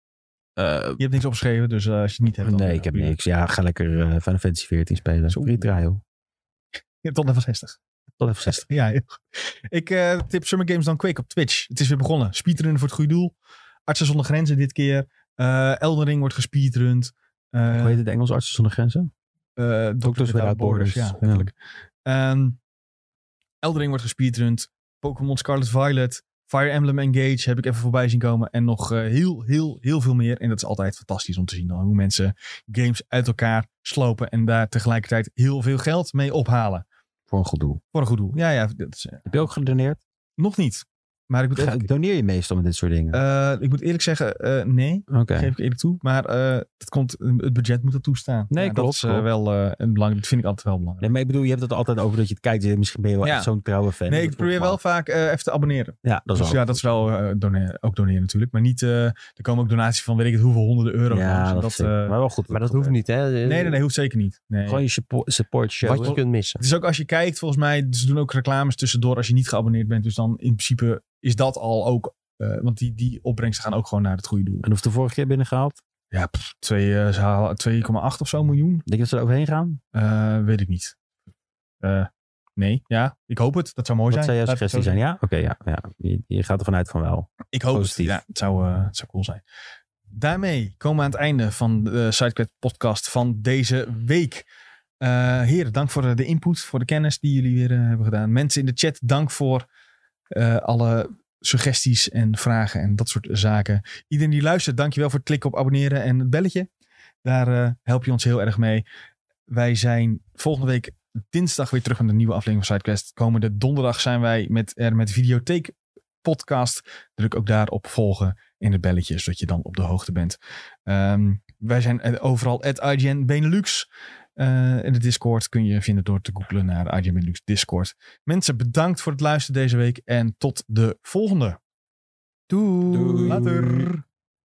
Eh, Je hebt niks opgeschreven, dus als je het niet hebt... dan, nee, ik heb niks. Ja, ga lekker eh Final Fantasy 14 spelen. Zo. Free trial. hebt tot level 60. Tot even 60. <laughs> Ja. Ik eh, tip Summer Games dan Quake op Twitch. Het is weer begonnen. Speedrunnen voor het goede doel. Artsen zonder grenzen dit keer. Eh Elden Ring wordt gespeedrund. Eh, Hoe heet het Engels Artsen zonder Grenzen? Eh, Doctors Without Borders. Ja, letterlijk. Ehm Elden Ring wordt gespeedrund. Pokémon Scarlet Violet. Fire Emblem Engage heb ik even voorbij zien komen. En nog eh, heel, heel, heel veel meer. En dat is altijd fantastisch om te zien. Dan, hoe mensen games uit elkaar slopen. En daar tegelijkertijd heel veel geld mee ophalen. Voor een goed doel. Voor een goed doel. Ja, ja. Dat is, eh, Heb je ook gedoneerd? nog niet. Maar ik moet, Doneer je meestal met dit soort dingen? eh, ik moet eerlijk zeggen, eh, nee. Oké. Geef ik eerlijk toe. Maar eh, het, komt, het budget moet dat toestaan. Nee, Ja, klopt, Dat is eh, klopt. wel eh, een belangrijk. Dat vind ik altijd wel belangrijk. Nee, maar ik bedoel, je hebt het altijd over dat je het kijkt. Misschien ben je wel Ja. echt zo'n trouwe fan. Nee, Dat ik probeer me wel af. vaak eh, even te abonneren. Ja, dat is Dus wel ja, dat is wel eh, doneren, ook doneren natuurlijk. Maar niet, eh, er komen ook donaties van weet ik het hoeveel honderden euro's. Ja, dat, dat, is zeker. eh, maar wel goed. Maar dat hoeft niet, hè? nee, nee, nee, hoeft zeker niet. Nee. Gewoon je support, support show. Wat je kunt missen. Het is ook als je kijkt, volgens mij, ze doen ook reclames tussendoor als je niet geabonneerd bent. Dus dan in principe is dat al ook, eh, want die, die opbrengsten gaan ook gewoon naar het goede doel. En hoeveel de vorige keer binnengehaald? Ja, pff, twee, eh, ze halen 2,8 of zo miljoen. Denk je dat ze er overheen gaan? Eh, weet ik niet. Nee, ja, ik hoop het. Dat zou mooi Wat zijn. zou jouw suggestie zijn? Ja? Oké, ja. ja. Je, je gaat ervan uit van wel. Ik hoop Positief. het. Ja, het zou, het zou cool zijn. Daarmee komen we aan het einde van de SideQuest podcast van deze week. Heren, dank voor de input, voor de kennis die jullie weer hebben gedaan. Mensen in de chat, dank voor eh, alle suggesties en vragen en dat soort zaken. Iedereen die luistert, dankjewel voor het klikken op abonneren en het belletje. Daar eh, help je ons heel erg mee. Wij zijn volgende week dinsdag weer terug met een nieuwe aflevering van SideQuest. Komende donderdag zijn wij met, er met Videotheek podcast. Druk ook daar op volgen in het belletje, zodat je dan op de hoogte bent. Ehm, wij zijn eh, overal at IGN Benelux. Eh, in de Discord kun je vinden door te googlen naar IGN Benelux Discord. Mensen, bedankt voor het luisteren deze week en tot de volgende. Doei. Doei. Later.